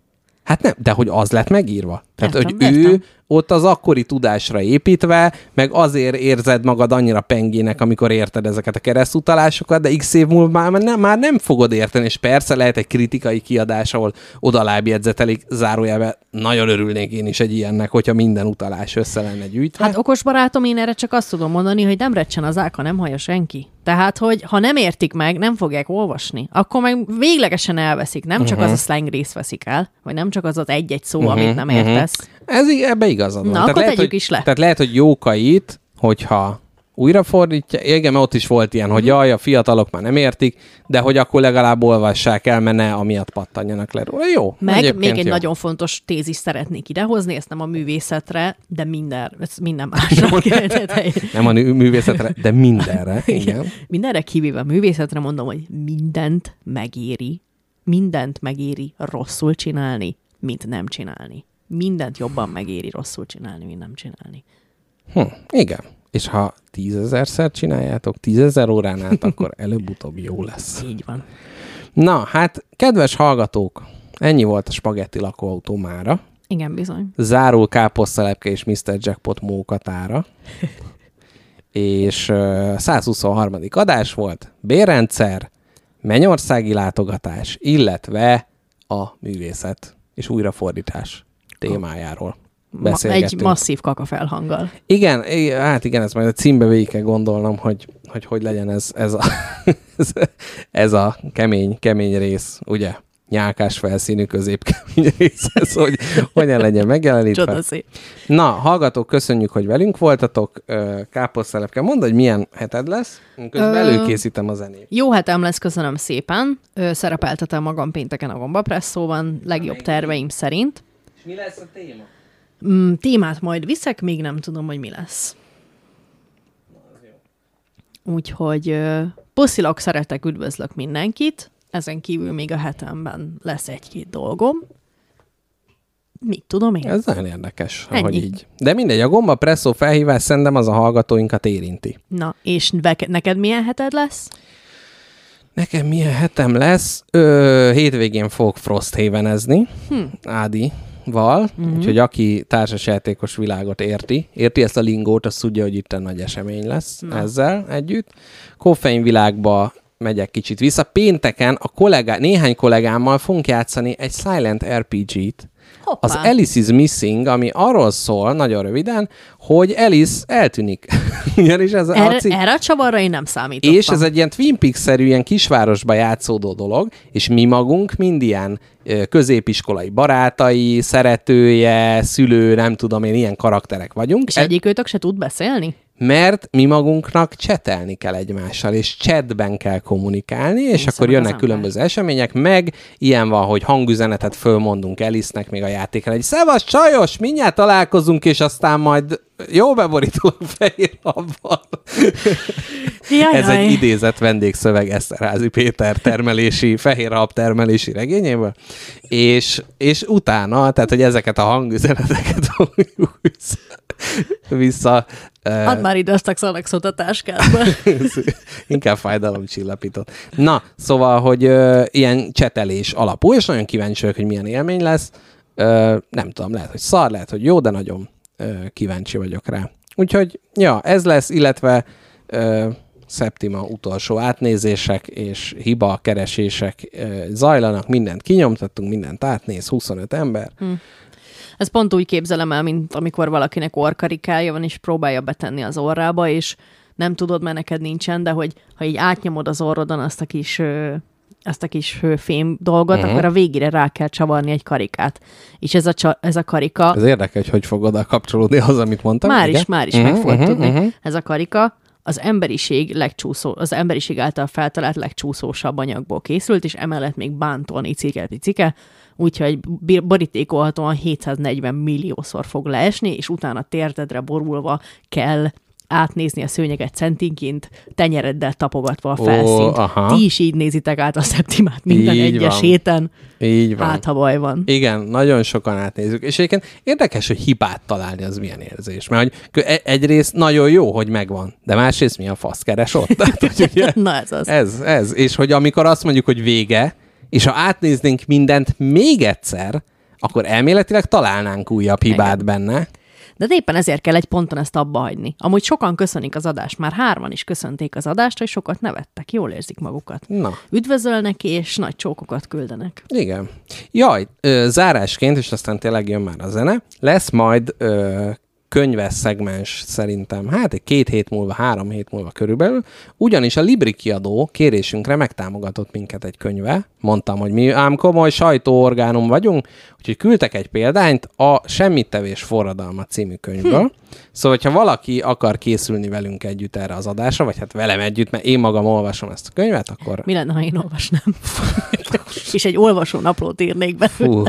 Hát nem, de hogy az lett megírva. Tehát, Értem, hogy ő értem. ott az akkori tudásra építve, meg azért érzed magad annyira pengének, amikor érted ezeket a keresztutalásokat, de x év múlva már nem, már nem fogod érteni, és persze lehet egy kritikai kiadás, ahol oda lábjegyzetelik, zárójelben nagyon örülnék én is egy ilyennek, hogyha minden utalás össze lenne gyűjtve. Hát okos barátom, én erre csak azt tudom mondani, hogy nem recsen az áka, nem hallja senki. Tehát, hogy ha nem értik meg, nem fogják olvasni, akkor meg véglegesen elveszik. Nem csak Mhm. az a slang rész veszik el, vagy nem csak az az egy-egy szó, Mhm, amit nem mhm. Értesz. Ez ebbe igazad van. Na, akkor lehet, tegyük hogy, is le. Tehát lehet, hogy jókait, hogyha újra fordítja, igen, mert ott is volt ilyen, Mhm. hogy jaj, a fiatalok már nem értik, de hogy akkor legalább olvassák el, mert ne amiatt pattanjanak le róla. Jó. Meg még egy jó. nagyon fontos tézis szeretnék idehozni, ezt nem a művészetre, de minden, ez minden másra. Tehát, Nem a művészetre, de mindenre. Igen. Mindenre kivéve a művészetre mondom, hogy mindent megéri, mindent megéri rosszul csinálni, mint nem csinálni. Mindent jobban megéri rosszul csinálni, mint nem csinálni. Hm, igen. És ha tízezerszer csináljátok, tízezer órán át, akkor előbb-utóbb jó lesz. Így van. Na, hát, kedves hallgatók, ennyi volt a spagetti lakóautó mára. Igen, bizony. Zárul káposztalepke és Mr. Jackpot mókatára. és uh, 123. adás volt, bérrendszer, mennyországi látogatás, illetve a művészet és újrafordítás témájáról Ma, egy masszív kakafelhanggal. Igen, i- hát igen, ezt majd a címbe végig kell gondolnom, hogy hogy, hogy legyen ez, ez, a, ez, ez a kemény, kemény rész, ugye? Nyálkás felszínű középkemény rész, ez, hogy hogyan legyen megjelenítve. Csodaszép. Na, hallgatók, köszönjük, hogy velünk voltatok. Káposztelepke, mondd, hogy milyen heted lesz. Közben Ö, előkészítem a zenét. Jó hetem lesz, köszönöm szépen. Szerepeltetem magam pénteken a gombapresszóban, legjobb terveim szerint. Mi lesz a téma? Mm, témát majd viszek, még nem tudom, hogy mi lesz. Úgyhogy ö, puszilok, szeretek, üdvözlök mindenkit. Ezen kívül még a hetemben lesz egy-két dolgom. Mit tudom én? Ez nagyon érdekes, Ennyi. hogy így. De mindegy, a gomba presszó felhívás szerintem az a hallgatóinkat érinti. Na, és veke- neked milyen heted lesz? Nekem milyen hetem lesz? Ö, hétvégén fogok Frosthavenezni, Hm. Ádi-val, Mhm. úgyhogy aki társasjátékos világot érti, érti ezt a lingót, az tudja, hogy itt egy nagy esemény lesz Na. ezzel együtt. Koffein világba megyek kicsit vissza. Pénteken a kollégá, néhány kollégámmal fogunk játszani egy Silent RPG-t, Hoppá. az Alice is Missing, ami arról szól, nagyon röviden, hogy Alice eltűnik. Ugyanis ez a Erre, cikk... erre a csavarra én nem számítottam. És ez egy ilyen Twin Peaks-szerű, ilyen kisvárosba játszódó dolog, és mi magunk mind ilyen középiskolai barátai, szeretője, szülő, nem tudom én, ilyen karakterek vagyunk. És egyik őtök se tud beszélni? Mert mi magunknak csetelni kell egymással, és chatben kell kommunikálni, és Nézze akkor jönnek különböző események, meg ilyen van, hogy hangüzenetet fölmondunk Elisnek még a játékra, hogy szevasz csajos, mindjárt találkozunk, és aztán majd jó beborítulok fehér abban. Ez egy idézett vendégszöveg Eszterházi Péter termelési, fehér hab termelési regényéből, és, és utána, tehát, hogy ezeket a hangüzeneteket vissza, Add már ide azt a Xanaxot a táskádba. Inkább fájdalomcsillapított. Na, szóval, hogy ö, ilyen csetelés alapú, és nagyon kíváncsi vagyok, hogy milyen élmény lesz. Ö, nem tudom, lehet, hogy szar, lehet, hogy jó, de nagyon ö, kíváncsi vagyok rá. Úgyhogy, ja, ez lesz, illetve ö, Septima utolsó átnézések és hiba keresések ö, zajlanak, mindent kinyomtattunk, mindent átnéz, 25 ember. Hm. Ez pont úgy képzelem el, mint amikor valakinek orkarikája van, és próbálja betenni az orrába, és nem tudod, mert neked nincsen, de hogy ha így átnyomod az orrodon azt a kis, ö, azt a kis fém dolgot, uh-huh. akkor a végére rá kell csavarni egy karikát. És ez a, csa, ez a karika... Ez érdekel, hogy hogy fog oda kapcsolódni az, amit mondtam. Már igen? is, már is Mhm, meg fogod mhm, tudni. mhm. Ez a karika az emberiség legcsúszó, az emberiség által feltalált legcsúszósabb anyagból készült, és emellett még bántolni cike-picike, úgyhogy borítékolhatóan 740 milliószor fog leesni, és utána térdedre borulva kell átnézni a szőnyeget centinként, tenyereddel tapogatva a Ó, felszínt. aha. Ti is így nézitek át a szeptimát minden Így egyes van. héten. Így van. Hát, ha baj van. Igen, nagyon sokan átnézzük. És egyébként érdekes, hogy hibát találni, az milyen érzés. Mert hogy e- egyrészt nagyon jó, hogy megvan, de másrészt mi a fasz keres ott? Tehát, hogy ugye, Na ez az. ez, ez. És hogy amikor azt mondjuk, hogy vége, és ha átnéznénk mindent még egyszer, akkor elméletileg találnánk újabb hibát Igen. benne. De éppen ezért kell egy ponton ezt abba hagyni. Amúgy sokan köszönik az adást, már hárman is köszönték az adást, hogy sokat nevettek, jól érzik magukat. Na. Üdvözölnek és nagy csókokat küldenek. Igen. Jaj, ö, zárásként, és aztán tényleg jön már a zene, lesz majd ö, könyves szegmens szerintem, hát egy két hét múlva, három hét múlva körülbelül, ugyanis a Libri kiadó kérésünkre megtámogatott minket egy könyve. Mondtam, hogy mi ám komoly sajtóorgánum vagyunk, úgyhogy küldtek egy példányt a Semmittevés forradalma című könyvből. Hm. Szóval, ha valaki akar készülni velünk együtt erre az adásra, vagy hát velem együtt, mert én magam olvasom ezt a könyvet, akkor Mi lenne, ha én olvasnám? és egy olvasó naplót írnék be. Fú.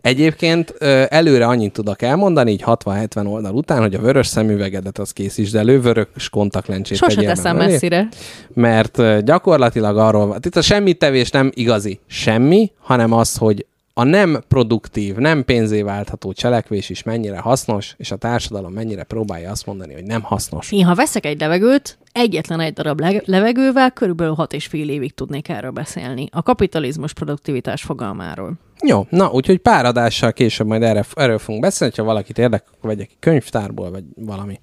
Egyébként előre annyit tudok elmondani, így 60-70 oldal után, hogy a vörös szemüvegedet az készítsd elő, vörös kontaktlencsét Sose teszem mellé, messzire. Mert gyakorlatilag arról van, itt a semmi tevés nem igazi semmi, hanem az, hogy a nem produktív, nem pénzé váltható cselekvés is mennyire hasznos, és a társadalom mennyire próbálja azt mondani, hogy nem hasznos. Én, ha veszek egy levegőt, egyetlen egy darab le- levegővel körülbelül hat és fél évig tudnék erről beszélni. A kapitalizmus produktivitás fogalmáról. Jó, na, úgyhogy pár adással később majd erre, erről fogunk beszélni, ha valakit érdekel, akkor vegyek könyvtárból, vagy valami.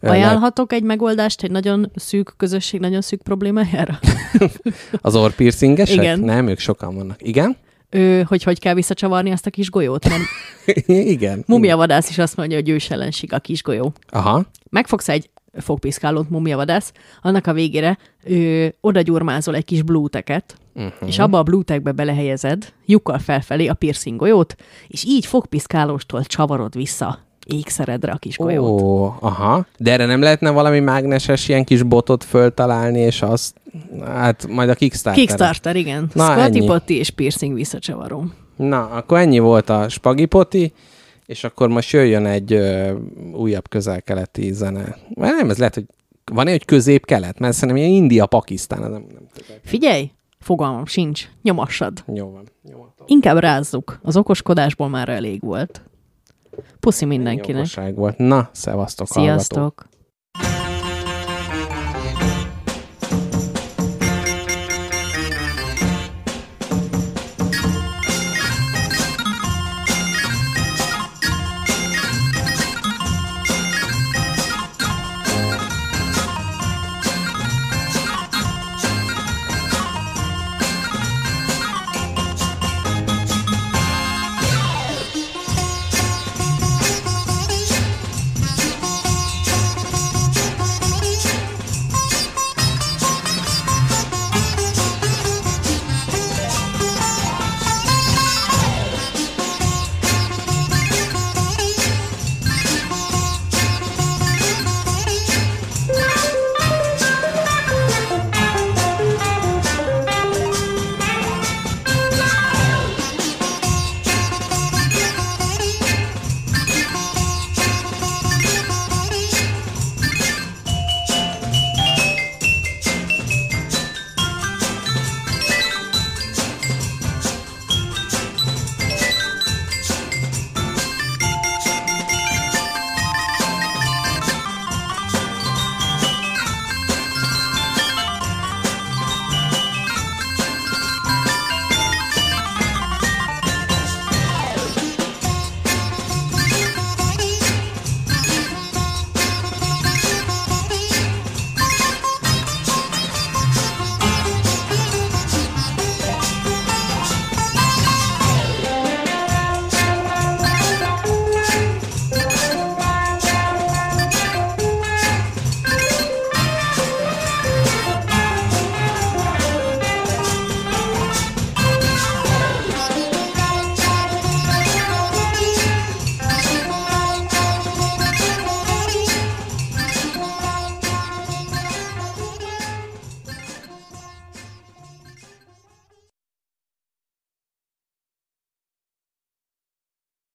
Ajánlhatok egy megoldást egy nagyon szűk közösség, nagyon szűk problémájára? Az orrpiercingesek? Igen. Nem, ők sokan vannak. Igen? Ö, hogy hogy kell visszacsavarni azt a kis golyót, mert Igen. mumiavadász is azt mondja, hogy ős ellenség a kis golyó. Aha. Megfogsz egy fogpiszkálót mumiavadász, annak a végére ö, oda gyurmázol egy kis blúteket, uh-huh. és abba a blútekbe belehelyezed, lyukkal felfelé a piercing golyót, és így fogpiszkálóstól csavarod vissza ékszeredre a kis golyót. Ó, aha. De erre nem lehetne valami mágneses ilyen kis botot föltalálni, és azt, hát majd a Kickstarter. Kickstarter, igen. Na, ennyi. Potty és piercing visszacsavaró. Na, akkor ennyi volt a spagipoti, és akkor most jöjjön egy ö, újabb közel-keleti zene. Mert nem, ez lehet, hogy van egy közép-kelet, mert szerintem ilyen India-Pakisztán, nem, nem. Figyelj, fogalmam sincs, nyomassad. Jó van. Inkább rázzuk, az okoskodásból már elég volt. Puszi mindenkinek. Jókosság volt. Na, szevasztok, hallgatók. Sziasztok!